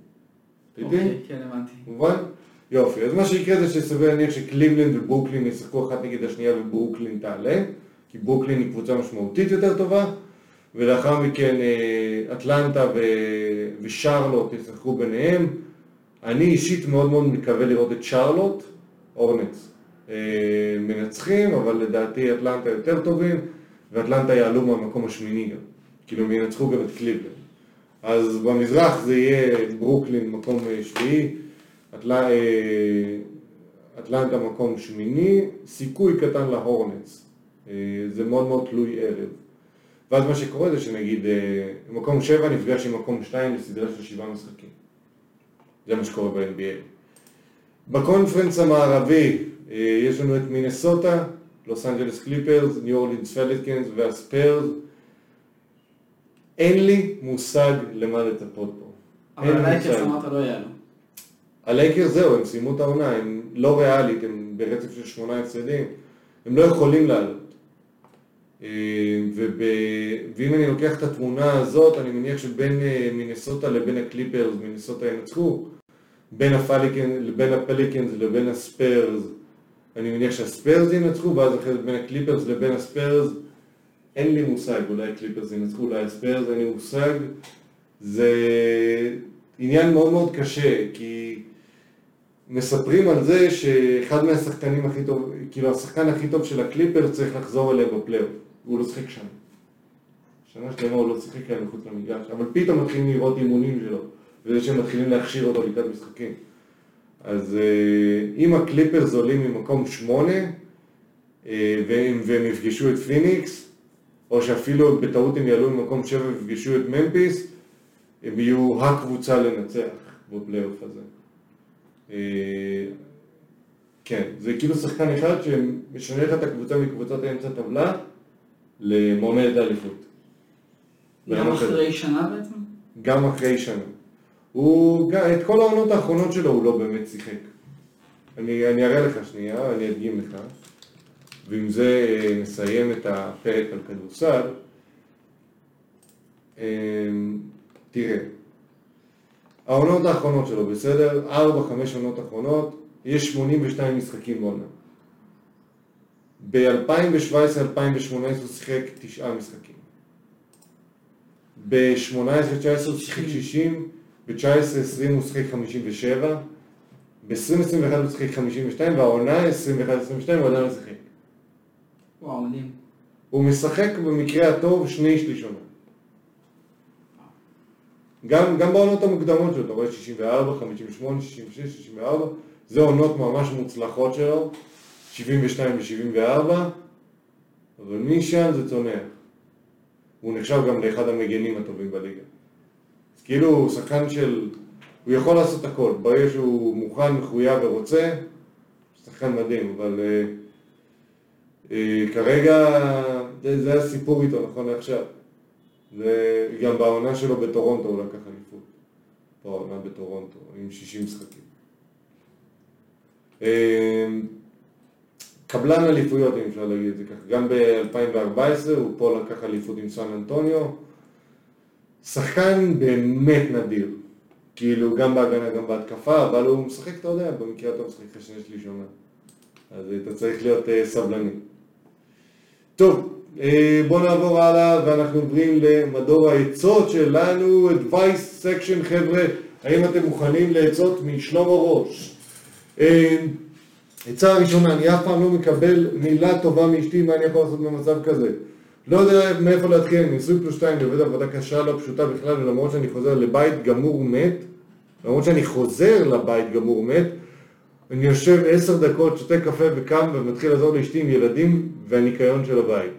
אתה איתי? אוקיי, כן, הבנתי. מובן? יופי, אז מה שיקרה זה שסביר להניח שקליבלנד וברוקלין ישחקו אחת נגד השנייה וברוקלין תעלה, כי ברוקלין היא קבוצה משמעותית יותר טובה, ולאחר מכן אה, אטלנטה ו- ושרלוט ישחקו ביניהם. אני אישית מאוד מאוד מקווה לראות את שרלוט, הורנטס, אה, מנצחים, אבל לדעתי אטלנטה יותר טובים, ואטלנטה יעלו מהמקום השמיני גם, כאילו הם ינצחו גם את קליבלנד. אז במזרח זה יהיה ברוקלין מקום אה, שביעי, אטל... אה, אטלנטה מקום שמיני, סיכוי קטן להורנץ. זה מאוד מאוד תלוי ערב. ואז מה שקורה זה שנגיד מקום שבע נפגש עם מקום שתיים לסדרה של שבעה משחקים. זה מה שקורה ב-NBA. בקונפרנס המערבי אה, יש לנו את מינסוטה, לוס אנג'לס קליפרס, ניו אורלינס פליקנס והספיירס. אין לי מושג למה לצפות פה. אבל הלייקרס. אמרת לא יעלו. הלייקרס זהו, הם סיימו את העונה, הם לא ריאלית, הם ברצף של שמונה הפסדים, הם לא יכולים לעלות. אה, וב... ואם אני לוקח את התמונה הזאת, אני מניח שבין אה, מינסוטה לבין הקליפרס, מינסוטה ינצחו, בין, הפליקן, בין הפליקנס לבין הספיירס, אני מניח שהספיירס ינצחו, ואז אחרי זה בין הקליפרס לבין הספיירס, אין לי מושג, אולי הקליפרס ינצחו, אולי הספיירס, אין לי מושג. זה עניין מאוד מאוד קשה, כי מספרים על זה שאחד מהשחקנים הכי טוב, כאילו השחקן הכי טוב של הקליפרס צריך לחזור אליהם בפלייאוף, והוא לא שיחק שם. שנה שלמה הוא לא שיחק כאן מחוץ למגרש, אבל פתאום מתחילים לראות אימונים שלו, וזה שהם מתחילים להכשיר אותו לקראת משחקים. אז אה, אם הקליפרס עולים ממקום שמונה, אה, והם, והם יפגשו את פיניקס, או שאפילו בטעות הם יעלו ממקום שבע ויפגשו את ממפיס, הם יהיו הקבוצה לנצח בפלייאוף הזה. אה, כן, זה כאילו שחקן אחד שמשנה לך את הקבוצה מקבוצת האמצע טבלה למועמדת האליפות. גם. אחרי שנה בעצם? גם אחרי שנה. הוא, את כל העונות האחרונות שלו הוא לא באמת שיחק. אני, אני אראה לך שנייה, אני אדגים לך, ועם זה אה, נסיים את הפרק על כדורסל. אה, תראה, העונות האחרונות שלו, בסדר? ארבע, חמש עונות אחרונות, יש 82 משחקים בעונה. ב-2017-2018 הוא שיחק תשעה משחקים. ב-18-19 הוא שיחק 60, ב-19-20 הוא שיחק 57, ב-2021 הוא שיחק 52, והעונה 21-22 הוא עדיין לא שיחק. וואו, מדהים. הוא משחק במקרה הטוב שני שליש עונה. גם, גם בעונות המוקדמות שלו, אתה רואה 64, 58, 66, 64, זה עונות ממש מוצלחות שלו, 72 ו-74, אבל משם זה צונח. הוא נחשב גם לאחד המגנים הטובים בליגה. כאילו הוא שחקן של... הוא יכול לעשות הכל, ברגע שהוא מוכן, מחויב ורוצה, שחקן מדהים, אבל אה, אה, כרגע זה, זה הסיפור איתו נכון לעכשיו. זה גם בעונה שלו בטורונטו הוא לקח אליפות. בעונה בטורונטו, עם 60 משחקים. אה, קבלן אליפויות, אם אפשר להגיד את זה ככה. גם ב-2014 הוא פה לקח אליפות עם סן אנטוניו. שחקן באמת נדיר. כאילו, גם בהגנה, גם בהתקפה, אבל הוא משחק, אתה יודע, במקרה הטוב משחק אחרי שני שליש עונה. אז אתה צריך להיות uh, סבלני. טוב, uh, בואו נעבור הלאה, ואנחנו עוברים למדור העצות שלנו, advice section, חבר'ה, האם אתם מוכנים לעצות משלום הראש? Uh, עצה הראשונה, אני אף פעם לא מקבל מילה טובה מאשתי, מה אני יכול לעשות במצב כזה? לא יודע מאיפה להתחיל, אני נשוי פלוס שתיים, אני עובד עבודה קשה, לא פשוטה בכלל, ולמרות שאני חוזר לבית גמור מת, למרות שאני חוזר לבית גמור מת, אני יושב עשר דקות, שותה קפה וקם ומתחיל לעזור לאשתי עם ילדים והניקיון של הבית.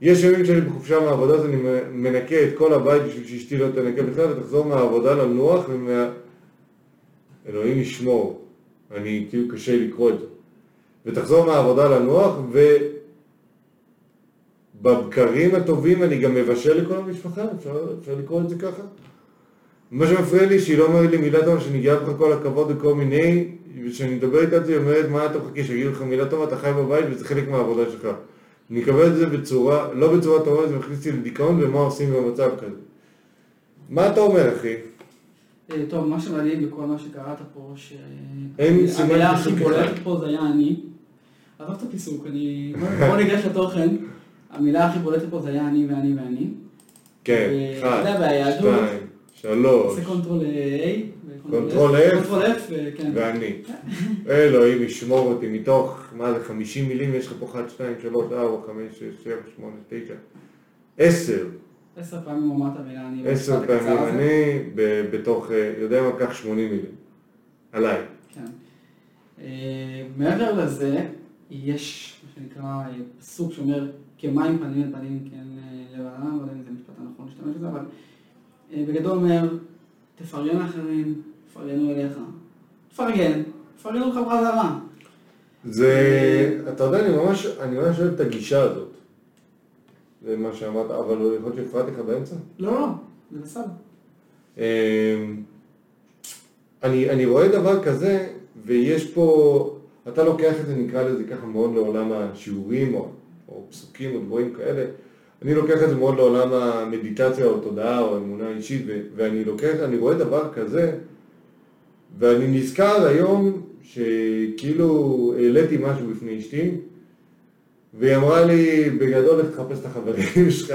יש ימים כשאני בחופשה מהעבודה אז אני מנקה את כל הבית בשביל שאשתי לא תנקה בכלל ותחזור מהעבודה לנוח ומה... אלוהים ישמור, אני כאילו קשה לקרוא את זה. ותחזור מהעבודה לנוח ובבקרים הטובים אני גם מבשל לכל המשפחה, אפשר, אפשר לקרוא את זה ככה? מה שמפריע לי שהיא לא אומרת לי מילה טובה שאני גאה לך כל הכבוד וכל מיני, וכשאני מדבר איתה היא אומרת מה אתה מחכה שיגידו לך מילה טובה, אתה חי בבית וזה חלק מהעבודה שלך. אני אקבל את זה בצורה, לא בצורה טובה, זה מכניס אותי לדיכאון ומה עושים במצב כזה. מה אתה אומר אחי? אה, טוב, מה שמדהים בכל מה שקראת פה, שהמילה הכי בולטת. פה זה היה אני. עזוב את הפיסוק, אני... בוא ניגש לתוכן. המילה הכי בולטת פה זה היה אני ואני ואני. כן, אה, אחד, שתיים, שלוש, עושה control A, control F, control F, כן. ואני. אלוהים ישמור אותי מתוך, מה זה, 50 מילים, יש לך פה 1, 2, 3, 4, 5, 6, 7, 8, 9, 10, עשר פעמים אמרת מילה אני. 10 במשפט הקצר פעמים. אני, בתוך, אה, יודע מה, קח 80 מילים. עליי. כן. אה, מעבר לזה, יש מה שנקרא אה, פסוק שאומר כמים פנים אל פנים כן אה, לבנם, לא יודע אם זה משפט הנכון להשתמש בזה, אבל אה, בגדול אומר, תפרגן לאחרים, תפרגנו אליך. תפרגן, תפרגנו לך בחזרה. זה, אתה יודע, אני ממש, אני ממש אוהב את הגישה הזאת. זה מה שאמרת, אבל יכול להיות שהפרעתי לך באמצע? לא, לא, זה בסדר. אמ, אני, אני רואה דבר כזה, ויש פה, אתה לוקח את זה, נקרא לזה ככה, מאוד לעולם השיעורים, או, או פסוקים, או דברים כאלה. אני לוקח את זה מאוד לעולם המדיטציה, או תודעה, או אמונה אישית, ו- ואני לוקח, אני רואה דבר כזה, ואני נזכר היום שכאילו העליתי משהו בפני אשתי, והיא אמרה לי, בגדול, לך תחפש את החברים (laughs) שלך,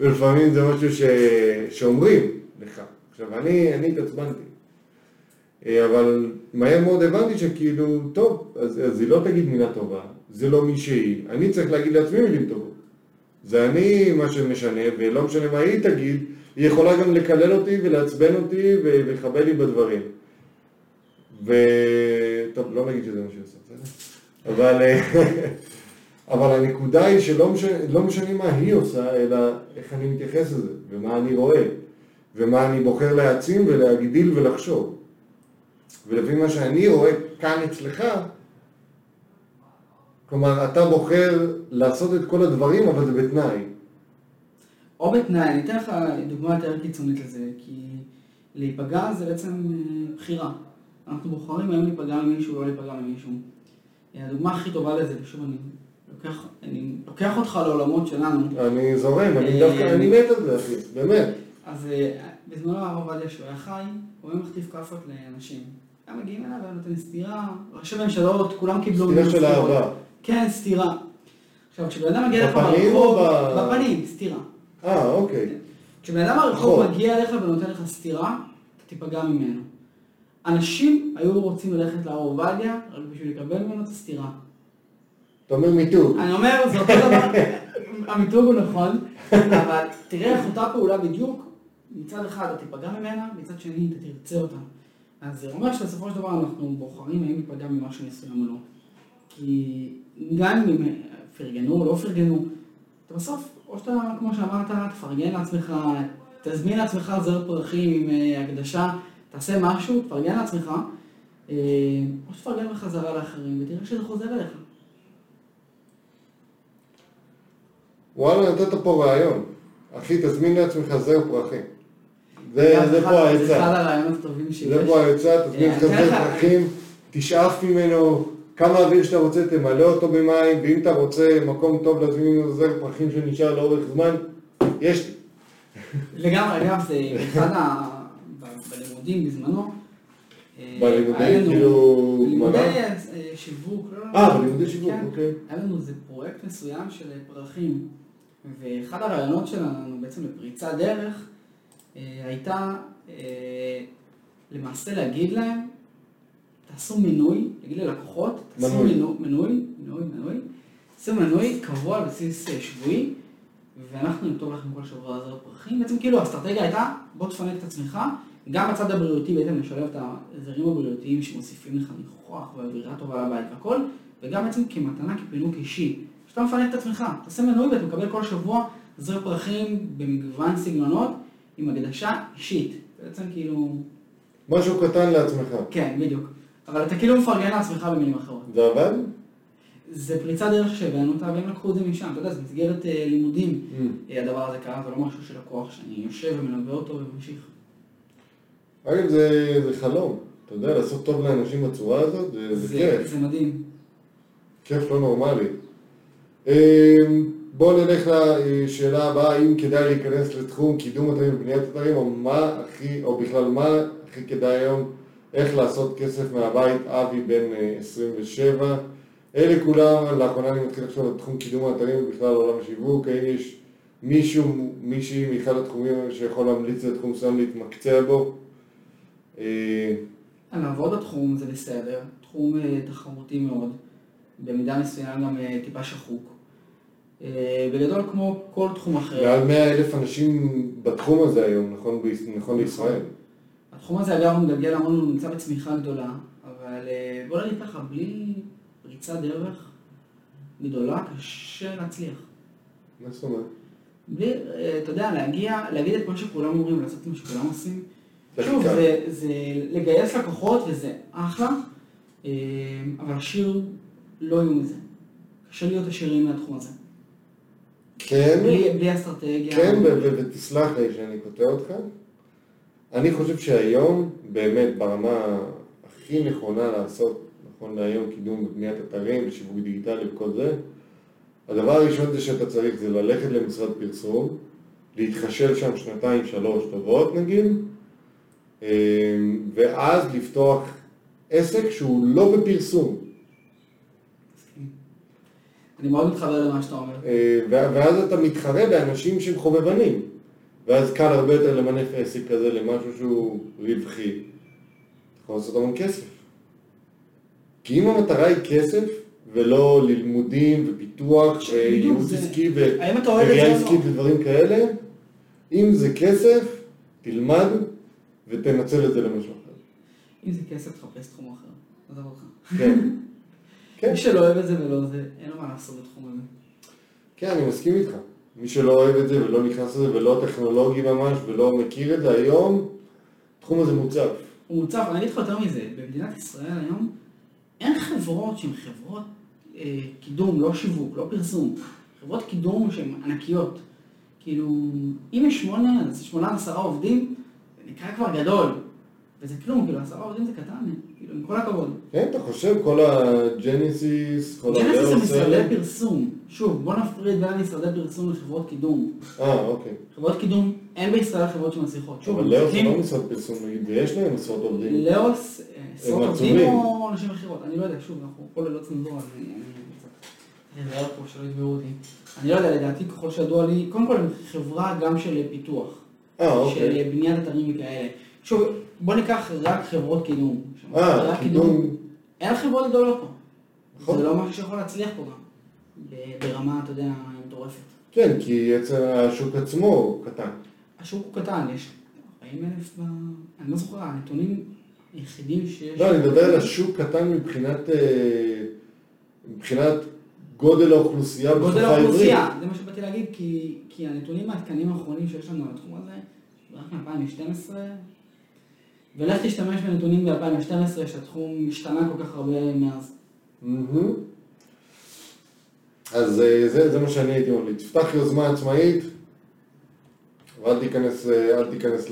ולפעמים זה משהו ש... שאומרים לך. עכשיו, אני, אני התעצבנתי. אבל מהר מאוד הבנתי שכאילו, טוב, אז, אז היא לא תגיד מילה טובה, זה לא מי שהיא, אני צריך להגיד לעצמי מילים טובות. זה אני מה שמשנה, ולא משנה מה היא תגיד, היא יכולה גם לקלל אותי ולעצבן אותי ו- ולחבל לי בדברים. וטוב, לא נגיד שזה מה שהיא עושה, בסדר? אבל, (laughs) אבל הנקודה היא שלא משנה, לא משנה מה היא עושה, אלא איך אני מתייחס לזה, ומה אני רואה, ומה אני בוחר להעצים ולהגדיל ולחשוב. ולפי מה שאני רואה כאן אצלך, כלומר, אתה בוחר לעשות את כל הדברים, אבל זה בתנאי. או בתנאי, אני אתן לך דוגמה יותר קיצונית לזה, כי להיפגע זה בעצם אה, בחירה. אנחנו בוחרים היום להיפגע ממישהו או לא להיפגע ממישהו. אה, הדוגמה הכי טובה לזה, ושוב אני לוקח, אני לוקח אותך לעולמות שלנו, אני זורם, אני אה, דווקא, אני מת על זה, אחי, באמת. אז בזמנו הרב עובדיה שהוא היה חי, הוא היה מחטיף כאפות לאנשים. היה מגיעים אליו, היה נותן סטירה, ראשי ממשלות, כולם קיבלו... סטירה של. אהבה. כן, סטירה. עכשיו, כשבן אדם מגיע אליך בפנים ברחוב, או ב- בפנים, סטירה. אה, אוקיי. כשבן אדם ברחוב נכון. מגיע אליך ונותן לך סטירה, אתה תיפגע ממנו. אנשים היו רוצים ללכת להר עובדיה רק בשביל לקבל ממנו את הסטירה. אתה אומר מיתוג. אני אומר, זה אותו דבר, (laughs) המיתוג הוא נכון, אבל תראה איך אותה פעולה בדיוק, מצד אחד אתה תיפגע ממנה, מצד שני אתה תרצה אותה. אז זה אומר שבסופו של דבר אנחנו בוחרים האם להיפגע ממשהו מסוים או לא. כי גם אם פרגנו או לא פרגנו, אתה בסוף, או שאתה, כמו שאמרת, תפרגן לעצמך, תזמין לעצמך זר פרחים עם אה, הקדשה, תעשה משהו, תפרגן לעצמך, אה, או שתפרגן בחזרה לאחרים, ותראה שזה חוזר אליך. וואלה, נתת פה רעיון. אחי, תזמין לעצמך זר פרחים. זה פה זה אחד העצה. הרעיונות הטובים שיש. זה פה העצה, תזמין אה, אתן זר פרחים, תשאף ממנו כמה אוויר שאתה רוצה, תמלא אותו במים, ואם אתה רוצה מקום טוב לשים ממנו זר פרחים שנשאר לאורך זמן, יש לי. לגמרי, אגב, זה אחד ה... בלימודים בזמנו. אה, כאילו, בלימודי מה? אה, שיווק, לא, אה. בלימודי שיווק, כן. אוקיי. היה לנו איזה פרויקט מסוים של פרחים, ואחד הרעיונות שלנו בעצם לפריצת דרך אה, הייתה אה, למעשה להגיד להם, תעשו מינוי, להגיד ללקוחות, תעשו. מינוי, מנוי, מנוי, מנוי, תעשו מנוי קבוע על בסיס אה, שבועי, ואנחנו נכתוב לכם כל שבוע עזר פרחים. בעצם כאילו האסטרטגיה הייתה, בוא תפנק את עצמך, גם בצד הבריאותי בעצם לשלב את הזרים הבריאותיים שמוסיפים לך ניחוח ואווירה טובה לבית והכל, וגם בעצם כמתנה, כפינוק אישי. שאתה מפנק את עצמך, תעשה מנוי ואתה מקבל כל שבוע זר פרחים במגוון סגנונות עם הקדשה אישית. בעצם כאילו, משהו קטן לעצמך. כן, בדיוק. אבל אתה כאילו מפרגן לעצמך במילים אחרות. זה עבד? זה פריצת דרך שהבאנו אותה והם לקחו את זה משם. אתה יודע, זה מסגרת אה, לימודים. Mm. אה, הדבר הזה קרה, זה לא משהו של לקוח שאני יושב ומלווה אותו וממשיך. אגב, זה, זה חלום. אתה יודע, לעשות טוב לאנשים בצורה הזאת, זה, זה זה, כיף. זה מדהים. כיף לא נורמלי. אמ, בואו נלך לשאלה הבאה, האם כדאי להיכנס לתחום קידום אתרים ובניית אתרים, או מה הכי, או בכלל מה הכי כדאי היום, איך לעשות כסף מהבית, אבי בן אה, 27. אלה כולם, לאחרונה אני מתחיל לחשוב על תחום קידום האתרים ובכלל עולם השיווק, האם יש מישהו, מישהי מאחד התחומים שיכול להמליץ לתחום מסוים להתמקצע בו? אה, לעבוד בתחום זה בסדר, תחום אה, תחרותי מאוד, במידה מסוימת גם אה, טיפה שחוק. אה, בגדול כמו כל תחום אחר. מעל 100 אלף אנשים בתחום הזה היום, נכון, ביש- נכון לישראל. התחום הזה אגב הוא מגלגל המון, הוא נמצא בצמיחה גדולה, אבל אה, בוא נגיד ככה, בלי פריצת דרך גדולה קשה להצליח. מה זאת אומרת? בלי, אה, אתה יודע, להגיע, להגיד את מה שכולם אומרים, לעשות את מה שכולם עושים. שוב. זה, זה לגייס לקוחות וזה אחלה, אה, אבל עשיר לא יהיו מזה. קשה להיות עשירים מהתחום הזה. כן, בלי, בלי אסטרטגיה. כן, ותסלח לי שאני קוטע אותך. אני חושב שהיום, באמת, ברמה הכי נכונה לעשות, נכון להיום, קידום ובניית אתרים ושיווק דיגיטלי וכל זה, הדבר הראשון זה שאתה צריך זה ללכת למשרד פרסום, להתחשב שם שנתיים, שלוש טובות נגיד, אה, ואז לפתוח עסק שהוא לא בפרסום. אני מאוד מתחבר למה שאתה אומר. אה, ואז אתה מתחרה באנשים שהם חובבנים. ואז קל הרבה יותר למנף עסק כזה למשהו שהוא רווחי. אתה יכול לעשות המון כסף. כי אם המטרה היא כסף, ולא לימודים ופיתוח וייעוץ עסקי וראייה עסקית ודברים כאלה, אם זה כסף, תלמד ותנצל את זה למשהו אחר. אם זה כסף, תחפש תחום אחר. עזוב אותך. כן. (laughs) כן. מי שלא אוהב את זה ולא זה, אין לו מה לעשות בתחום הזה. כן, אני מסכים איתך. מי שלא אוהב את זה ולא נכנס לזה ולא טכנולוגי ממש ולא מכיר את זה היום, התחום הזה מוצף. הוא מוצף, אני אגיד לך יותר מזה, במדינת ישראל היום אין חברות שהן חברות אה, קידום, לא שיווק, לא פרסום, חברות קידום שהן ענקיות. כאילו, אם יש שמונה, שמונה עשרה עובדים, זה נקרא כבר גדול. וזה כלום, כאילו עשרה עובדים זה קטן, כאילו, עם כל הכבוד. כן, אתה חושב כל הג'ניסיס, כל ג'נסיס זה? משרדי פרסום. שוב, בוא נפריד בין משרדי פרסום לחברות קידום. אה, אוקיי. חברות קידום, אין בישראל חברות שמצליחות. שוב, אבל לאוס זה לא משרד פרסום, נגיד, ויש להם עשרות עובדים. לאוס, אה, עשרות עובדים. או אנשים אחרות? אני לא יודע, שוב, אנחנו פה ללא צנזורה, אז אני אני קצת פה שלא יתבעו אותי. אני לא יודע, לדעתי, ככל שידוע לי, קודם כל חברה גם של פיתוח, אה, של אוקיי. בניית אתרים וכאלה. שוב, בוא ניקח רק חברות קידום. אה, קידום. אין חברות גדולות פה. נכון. זה לא משהו שיכול להצליח פה גם, ברמה, אתה יודע, מטורפת. כן, כי עצם השוק עצמו הוא קטן. השוק הוא קטן, יש 40 אלף ב... אני לא זוכר, הנתונים היחידים שיש... לא, אני מדבר על השוק קטן מבחינת, אה, מבחינת גודל האוכלוסייה גודל בשפה העברית. האוכלוסייה, זה מה שבאתי להגיד, כי, כי הנתונים העדכניים האחרונים שיש לנו על התחום הזה, זה רק מ-2012, ולך תשתמש בנתונים ב-2012, שהתחום השתנה כל כך הרבה מאז. אז אה, זה, זה מה שאני הייתי ממליץ. תפתח יוזמה עצמאית ואל תיכנס, אה, תיכנס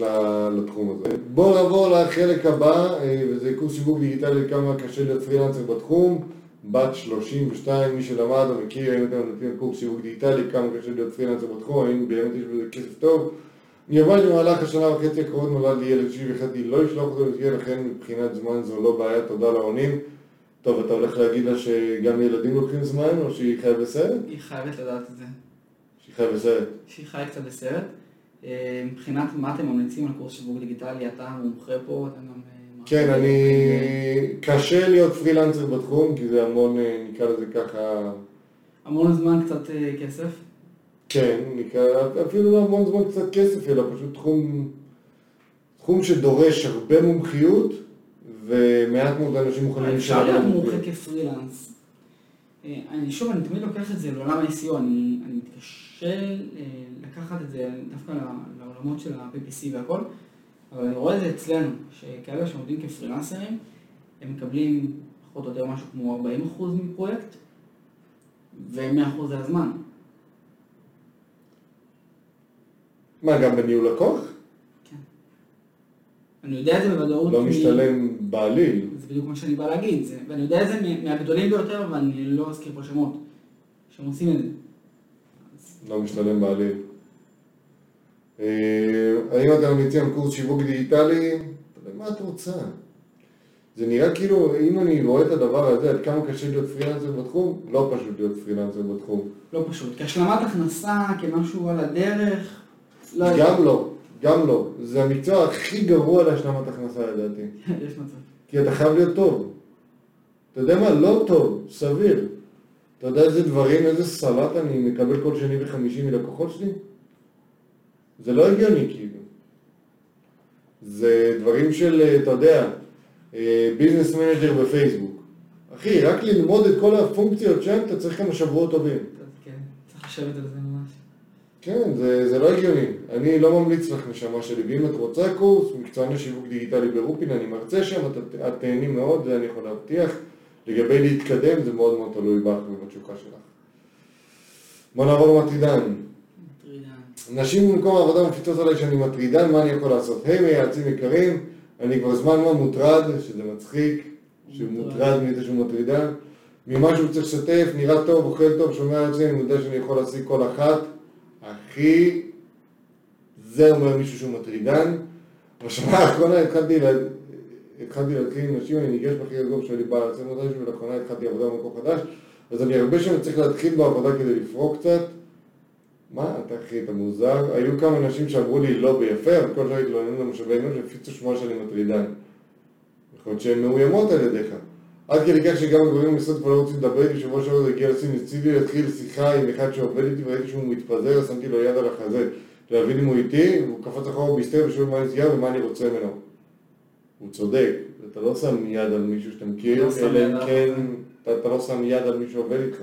לתחום הזה. בואו נעבור לחלק הבא, אה, וזה קורס שיווק דיגיטלי, כמה קשה להיות פרילנסר בתחום. בת 32, מי שלמד או מכיר, אם אתם נותנים קורס שיווק דיגיטלי, כמה קשה להיות פרילנסר בתחום, האם באמת יש בזה כסף טוב. עבדתי במהלך השנה וחצי הקרובות נולד לי ילד שלי והחלטתי לא לשלוח אותו למסגרת, לכן מבחינת זמן זו לא בעיה, תודה לעונים. טוב, אתה הולך להגיד לה שגם ילדים לוקחים זמן, או שהיא חיה בסרט? היא חייבת לדעת את זה. שהיא חיה בסרט. שהיא חיה קצת בסרט. אה, מבחינת מה אתם ממליצים על קורס שיווק דיגיטלי, אתה מומחה פה, אתה גם... אה, כן, אני... קשה להיות פרילנסר בתחום, כי זה המון, אה, נקרא לזה ככה... המון זמן, קצת כסף. כן, נקרא, אפילו לא המון זמן קצת כסף, אלא פשוט תחום, תחום שדורש הרבה מומחיות, ומעט מאוד אנשים מוכנים אפשר להיות מומחה. כפרילנס. אה, אני שוב, אני תמיד לוקח את זה לעולם ה-SEO, אני, אני מתקשה אה, לקחת את זה דווקא לעולמות של ה-PPC והכל, אבל אני רואה את זה אצלנו, שכאלה שעובדים כפרילנסרים, הם מקבלים פחות או יותר משהו כמו 40% מפרויקט, ו-100% זה הזמן. מה, גם בניהול לקוח? אני יודע את זה בוודאות. לא מ- משתלם בעליל. זה בדיוק מה שאני בא להגיד, זה, ואני יודע את זה מה- מהגדולים ביותר, ואני לא אזכיר פה שמות, שהם עושים את זה. לא משתלם בעליל. אה, האם אתה מציע קורס שיווק דיגיטלי? מה את רוצה? זה נראה כאילו, אם אני רואה את הדבר הזה, עד כמה קשה להיות פרילנסר בתחום, לא פשוט להיות פרילנסר בתחום. לא פשוט. כהשלמת הכנסה, כמשהו על הדרך, לא. גם לא, גם לא. זה המקצוע הכי גרוע להשלמת הכנסה לדעתי. (laughs) יש מצב. כי אתה חייב להיות טוב. אתה יודע מה? לא טוב, סביר. אתה יודע איזה דברים, איזה סלט אני מקבל כל שני וחמישי מלקוחות שלי? זה לא הגיוני כאילו. זה דברים של, אה, אתה יודע, Business Manager בפייסבוק. אחי, רק ללמוד את כל הפונקציות שם, אתה צריך כמה שבועות טובים. כן, צריך לשבת על זה. כן, זה, זה לא הגיוני. אני לא ממליץ לך נשמה שלי, ואם את רוצה קורס, מקצוען לשיווק דיגיטלי ברופין, אני מרצה שם, את, את תהני מאוד, זה אני יכול להבטיח. לגבי להתקדם, זה מאוד מאוד תלוי בך ובתשוקה שלך. בוא נעבור למטרידן. מטרידן. נשים במקום העבודה מפיצות עליי שאני מטרידן, מה אני יכול לעשות? היי מייעצים יקרים, אני כבר זמן מה מוטרד, שזה מצחיק, שהוא מוטרד מזה שהוא מטרידן. ממה שהוא צריך לשתף, נראה טוב, אוכל טוב, שומע את זה, אני יודע שאני יכול להשיג כל אחת. אחי, זה אומר מישהו שהוא מטרידן. בשנה האחרונה התחלתי לה... התחלתי להתחיל עם נשים, אני ניגש בכי הגוף שלי בא לעצם מתישהו, ולאחרונה התחלתי עבודה במקום חדש, אז אני הרבה שם צריך להתחיל בעבודה כדי לפרוק קצת. מה אתה אחי, אתה מוזר? היו כמה נשים שאמרו לי לא ביפה, אבל כל שעה התלוננו למשאבי אנוש והפיצו שמועה שאני מטרידן. יכול להיות שהן מאוימות על ידיך. עד כדי כך שגם הגברים במשרד כבר לא רוצים לדבר איתי, שבוע שעבר זה הגיע לסין, ניסיתי להתחיל שיחה עם אחד שעובד איתי וראיתי שהוא מתפזר, שמתי לו יד על החזה להבין אם הוא איתי, והוא קפץ אחורה בהיסטריה ושואל מה נסגר ומה אני רוצה ממנו. הוא צודק, אתה לא שם יד על מישהו שאתה מכיר, לא אלא אם כן. אתה לא שם יד על מי שעובד איתך.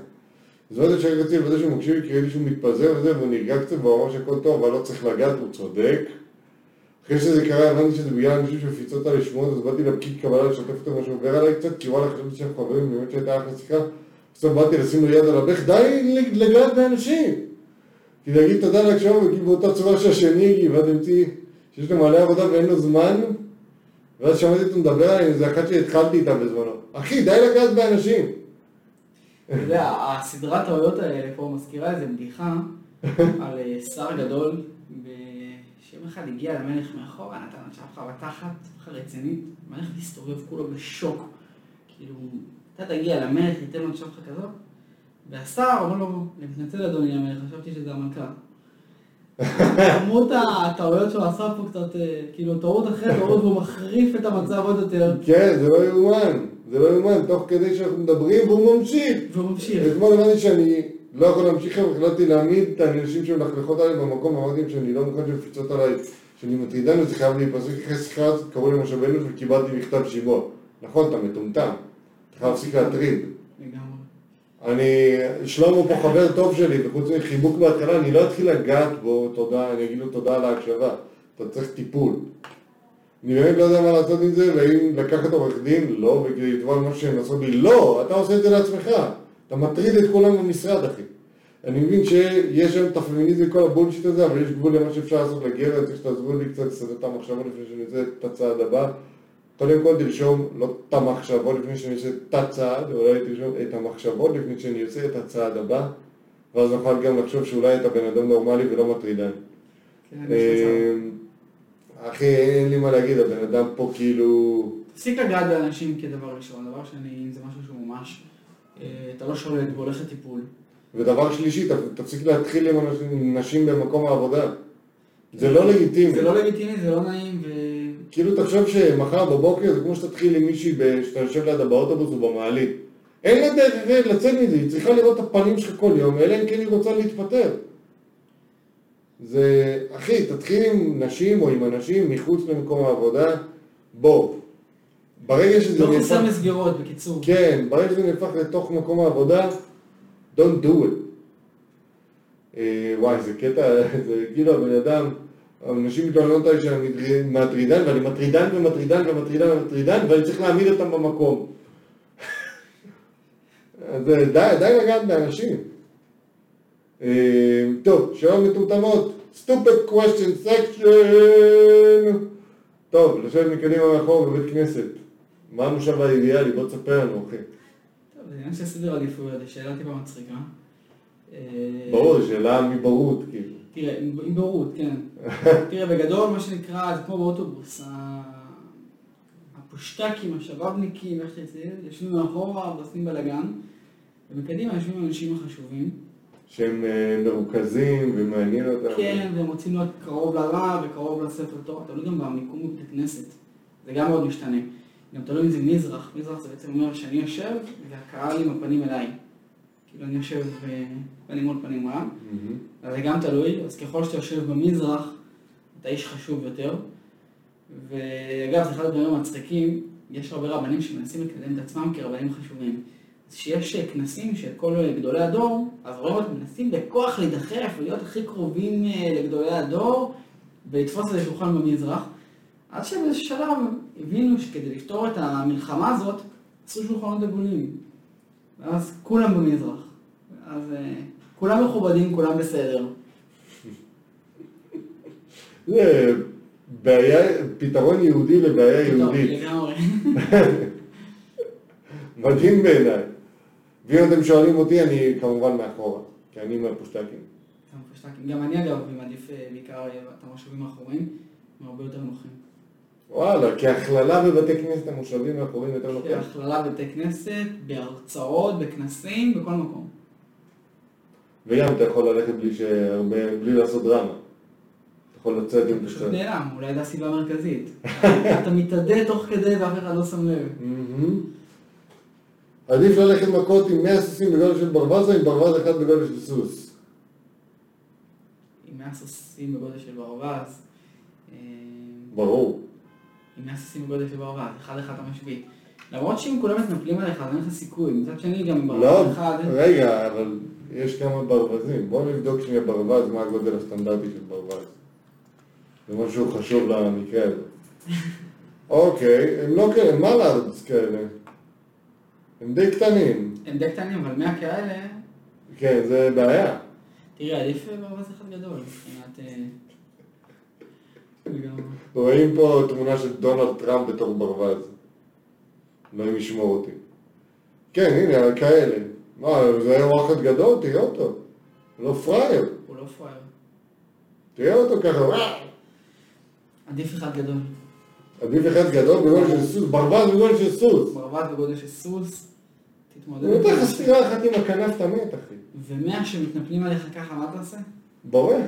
אז לא יודע שרק רציתי לוודא שהוא מקשיב כי ראיתי שהוא מתפזר וזה, והוא נרגע קצת, והוא אמר שהכל טוב, אבל לא צריך לגעת, הוא צודק. אחרי שזה קרה, הבנתי שזה בגלל אנשים שמפיצות עלי שמועות, אז באתי לפקיד קבלה לשתף אותו מה שעובר עליי קצת, כי וואלה, חשבתי שאנחנו חברים, באמת שהייתה אחלה שיחה. בסוף באתי לשים לו יד על הבך, די לגעת באנשים! כי להגיד תודה להקשבה, וכאילו באותה צורה שהשני הגיב, ואז המציא שיש לו מלא עבודה ואין לו זמן, ואז שמעתי אותו מדבר עליי, זה אחת שהתחלתי איתה בזמנו. אחי, די לגעת באנשים! אתה יודע, הסדרת טעויות האלה פה מזכירה איזה בדיחה (laughs) על אה, שר גדול, שיום אחד הגיע למלך מאחורה, נתן לו צ'פחה בתחת, צ'פחה רצינית, המלך הסתובב כולו בשוק. כאילו, אתה תגיע למלך, ניתן לו צ'פחה כזאת, והשר אומר לו, אני מתנצל אדוני המלך, חשבתי שזה המלכה. כמות הטעויות שהוא עשה פה קצת, אה, כאילו טעות אחרי טעות, והוא מחריף את המצב עוד יותר, כן, זה לא יאומן, זה לא יאומן, תוך כדי שאנחנו מדברים והוא ממשיך. והוא ממשיך. אתמול הבנתי שאני לא יכול להמשיך היום, החלטתי להעמיד את האנשים שמלכלכות עליי במקום, אמרתי להם שאני לא מוכן שמפיצות עליי, שאני מטרידן וזה חייב להיפסק אחרי שיחה קראו לי משאבי אנוש וקיבלתי מכתב שיבוע. נכון, אתה מטומטם, אתה חייב להפסיק להטריד. אני, שלמה פה חבר טוב שלי, וחוץ מחיבוק בהתחלה, אני לא אתחיל לגעת בו, תודה, אני אגיד לו תודה על ההקשבה. אתה צריך טיפול. אני באמת לא יודע מה לעשות עם זה, והאם לקחת עורך דין, לא, וכדי לתבוע על משהו שהם עשו לי, לא, אתה עושה את זה לעצמך. אתה מטריד את כולם במשרד, אחי. אני מבין שיש היום את הפמיניזם, כל הבולשיט הזה, אבל יש גבול למה שאפשר לעשות לגבר, צריך שתעזרו לי קצת לסדר את המחשבות לפני שאני עושה את הצעד הבא. קודם כל תרשום לא את המחשבות לפני שאני עושה את הצעד, אולי תרשום את המחשבות לפני שאני עושה את הצעד הבא, ואז נוכל גם לחשוב שאולי אתה בן אדם נורמלי ולא מטרידן. כן. אמ, אחי, אין לי מה להגיד, הבן אדם פה כאילו... תפסיק לגעת באנשים כדבר ראשון, דבר שני, אם זה משהו שהוא ממש, אה, אתה לא שולט והולך לטיפול. ודבר שלישי, תפסיק להתחיל עם אנשים- נשים במקום העבודה. זה לא לגיטימי. זה לא לגיטימי, זה לא נעים, ו... כאילו תחשוב שמחר בבוקר זה כמו שתתחיל עם מישהי שאתה יושב לידה באוטובוס או במעלית. אין לה דרך לצאת מזה, היא צריכה לראות את הפנים שלך כל יום, אלא אם כן היא רוצה להתפטר. זה, אחי, תתחיל עם נשים או עם אנשים מחוץ למקום העבודה, בוא. ברגע שזה לא נהפך, מסגרות, בקיצור. כן, ברגע שזה נהפך לתוך מקום העבודה, don't do it. אה, וואי, זה קטע, זה כאילו הבן אדם, אנשים מתלוננות עליי שאני מטריד- מטרידן, ואני מטרידן ומטרידן ומטרידן ומטרידן, ואני צריך להעמיד אותם במקום. אז די, די לגעת באנשים. אה, טוב, שאלות מטומטמות, stupid question section. טוב, לשבת מקדימה מאחור בבית כנסת. מה המושב האידיאלי? בוא תספר לנו, אחי. טוב, זה עניין של סדר עדיפויות, זו שאלה טיפה מצחיקה. אה, ברור, שאלה מבורות, כאילו. תראה, עם עם בורות, כן. (laughs) תראה, בגדול, מה שנקרא, זה כמו באוטובוס. הפושטקים, השבאבניקים, איך שתרצה, יושבים מאחורה ועושים בלאגן, ובקדימה יושבים האנשים החשובים. שהם אה, מרוכזים ומעניין אותם. כן, והם רוצים להיות קרוב לרב וקרוב לספר תורה, תלוי גם במיקום בבית הכנסת. זה גם מאוד משתנה. גם תלוי אם זה מזרח, מזרח זה בעצם אומר שאני יושב והקהל עם הפנים אליי. כאילו אני יושב אה, פנים מול פנים מולם. אז זה גם תלוי, אז ככל שאתה יושב במזרח, אתה איש חשוב יותר. ואגב, זה אחד הדברים המצחיקים, יש הרבה רבנים שמנסים לקדם את עצמם כרבנים חשובים. אז כשיש כנסים של כל גדולי הדור, אז רואים אותם מנסים בכוח להידחף ולהיות הכי קרובים אה, לגדולי הדור, ולתפוס איזה שולחן במזרח. עד שבאיזשהו שלב הבינו שכדי לפתור את המלחמה הזאת, עשו שולחנות עגולים. ואז כולם במזרח. אז אה, כולם מכובדים, כולם בסדר. זה בעיה, פתרון יהודי לבעיה יהודית. (laughs) מדהים בעיניי. ואם אתם שואלים אותי, אני כמובן מאחורה, כי אני מהפושטקים. גם אני אגב מעדיף אה, בעיקר אה, את המושבים האחוריים, הם הרבה יותר נוחים. וואלה, כהכללה בבתי כנסת המושבים האחוריים יותר נוחים. הכללה בבתי כנסת, בהרצאות, בכנסים, בכל מקום. וים אתה יכול ללכת בלי שהרבה, בלי לעשות דרמה. אתה יכול לצאת עם פשוט. נעלם, אולי זו הסיבה המרכזית. אתה מתאדה תוך כדי ואף אחד לא שם לב. עדיף ללכת מכות עם 100 סוסים בגודל של ברווז או עם ברווז אחד בגודל של סוס? עם 100 סוסים בגודל של ברווז. אה, ברור. עם 100 סוסים בגודל של ברווז, אחד אחד משביא. למרות שאם כולם מתנפלים עליך, אז אין לך סיכוי. מצד שני, גם עם לא, ברווז אחד... רגע, אבל יש כמה ברווזים. בואו נבדוק שנייה ברווז, מה הגודל הסטנדרטי של ברווז. זה משהו חשוב למקרה הזה. (laughs) אוקיי, הם לא כאלה, מה לארץ כאלה? הם די קטנים. הם די קטנים, אבל 100 כאלה, כן, זה בעיה. תראה, עדיף ברווז אחד גדול, מבחינת... רואים פה תמונה של דונלד טראמפ בתור ברווז. אלוהים ישמור אותי. כן, הנה, כאלה. מה, זה היה וואחד גדול? תראה אותו. לא פראייר. הוא לא פראייר. תראה אותו ככה. עדיף אחד גדול. עדיף אחד גדול בגודל של סוס, ברווז בגודל של סוס. ברווז בגודל של סוס, תתמודד. הוא נותן לך סטירה אחת עם הכנף, אתה מת, אחי. ומאה שמתנפלים עליך ככה, מה אתה עושה? בורח.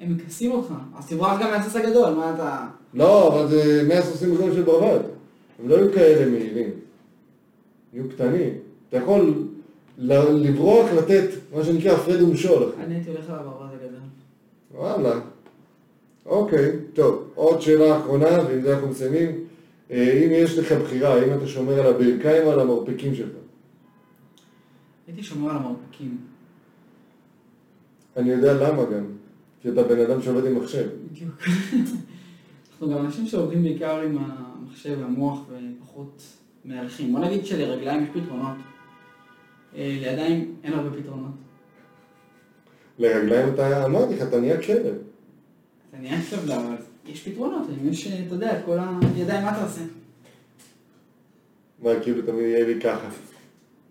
הם מכסים אותך. אז תברח גם מהסוס הגדול, מה אתה... לא, אבל זה 100 סוסים בגודל של ברווז. הם לא יהיו כאלה מהירים. יהיו קטנים. אתה יכול לברוח, לתת מה שנקרא הפרד ומשול. אני הייתי הולך על הברווז הגדול. וואלה. אוקיי, טוב. עוד שאלה אחרונה, ועם זה אנחנו מסיימים. אה, אם יש לך בחירה, האם אתה שומר על הברכיים או על המרפקים שלך? הייתי שומר על המרפקים. אני יודע למה גם. כי אתה בן אדם שעובד עם מחשב. בדיוק. אנחנו גם אנשים שעובדים בעיקר עם המחשב והמוח ופחות מהלכים. בוא נגיד שלרגליים יש פתרונות. אה, לידיים אין הרבה פתרונות. לרגליים אתה, אמרתי לך, אתה נהיה כלב. אתה נהיה כלב, אבל יש פתרונות, יש, אתה יודע, את כל הידיים, מה אתה עושה? מה, כאילו תמיד יהיה לי ככה.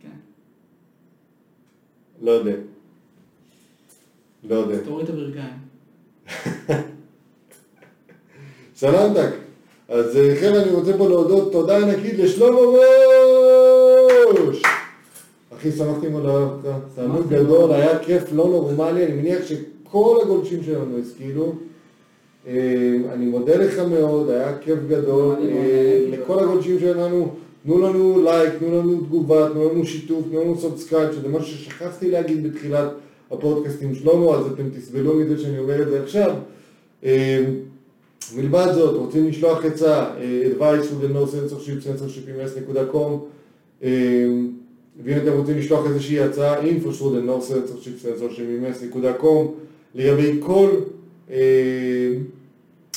כן. לא יודע. לא יודע. תוריד את הברכיים. (laughs) סלמתק. אז אה, לכן אני רוצה פה להודות תודה ענקית לשלמה ראש! אחי, שמחתי מאוד לארח אותך, תענוג גדול. היה כיף לא נורמלי, אני מניח שכל הגולשים שלנו השכילו. אה, אני מודה לך מאוד, היה כיף גדול. אה. לכל הגולשים שלנו, תנו לנו לייק, תנו לנו תגובה, תנו לנו שיתוף, תנו לנו subscribe, שזה משהו ששכחתי להגיד בתחילת הפודקאסט עם שלמה, אז אתם תסבלו מזה שאני אומר את זה עכשיו. אה, מלבד זאת, רוצים לשלוח עצה, אה, advice to the no censorship, censorship.com ואם אתם רוצים לשלוח איזושהי הצעה, info to the no censorship, censorship.com לגבי כל, אה,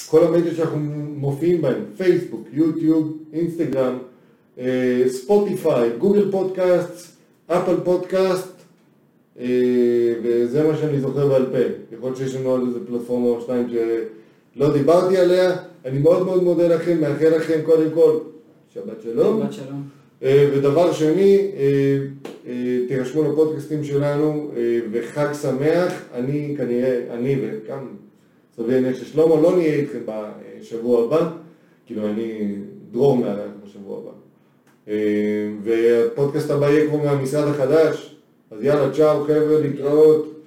כל המדיה שאנחנו מופיעים בהם, פייסבוק, יוטיוב, אינסטגרם, אה, ספוטיפיי, גוגל פודקאסט, אפל פודקאסט, אה, וזה מה שאני זוכר בעל פה. יכול להיות שיש לנו עוד איזה פלטפורמה או שתיים שלא דיברתי עליה. אני מאוד מאוד מודה לכם, מאחל לכם קודם כל שבת שלום. שבת שלום. אה, ודבר שני, אה, אה, תירשמו לפודקאסטים שלנו אה, וחג שמח. אני כנראה, אני וגם סביר להניח ששלמה לא נהיה איתכם בשבוע הבא, כאילו אני דרור מארח בשבוע הבא. אה, והפודקאסט הבא יהיה כבר מהמשרד החדש, אז יאללה, צ'או חבר'ה, להתראות.